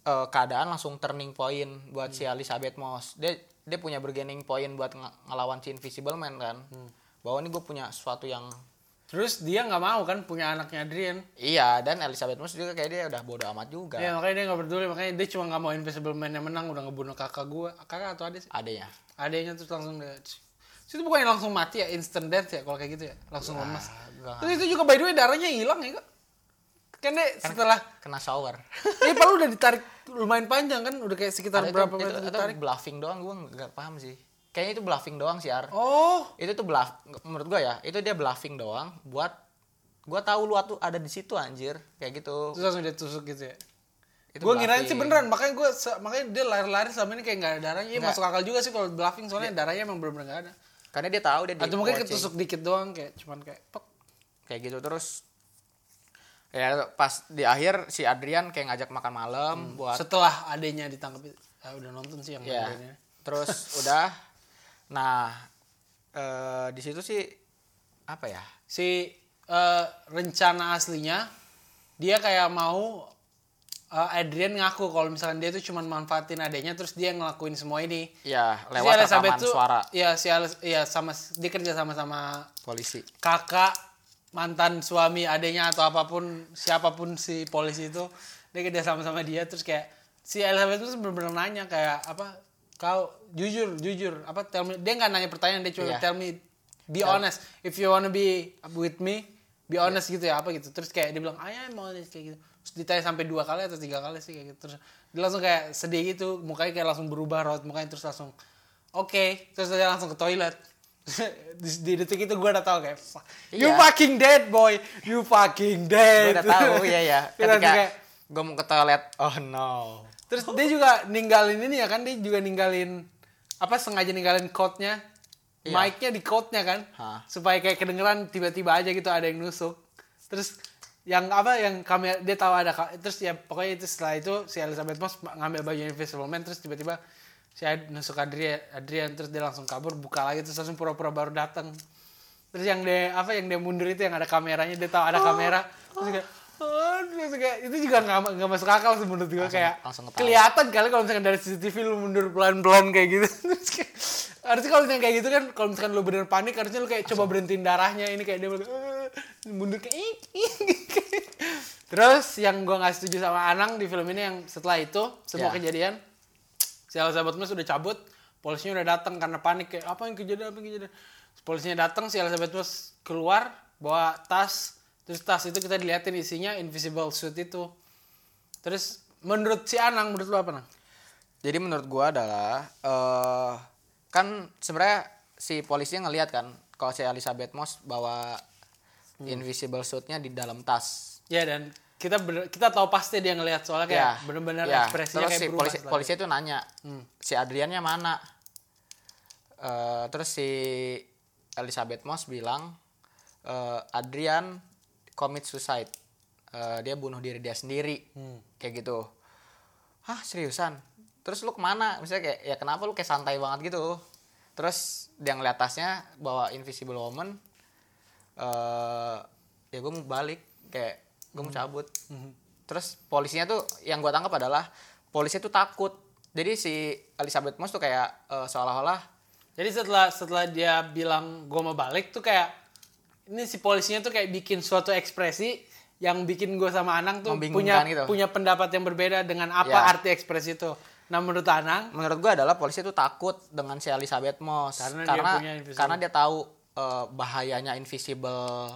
eh, keadaan langsung turning point buat si Elizabeth Moss dia dia punya bargaining point buat ng- ngelawan si Invisible Man kan bahwa ini gue punya sesuatu yang Terus dia nggak mau kan punya anaknya Adrian. iya dan Elizabeth Moss juga kayak dia udah bodo amat juga. Ya makanya dia nggak peduli makanya dia cuma nggak mau Invisible Man yang menang udah ngebunuh kakak gua. Kakak atau adik sih? Adanya adanya terus langsung dia itu bukannya langsung mati ya instant death ya kalau kayak gitu ya? Langsung lemas. gua terus itu juga by the way darahnya hilang ya kok kan dia setelah kena shower. Ya palu udah ditarik lumayan panjang kan udah kayak sekitar Ada berapa itu, meter itu ditarik. bluffing doang gue nggak paham sih kayaknya itu bluffing doang sih Ar. Oh. Itu tuh bluff menurut gue ya itu dia bluffing doang buat gue tahu lu tuh ada di situ anjir. Kayak gitu. Terus langsung dia tusuk gitu ya? Itu gue ngirain sih beneran makanya gue makanya dia lari-lari selama ini kayak nggak ada darahnya. Ya Nggak. masuk akal juga sih kalau bluffing soalnya darahnya emang bener-bener nggak ada. Karena dia tahu dia di atau mungkin ketusuk dikit doang kayak cuman kayak pek. Kayak gitu terus ya pas di akhir si Adrian kayak ngajak makan malam buat setelah adenya ditangkap itu ya udah nonton sih yang ya adanya. terus udah nah eh, di situ sih apa ya si eh, rencana aslinya dia kayak mau eh, Adrian ngaku kalau misalkan dia tuh cuma manfaatin adanya terus dia ngelakuin semua ini. Ya Si lewat Elizabeth rekaman tuh- suara. Iya, si Alice, iya sama dia kerja sama sama polisi. kakak mantan suami adanya atau apa pun siapa pun si polisi itu dia kerja sama sama dia terus kayak si Elizabeth itu bener-bener nanya kayak apa kau jujur jujur. Apa tell me dia nggak nanya pertanyaan dia cuma Iya. tell me be honest. If you wanna be with me be honest gitu ya apa gitu. Terus kayak dia bilang I am honest kayak gitu. Terus ditanya sampai dua kali atau tiga kali sih kayak gitu. Terus dia langsung kayak sedih gitu mukanya kayak langsung berubah raut mukanya terus langsung oke. Terus dia langsung ke toilet. Di, di detik itu gue udah tahu kayak "Fuck, you Iya. fucking dead boy. You fucking gue dead udah tahu ya ya ketika kayak- gue mau ke toilet oh no. Terus dia juga ninggalin ini ya kan dia juga ninggalin apa sengaja ninggalin quote-nya? Iya. mic-nya di quote-nya kan? Hah. supaya kayak kedengeran tiba-tiba aja gitu ada yang nusuk. Terus yang apa yang kamera dia tahu ada terus ya pokoknya itu setelah itu si Elizabeth Moss ngambil baju Invisible Man terus tiba-tiba si Ad- nusuk Adrian, Adrian terus dia langsung kabur buka lagi terus langsung pura-pura baru datang terus yang dia apa yang dia mundur itu yang ada kameranya dia tahu ada kamera. Terus kayak kayak itu juga nggak nggak masuk akal sih menurut gue kayak langsung kelihatan kali kalau misalkan dari CCTV lu mundur pelan-pelan kayak gitu. Terus kayak, harusnya kalau misalkan kayak gitu kan kalau misalkan lu bener panik harusnya lu kayak coba berhentiin darahnya ini kayak dia "Eh," mundur kayak terus yang gua nggak setuju sama Anang di film ini yang setelah itu semua Ya. kejadian si Elizabeth Moss udah cabut polisinya udah datang karena panik kayak apa yang kejadian apa yang kejadian? Polisinya datang si Elizabeth Moss keluar bawa tas terus tas itu kita diliatin isinya invisible suit itu terus menurut si Anang menurut lu apa nang Jadi menurut gua adalah eh kan sebenarnya si polisinya ngelihat kan kalau si Elizabeth Moss bawa Hmm. invisible suitnya di dalam tas. ya dan kita bener- kita tahu pasti dia ngelihat soalnya kayak Ya, bener-bener ya. ekspresinya Terus kayak si berubah polisi polisi itu nanya Hmm. si Adriannya mana. Eh terus si Elizabeth Moss bilang eh, Adrian commit suicide. Eh, dia bunuh diri dia sendiri. Hmm. Kayak gitu. Hah seriusan? Terus lu ke mana? Misalnya kayak ya kenapa lu kayak santai banget gitu? Terus dia ngeliat tasnya bawa Invisible Woman. eh ya gue mau balik kayak gue mau cabut. Terus polisinya tuh yang gue tangkap adalah polisi tuh takut. Jadi si Elizabeth Moss tuh kayak eh, seolah-olah Jadi setelah setelah dia bilang gue mau balik tuh kayak ini si polisinya tuh kayak bikin suatu ekspresi yang bikin gue sama Anang tuh punya gitu. punya pendapat yang berbeda dengan apa Ya. arti ekspresi itu. Nah menurut Anang, menurut gue adalah polisi itu takut dengan si Elizabeth Moss Karena karena dia punya karena dia tahu eh, bahayanya invisible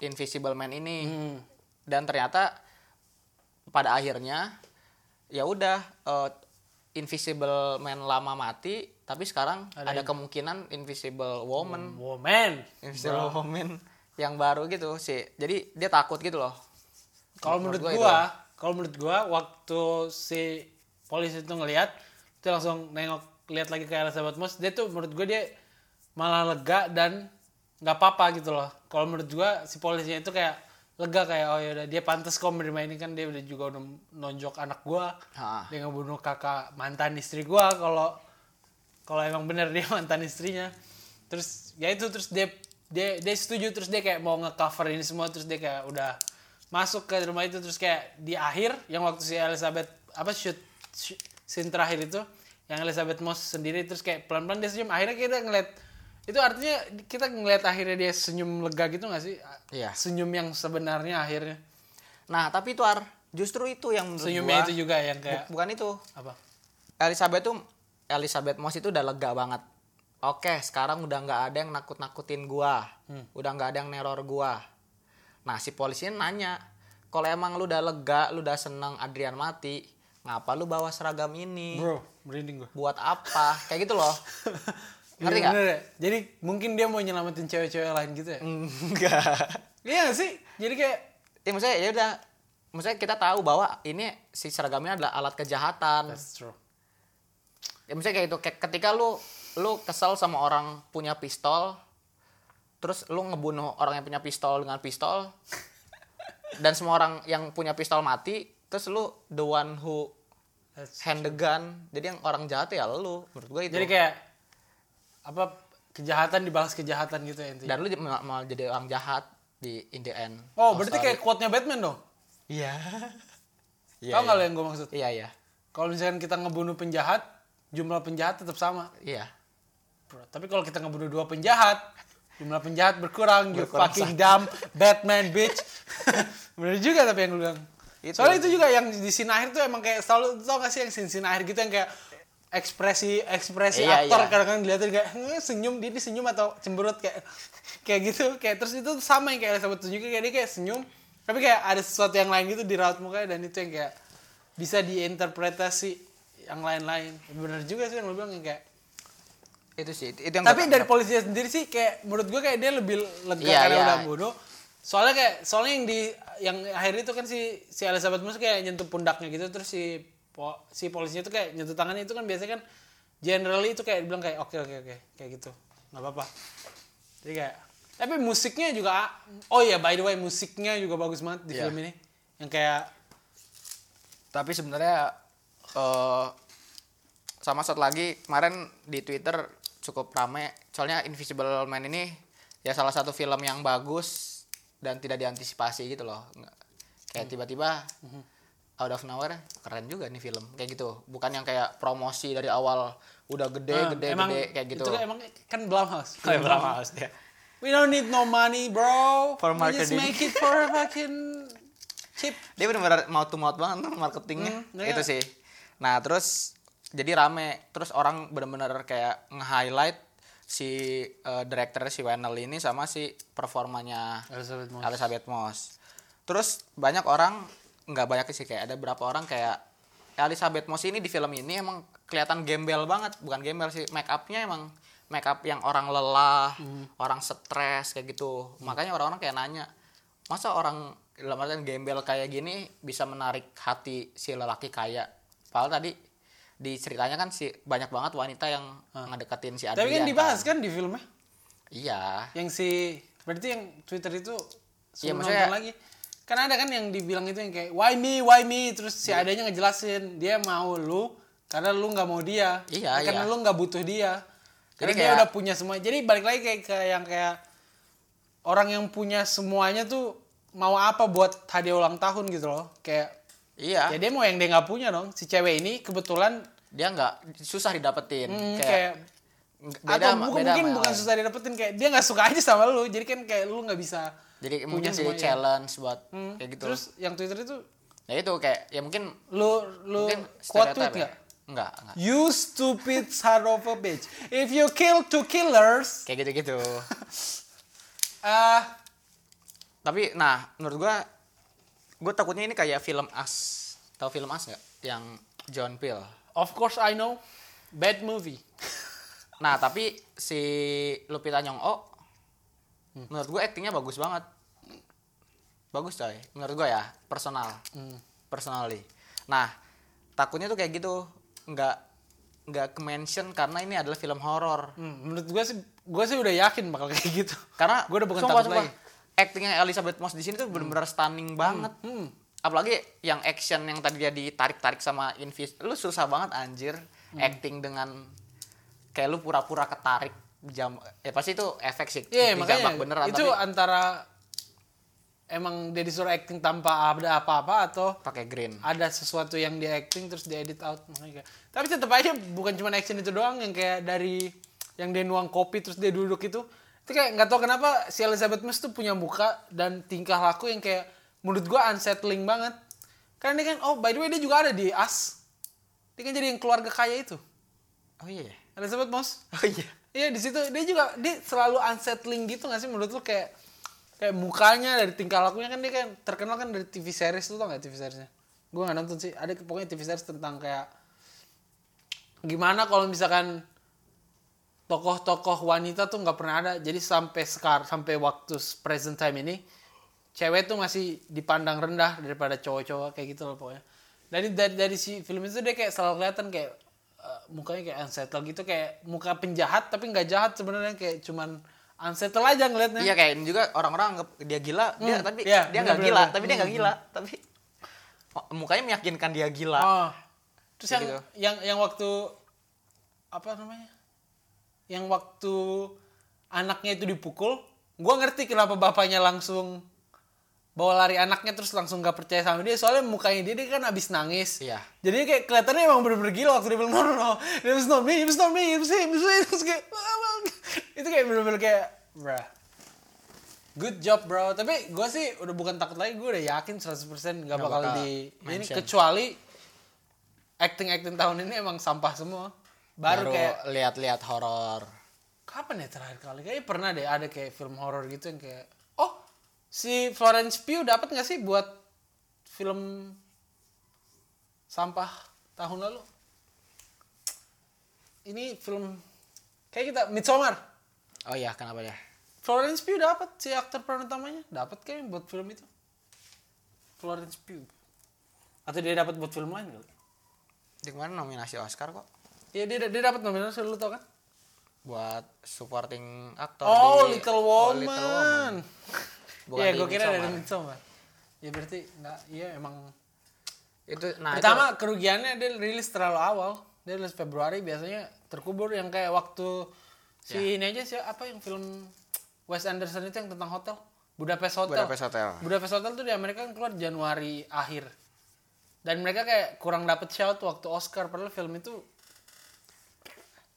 invisible man ini Hmm. dan ternyata pada akhirnya ya udah eh, invisible man lama mati tapi sekarang ada, kemungkinan invisible woman woman. invisible woman yang baru gitu sih jadi dia takut gitu loh Kalau menurut Menurut gua gua, kalau menurut gua waktu si polisi itu ngelihat, itu langsung nengok lihat lagi ke Elizabeth Moss, dia tuh menurut gua dia malah lega dan nggak apa-apa gitu loh. Kalau menurut gua si polisinya itu kayak lega kayak oh ya dia pantas kok menerima ini kan dia udah juga udah nonjok anak gua. Ha. Dia ngebunuh kakak mantan istri gua kalau kalau emang bener dia mantan istrinya. Terus ya itu terus dia dia dia setuju terus dia kayak mau ngecover ini semua terus dia kayak udah masuk ke rumah itu terus kayak di akhir yang waktu si Elizabeth apa shoot, shoot scene terakhir itu yang Elizabeth Moss sendiri terus kayak pelan-pelan dia senyum. Akhirnya kita ngeliat itu artinya kita ngeliat akhirnya dia senyum lega gitu gak sih? Iya. senyum yang sebenarnya akhirnya. Nah tapi itu ar justru itu yang senyumnya gua- itu juga yang kayak bu- bukan itu. Apa? Elizabeth tuh Elizabeth Moss itu udah lega banget. Oke, sekarang udah nggak ada yang nakut-nakutin gua. Udah nggak ada yang neror gua. Nah, si polisinya nanya, "Kalau emang lu udah lega, lu udah seneng Adrian mati, ngapa lu bawa seragam ini? bro merinding gua Buat apa?" Kayak gitu loh. Ngerti Iya, nggak? bener ya? jadi mungkin dia mau nyelamatin cewek-cewek lain gitu ya Enggak. iya sih jadi kayak Ya maksudnya ya udah maksudnya kita tahu bahwa ini si seragamnya adalah alat kejahatan. that's true ya misalnya kayak itu kayak ketika lu lu kesel sama orang punya pistol terus lu ngebunuh orang yang punya pistol dengan pistol dan semua orang yang punya pistol mati terus lu the one who That's- hand the gun jadi yang orang jahat ya lu menurut gue itu. Jadi kayak apa kejahatan dibalas kejahatan gitu ya intinya. Dan lu malah jadi orang jahat di in the end. Oh berarti kayak quote-nya Batman dong? Iya. Iya tau nggak lo yang gue maksud? Iya iya. Kalau misalkan kita ngebunuh penjahat jumlah penjahat tetap sama. Iya. Bro, tapi kalau kita ngebunuh dua penjahat jumlah penjahat berkurang, you Berkurang fucking dumb Batman bitch. Bener juga tapi yang lu bilang. Itu. soalnya itu juga yang di scene akhir tuh emang kayak selalu tau gak sih yang scene, scene akhir gitu yang kayak ekspresi ekspresi Iya, aktor iya. kadang-kadang dilihatin kayak "Eh, senyum dia ini senyum atau cemberut kayak kayak gitu. Kayak terus itu sama yang kayak Elizabeth tunjukin kayak dia kayak senyum tapi kayak ada sesuatu yang lain gitu di raut mukanya dan itu yang kayak bisa diinterpretasi yang lain-lain. Bener juga sih yang lu bilang yang kayak itu sih itu yang tapi dari polisinya sendiri sih kayak menurut gue kayak dia lebih lega Iya, karena iya. udah bunuh. Soalnya kayak soalnya yang di yang akhir itu kan si si Elizabeth Moss kayak nyentuh pundaknya gitu terus si po- si polisinya tuh kayak nyentuh tangannya itu kan biasanya kan generally itu kayak bilang kayak oke oke oke kayak gitu. Nggak apa-apa. Jadi kayak tapi musiknya juga oh ya by the way musiknya juga bagus banget di Iya. film ini. Yang kayak tapi sebenarnya eh sama satu lagi kemarin di Twitter cukup rame. Soalnya Invisible Man ini ya salah satu film yang bagus dan tidak diantisipasi gitu loh. Kayak tiba-tiba out of nowhere keren juga nih film. Kayak gitu. Bukan yang kayak promosi dari awal udah gede eh, gede emang gede kayak gitu. itu kan emang kan Blumhouse. Oh, ya, Blumhouse, ya. We don't need no money, bro. For We just marketing. make it for fucking cheap. dia benar-benar mouth to mouth banget marketingnya. Hmm, iya. itu sih. Nah terus jadi rame. Terus orang benar-benar kayak nge-highlight si eh, director si Wendell ini sama si performanya Elizabeth Moss. Elizabeth Moss. Terus banyak orang nggak banyak sih kayak ada berapa orang kayak Elizabeth Moss ini di film ini emang kelihatan gembel banget. Bukan gembel sih make upnya emang make up yang orang lelah orang stres kayak gitu. Makanya orang-orang kayak nanya masa orang dalam artian gembel kayak gini bisa menarik hati si lelaki kaya? Padahal tadi di ceritanya kan si banyak banget wanita yang ngedeketin si Adrian Tapi kan dibahas kan di filmnya. iya Yang si berarti yang Twitter itu Iya, maksudnya- lagi. Kan ada kan yang dibilang itu yang kayak why me, why me terus si Iya. adanya ngejelasin dia mau lu karena lu nggak mau dia. Iya, Karena iya. lu nggak butuh dia. Karena Jadi dia kayak- udah punya semua. Jadi balik lagi kayak ke yang kayak orang yang punya semuanya tuh mau apa buat hadiah ulang tahun gitu loh. Kayak iya ya dia mau yang dia nggak punya dong. Si cewek ini kebetulan dia nggak susah didapetin hmm, kayak, kayak nggak- atau bukan, beda mungkin bukan susah didapetin kayak dia nggak suka aja sama lu jadi kan kayak lu nggak bisa jadi punya mungkin jadi challenge buat Hmm, kayak gitu terus yang twitter itu ya itu kayak ya mungkin lu lu quote stereotype tweet ya. nggak Enggak, enggak. You stupid son of a bitch. If you kill two killers, Kayak gitu-gitu. uh, Tapi nah, menurut gua gua takutnya ini kayak film As. Tahu film As nggak? Yang John Peel. of course I know. Bad movie. Nah, tapi si Lupita Nyong'o menurut gua aktingnya bagus banget. Bagus coy. Menurut gua ya, personal. Personally. Nah, takutnya tuh kayak gitu. Nggak nggak ke-mention karena ini adalah film horor. Hmm, menurut gue sih, gue sih udah yakin bakal kayak gitu. Karena gue udah bukan sumpah, takut sumpah, lagi. Actingnya Elizabeth Moss di sini tuh benar-benar stunning banget. Hmm. Apalagi yang action yang tadi dia ditarik-tarik sama Invis, lu susah banget anjir Hmm. acting dengan kayak lu pura-pura ketarik jam ya pasti itu efek sih Iya, makanya beneran itu tapi antara emang dia disuruh acting tanpa ada apa-apa atau pakai green ada sesuatu yang dia acting terus dia edit out makanya tapi tetap aja bukan cuma action itu doang yang kayak dari yang dia nuang kopi terus dia duduk itu itu kayak nggak tahu kenapa si Elizabeth Moss tuh punya muka dan tingkah laku yang kayak menurut gua unsettling banget. Karena dia kan oh by the way dia juga ada di As dia kan jadi yang keluarga kaya itu. Oh iya. Elizabeth Moss. Oh iya. Iya di situ dia juga dia selalu unsettling gitu gak sih? Menurut lu kayak kayak mukanya dari tingkah lakunya kan dia kan terkenal kan dari TV series lu tau gak TV seriesnya? Gue gak nonton sih. Ada pokoknya TV series tentang kayak gimana kalau misalkan tokoh-tokoh wanita tuh nggak pernah ada. Jadi sampai sekarang sampai waktu present time ini cewek tuh masih dipandang rendah daripada cowok-cowok kayak gitu loh pokoknya. Dari dari dari si film itu dia kayak selalu kelihatan kayak eh, mukanya kayak unsettled gitu kayak muka penjahat tapi nggak jahat sebenarnya kayak cuman unsettled aja ngeliatnya. Iya kayak juga orang-orang anggap dia gila. Dia Hmm, tapi iya, dia nggak gila tapi dia nggak gila tapi oh, mukanya meyakinkan dia gila. Oh. Terus yang gitu. yang yang waktu apa namanya? Yang waktu anaknya itu dipukul, gua ngerti kenapa bapaknya langsung bawa lari anaknya terus langsung gak percaya sama dia soalnya mukanya dia, dia kan abis nangis. Iya. jadi kayak kelihatannya emang bener-bener gila waktu dia bilang no no no it was not me it was not me it was him it was him Terus kayak itu kayak bener-bener kayak bruh good job bro. Tapi gue sih udah bukan takut lagi gue udah yakin 100% gak Nggak bakal bakal di ini mention. kecuali acting acting tahun ini emang sampah semua baru, kayak lihat-lihat horor. Kapan ya terakhir kali? Kayaknya pernah deh ada kayak film horor gitu yang kayak oh si Florence Pugh dapat nggak sih buat film sampah tahun lalu? Ini film kayak kita Midsommar. Oh iya kenapa ya Florence Pugh dapat si aktor peran utamanya dapat kayaknya buat film itu. Florence Pugh. Atau dia dapat buat film lain kali? Di kemarin nominasi Oscar kok Iya dia dia dapat nominasi lu tau kan buat supporting aktor Oh, di- Little Oh, Woman. Bukan Iya, di gue kira dari Midsommar. Ya berarti enggak, iya emang. itu nah Pertama kerugiannya dia rilis terlalu awal. Dia rilis Februari biasanya terkubur yang kayak waktu si ini aja sih apa yang film Wes Anderson itu yang tentang hotel. Budapest itu Hotel. Budapest Hotel Budapest Hotel tuh di Amerika kan keluar Januari akhir. Dan mereka kayak kurang dapet shout waktu Oscar padahal film itu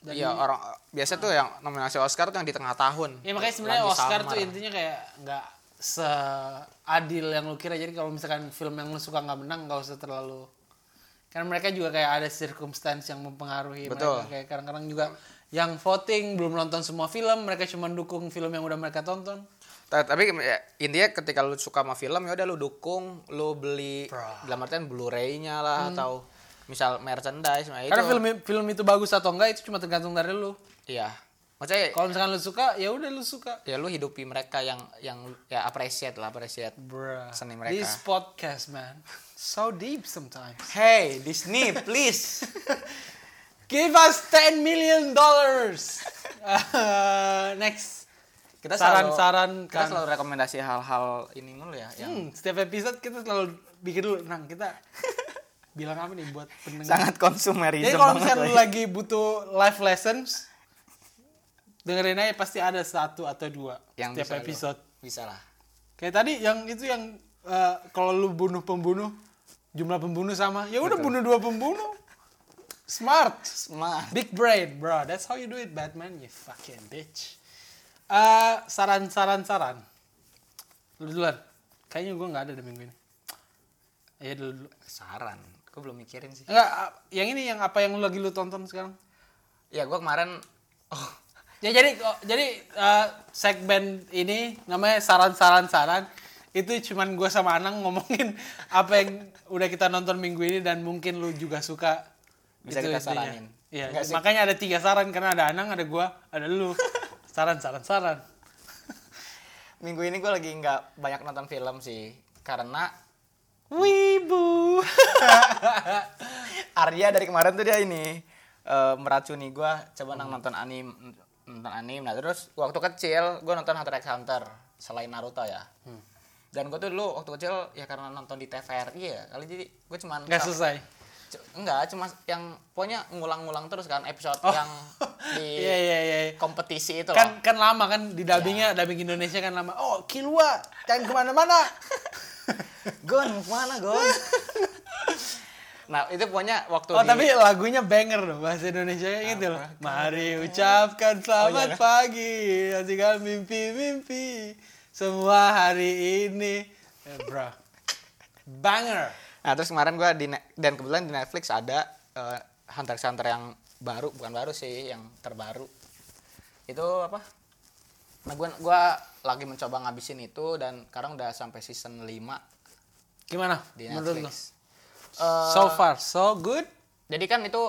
Iya orang biasa tuh yang nominasi Oscar tuh yang di tengah tahun. Ya makanya sebenarnya Oscar summer. tuh intinya kayak nggak seadil yang lu kira. Jadi kalau misalkan film yang lu suka nggak menang nggak usah terlalu. Karena mereka juga kayak ada circumstance yang mempengaruhi Betul. mereka. Kayak kadang-kadang juga yang voting belum nonton semua film, mereka cuma dukung film yang udah mereka tonton. Ta- Tapi ya, intinya ketika lu suka sama film ya udah lu dukung, lu beli Bro. Hmm. dalam artian Blu-ray-nya lah atau misal merchandise nah itu. Karena film film itu bagus atau enggak itu cuma tergantung dari lu. Iya. Maksudnya Kalau misalkan lu suka, ya udah lu suka. ya lu hidupi mereka yang yang ya appreciate lah, appreciate. Bruh. Seni mereka. This podcast, man. So deep sometimes. Hey, Disney, please. Give us 10 million dollars. Uh, next. Kita Saran-saran kita kan. selalu rekomendasi hal-hal ini mulu ya yang Hmm, setiap episode kita selalu bikin dulu. Nah, kita bilang apa nih buat pendengar. sangat konsumerisme Jadi kalau misalnya lu lagi butuh life lessons, dengerin aja pasti ada satu atau dua yang setiap bisa episode. bisa lah. Kayak tadi yang itu yang eh, kalau lu bunuh pembunuh, jumlah pembunuh sama, ya udah bunuh dua pembunuh. Smart. Smart. Big brain, bro. That's how you do it, Batman. You fucking bitch. Eh, saran-saran saran. Lu duluan. Kayaknya gue nggak ada di minggu ini. Iya dulu dulu. Saran. Gue belum mikirin sih Enggak, yang ini yang apa yang lagi lu tonton sekarang? ya gue kemarin oh Ya jadi oh, jadi eh, segmen ini namanya saran-saran saran itu cuman gue sama Anang ngomongin apa yang udah kita nonton minggu ini dan mungkin lu juga suka. Bisa Itu kita intinya. saranin. Iya, Enggak sih. makanya ada tiga saran karena ada Anang, ada gua, ada lu. Saran, saran, saran. minggu ini gue lagi nggak banyak nonton film sih karena Wibu. Arya dari kemarin tuh dia ini eh, meracuni gue coba nang nonton anim nonton anim nah terus waktu kecil gue nonton Hunter x Hunter selain Naruto ya dan gue tuh dulu waktu kecil ya karena nonton di TVRI ya kali jadi gue cuman Gak selesai. enggak cuma yang pokoknya ngulang-ngulang terus kan episode yang di Iya, iya, iya. kompetisi itu Kan loh kan lama kan di dubbingnya, dubbing Indonesia kan lama. Oh, Kilua, jangan ke mana-mana. Gon mana Gon nah itu pokoknya waktu Oh, di tapi lagunya banger loh bahasa Indonesia gitu loh. Mari ucapkan selamat iya. pagi, hasilkan mimpi-mimpi semua hari ini. Eh, bro. Banger. Nah terus kemarin gue di dan kebetulan di Netflix ada eh, Hunter x Hunter yang baru bukan baru sih yang terbaru itu apa? Nah gue gua lagi mencoba ngabisin itu dan sekarang udah sampai season 5 Gimana di menurut lo? Netflix. Eh, So far so good. jadi kan itu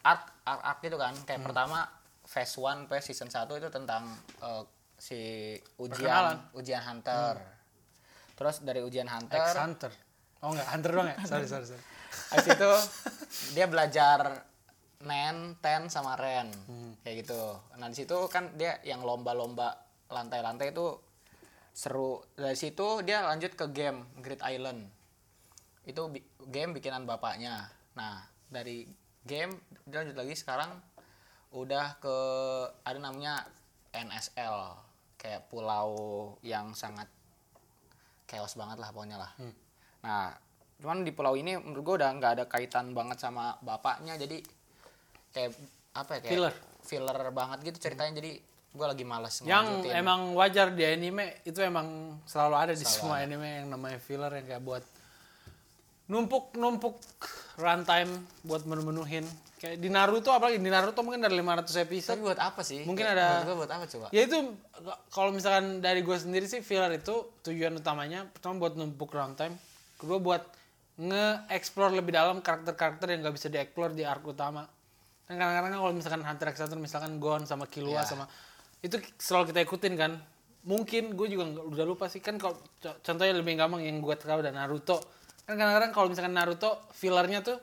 arc arc, arc itu kan kayak pertama phase 1 phase season 1 itu tentang eh, si Perkenalan. ujian ujian hunter. Terus dari ujian hunter Ex Hunter. Oh enggak, Hunter doang ya? Sorry, sorry, sorry. Habis itu dia belajar Nen, Ten sama Ren. Kayak gitu. Nah, di situ kan dia yang lomba-lomba lantai-lantai itu seru. Dari situ dia lanjut ke game Great Island. Itu bi- game bikinan bapaknya. Nah, dari game dia lanjut lagi sekarang udah ke ada namanya NSL kayak pulau yang sangat chaos banget lah pokoknya lah. Nah, cuman di pulau ini menurut gue udah nggak ada kaitan banget sama bapaknya, jadi kayak apa ya kayak Filler. filler banget gitu ceritanya. Jadi gue lagi malas Yang emang wajar di anime itu emang selalu ada di semua anime yang namanya filler yang kayak buat numpuk-numpuk runtime buat menu-menuhin. Kayak di Naruto apalagi di Naruto mungkin dari 500 episode. Tapi buat apa sih? Mungkin ada- gue buat apa coba? Ya itu kalau misalkan dari gue sendiri sih filler itu tujuan utamanya pertama buat numpuk runtime, kedua buat nge-explore lebih dalam karakter-karakter yang gak bisa di-explore di arc utama. Kan kadang-kadang kalau misalkan Hunter x Hunter misalkan Gon sama Killua Iya. sama itu selalu kita ikutin kan. Mungkin gue juga udah lupa sih. Kan kalau co- contohnya lebih gampang yang gue tahu dan Naruto. Kan kadang-kadang kalau misalkan Naruto fillernya tuh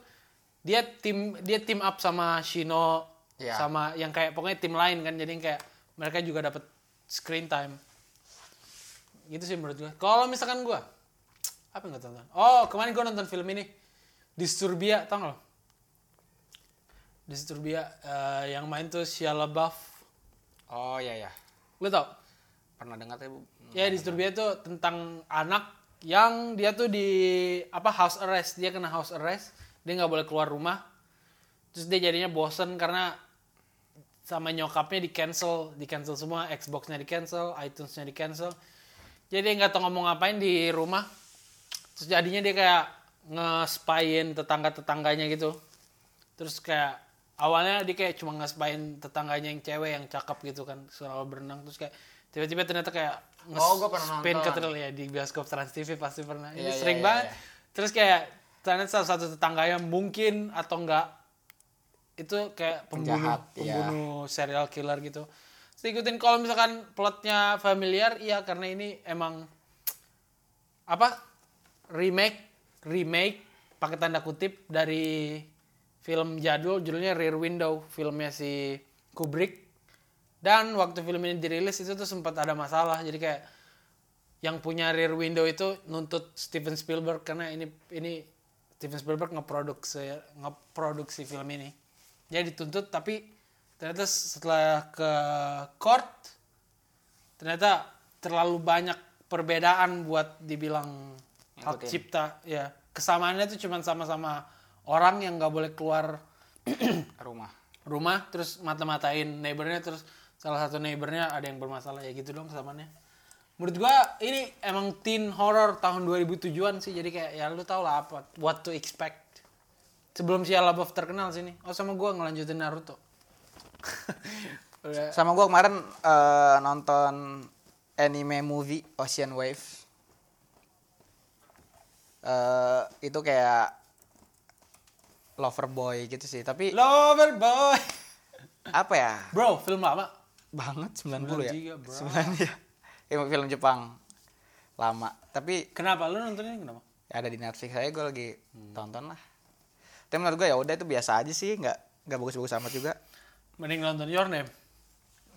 dia tim dia team up sama Shino Iya. sama yang kayak pokoknya tim lain kan. Jadi kayak mereka juga dapat screen time. Gitu sih menurut gue kalau misalkan gue apa yang gue tonton? Oh kemarin gue nonton film ini. Disturbia tau gak lo? Disturbia eh, yang main tuh Shia LaBeouf Oh iya ya. lo tau? Pernah dengar? Bu? ya Disturbia itu tentang anak yang dia tuh di apa house arrest. Dia kena house arrest. Dia nggak boleh keluar rumah. Terus dia jadinya bosen karena sama nyokapnya di cancel. Di cancel semua. Xbox-nya di cancel iTunes-nya di cancel. Jadi dia nggak tahu ngomong ngapain di rumah. Terus jadinya dia kayak nge-spyin tetangga-tetangganya gitu. Terus kayak awalnya dia kayak cuma nge-spyin tetangganya yang cewek yang cakep gitu kan selalu berenang terus kayak tiba-tiba ternyata kayak Oh, nonton. trailer ya di bioskop Trans TV pasti pernah ini Iya, iya, sering iya, banget iya. terus kayak ternyata salah satu tetangganya mungkin atau enggak itu kayak pembunuh Penjahat, iya. pembunuh serial killer gitu Terus ikutin kalau misalkan plotnya familiar iya karena ini emang apa remake remake pakai tanda kutip dari film jadul judulnya Rear Window filmnya si Kubrick. Dan waktu film ini dirilis itu tuh sempat ada masalah. Jadi kayak yang punya Rear Window itu nuntut Steven Spielberg karena ini ini Steven Spielberg ngeproduksi ngeproduksi film ini. Dia dituntut tapi ternyata setelah ke court ternyata terlalu banyak perbedaan buat dibilang hak cipta. Ya kesamaannya tuh cuma sama-sama orang yang nggak boleh keluar Rumah. rumah terus mata-matain neighbornya terus salah satu neighbornya ada yang bermasalah ya gitu dong kesamaannya menurut gua ini emang teen horror tahun 2007-an sih jadi kayak ya lu tau lah apa what to expect. Sebelum Shia LaBeouf terkenal sini oh sama gue ngelanjutin Naruto. Sama gua kemarin eh, nonton anime movie Ocean Wave. Eh itu kayak lover boy gitu sih, tapi lover boy apa ya? bro film lama Banget 90 ya. giga, bro. 9 ya. Ini film Jepang. Lama, tapi kenapa lu nontonnya kenapa ya ada di Netflix saya gue lagi tonton lah. Tapi menurut gue ya udah itu biasa aja sih, nggak nggak bagus-bagus amat juga. mending nonton Your Name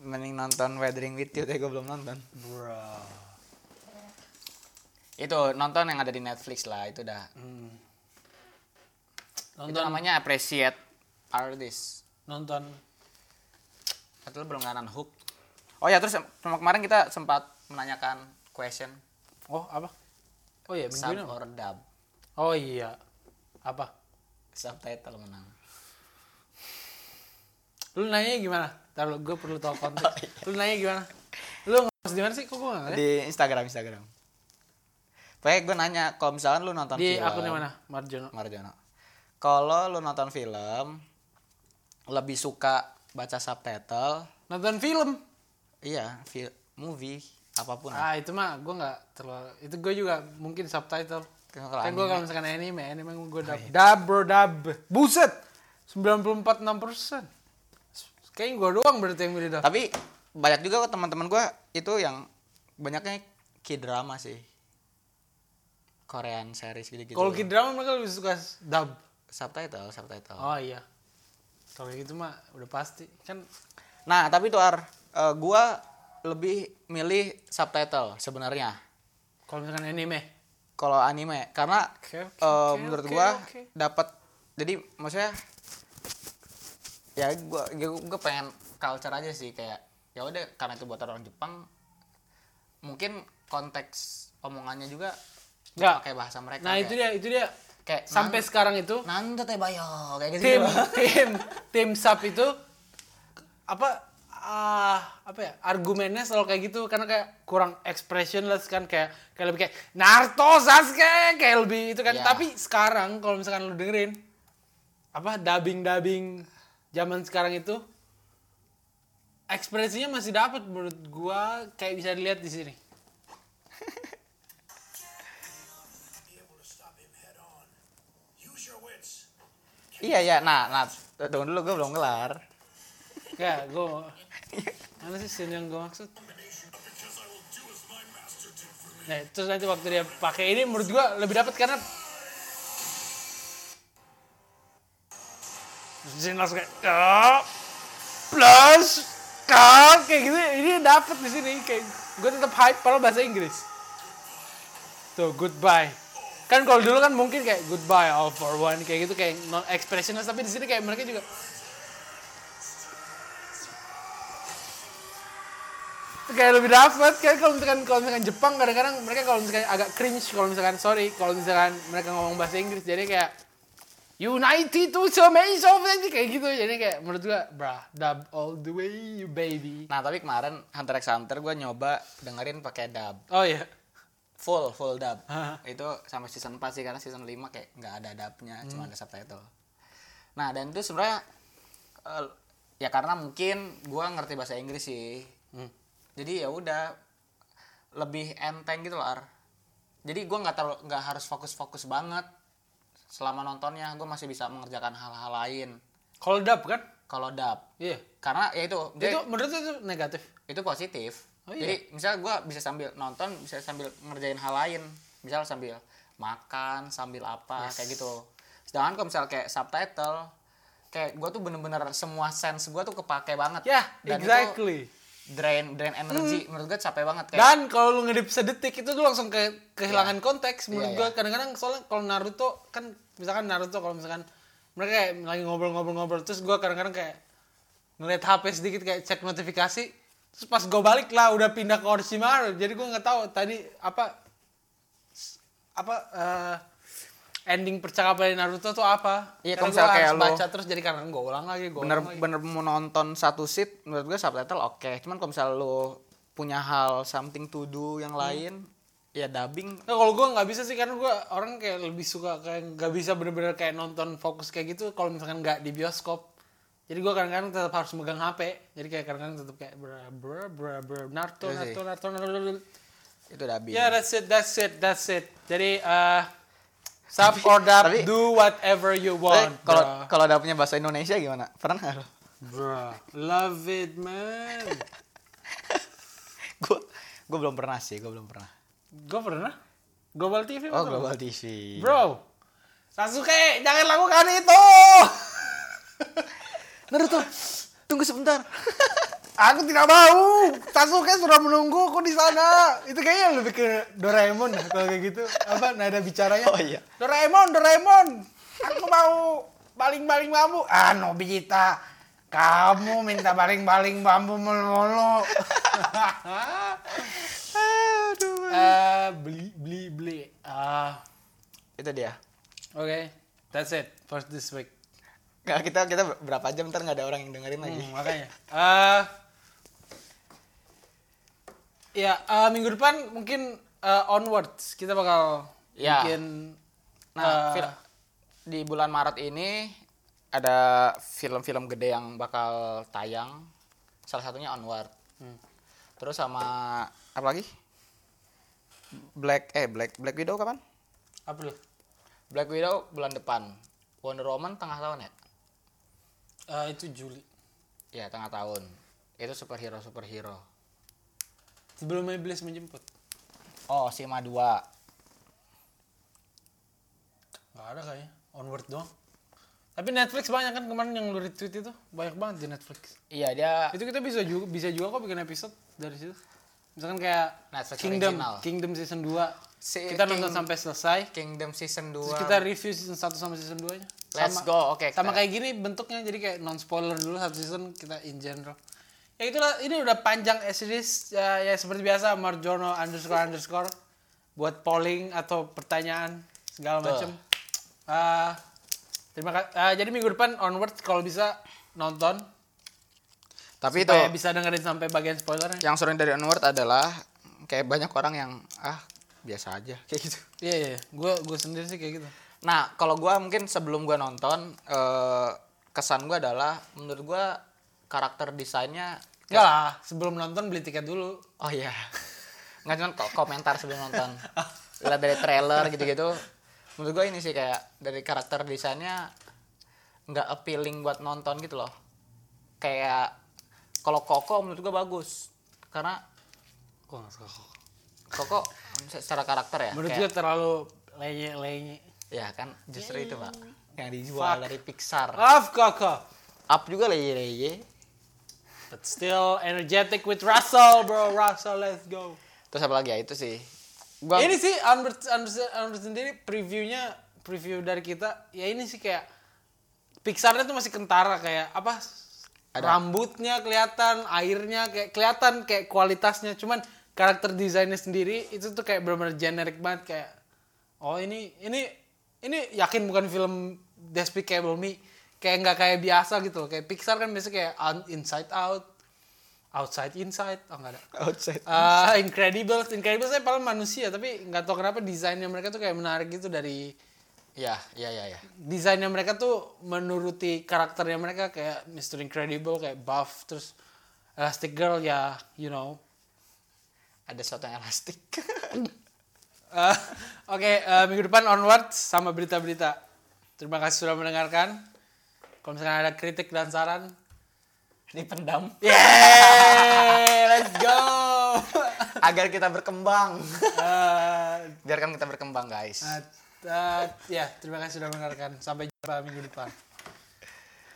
Mending nonton Weathering with You, tapi gue belum nonton. bro Itu nonton yang ada di Netflix lah, itu udah. Hmm. Itu nonton namanya appreciate artist. nonton lu belum nganan hook. Oh ya terus kemarin kita sempat menanyakan question oh apa oh iya minggu sub or dub. oh iya apa Subtitle menang. lu nanya gimana taruh gue perlu tahu konteks Oh, iya. lu nanya gimana lu ngepost di mana sih kok gue nggak? Di Instagram Instagram. Pokoknya gue nanya kalau misalkan lu nonton di film akunnya mana Marjono Marjono. Kalau lu nonton film lebih suka baca subtitle, nonton film? Iya, fil movie apa pun. ah itu mah gue nggak terlalu itu gue juga mungkin subtitle. Kan anime. gue kalau misalkan anime anime gue dub dub bro dub. Buset! 94 6 persen. Kayaknya gue doang berarti yang milih dub. Tapi banyak juga kok teman-teman gue itu yang banyaknya k-drama sih. Korean series gitu-gitu. kalau kid drama mereka lebih suka dub subtitle, subtitle. oh iya kalau kayak gitu mah udah pasti kan Nah, tapi tuh Ar, eh, gua lebih milih subtitle sebenarnya. kalau misalkan anime Kalau anime karena Oke, oke, eh, oke, menurut oke, gua oke. dapat jadi maksudnya ya gua gua pengen culture aja sih kayak ya udah karena itu buat orang Jepang mungkin konteks omongannya juga Nggak. pakai bahasa mereka nah itu dia itu dia kayak sampai sekarang itu nanti teh bayo kayak gitu. Tim tim tim sub itu apa ah apa ya argumennya selalu kayak gitu. Karena kayak kurang expressionless kan kayak kayak lebih kayak Naruto Sasuke kayak lebih itu kan. Iya. tapi sekarang kalau misalkan lu dengerin apa dubbing dubbing zaman sekarang itu ekspresinya masih dapat menurut gua kayak bisa dilihat di sini iya iya. Nah nah tunggu dulu gua belum kelar. Kayak gua mana sih scene yang gua maksud? Nah, terus nanti waktu dia pakai ini menurut gua lebih dapat karena Scene langsung kayak "Ah, plus kan kayak gitu. Ini dapat di sini kayak gue tetap hype padahal bahasa Inggris. Tuh goodbye kan kalau dulu kan mungkin kayak goodbye all for one kayak gitu kayak non expressionless tapi di sini kayak mereka juga kayak lebih dapat kayak kalau misalkan kalau misalkan Jepang kadang-kadang mereka kalau misalkan agak cringe kalau misalkan sorry kalau misalkan mereka ngomong bahasa Inggris jadi kayak United to Summation kayak gitu. Jadi kayak menurut gua brah dub all the way you baby. Nah tapi kemarin Hunter x Hunter gua nyoba dengerin pakai dub. Oh iya full full dub. Hah. itu sampai season 4 sih karena season 5 kayak nggak ada dubnya cuma ada subtitle. Nah dan itu sebenarnya eh, ya karena mungkin gua ngerti bahasa Inggris sih. Hmm. jadi ya udah lebih enteng gitu loh Ar. jadi gua nggak terlalu nggak harus fokus-fokus banget selama nontonnya. Gue masih bisa mengerjakan hal-hal lain. Kalau dub kan? Kalau dub. Iya. Karena ya itu itu dia- menurut lu itu negatif? Itu positif Oh, iya? jadi misal gue bisa sambil nonton bisa sambil ngerjain hal lain. Misal sambil makan sambil apa kayak gitu. Sedangkan kalau misal kayak subtitle kayak gue tuh bener-bener semua sense gue tuh kepake banget. Ya Dan itu exactly. drain drain energi menurut gue capek banget kayak dan kalau lu ngedip sedetik itu tuh langsung ke kehilangan konteks menurut Iya, gua. iya. kadang-kadang soalnya kalau Naruto kan misalkan Naruto kalau misalkan mereka kayak lagi ngobrol-ngobrol-ngobrol terus gua kadang-kadang kayak ngeliat HP sedikit kayak cek notifikasi terus pas gua balik lah udah pindah ke Orochimaru. Jadi gua nggak tahu tadi apa apa eh, ending percakapan Naruto tuh apa. Iya, kalau misalnya kayak baca terus jadi karena gua ulang lagi gua bener lagi. bener mau nonton satu seat menurut gue subtitle oke. Cuman kalau misal lu punya hal something to do yang lain ya dubbing. Nah, kalau gue nggak bisa sih karena gue orang kayak lebih suka kayak nggak bisa bener-bener kayak nonton fokus kayak gitu kalau misalkan nggak di bioskop. Jadi gue kadang-kadang tetap harus megang HP. Jadi kayak kadang-kadang tetap kayak bra bra bra bra Naruto Iya. Naruto Naruto Naruto. itu dubbing Ya that's it that's it that's it. Jadi eh sub or dub tapi- do whatever you want. kalau kalau dapetnya bahasa Indonesia gimana pernah nggak lo Bro, love it man. gue gue belum pernah sih gue belum pernah gue pernah Global TV oh global TV Bro, Sasuke jangan lakukan itu. Naruto tunggu sebentar Aku tidak mau. Sasuke sudah menungguku di sana. Itu kayaknya lebih ke Doraemon ya, kalau kayak gitu. Apa nada bicaranya? Oh, iya. Doraemon, Doraemon. Aku mau baling-baling bambu. Ah, Nobita. Kamu minta baling-baling bambu melulu. aduh Eh, beli beli beli. Ah, itu dia oke. That's it for this week. Nggak kita kita berapa jam? Ntar nggak ada orang yang dengerin lagi. Hmm, makanya. Eh ya, eh, minggu depan mungkin eh, onwards. Kita bakal Ya. bikin nah fil- di bulan Maret ini ada film-film gede yang bakal tayang. Salah satunya Onward. Hmm. terus sama apa lagi? Black eh Black Black Widow kapan? April. Black Widow bulan depan. Wonder Woman tengah tahun ya Eh, itu Juli. ya tengah tahun itu superhero superhero Sebelum Iblis menjemput. oh Sima 2 Gak ada kayaknya. Onward doang. Tapi Netflix banyak kan kemarin yang lu retweet itu banyak banget di Netflix. iya dia Itu kita bisa juga bisa juga kok bikin episode dari situ. Misalkan kayak Netflix Kingdom, original. Kingdom season 2. Si kita nonton King- sampai selesai. Kingdom season 2 Terus kita review season 1 sama season 2 nya. Let's go, oke, Sama kita- kayak gini bentuknya jadi kayak non spoiler dulu satu season kita in general. Ya itulah ini udah panjang series ya, ya seperti biasa Marjono underscore underscore buat polling atau pertanyaan segala macam. Ah, terima kasih. jadi minggu depan onward kalau bisa nonton tapi itu supaya bisa dengerin sampai bagian spoilernya. yang seru dari Onward adalah kayak banyak orang yang ah biasa aja kayak gitu Iya iya, gue gue sendiri sih kayak gitu. Nah kalau gua mungkin sebelum gua nonton eh, kesan gua adalah menurut gua karakter desainnya Enggak lah, sebelum nonton beli tiket dulu. oh iya nggak cuma ko- komentar sebelum nonton lihat dari trailer gitu-gitu menurut gua ini sih kayak dari karakter desainnya nggak appealing buat nonton gitu loh kayak kalau Koko menurut gua bagus karena Kok nggak suka kok? Koko secara karakter ya Menurut kayak- gue terlalu lenye lenye. Ya kan justru itu pak yang dijual Fuck. dari Pixar. Love Koko. Up juga leye leye. But still energetic with Russell, bro. Russell, let's go. Terus apa lagi ya itu sih. Gua Ini sih Albert sendiri previewnya preview dari kita. Ya ini sih kayak Pixarnya tuh masih kentara kayak apa? Ada. Rambutnya kelihatan, airnya kayak kelihatan kayak kualitasnya. Cuman karakter desainnya sendiri itu tuh kayak benar-benar generic banget kayak oh ini ini ini yakin bukan film Despicable Me kayak nggak kayak biasa gitu loh. kayak Pixar kan biasa kayak Inside Out Outside Inside oh nggak ada outside. Ah, Incredibles, Incredibles saya paling manusia tapi nggak tahu kenapa desainnya mereka tuh kayak menarik gitu dari Ya, ya, ya, ya. desainnya mereka tuh menuruti karakternya mereka kayak Mr. Incredible kayak buff terus Elastic Girl ya you know Ada sesuatu yang elastik. Eh, Oke eh, minggu depan onward sama berita-berita. Terima kasih sudah mendengarkan. Kalau misalnya ada kritik dan saran Dipendam yeay let's go. Agar kita berkembang. Eh, Biarkan kita berkembang, guys. eh, eh, ya terima kasih sudah mendengarkan. Sampai jumpa minggu depan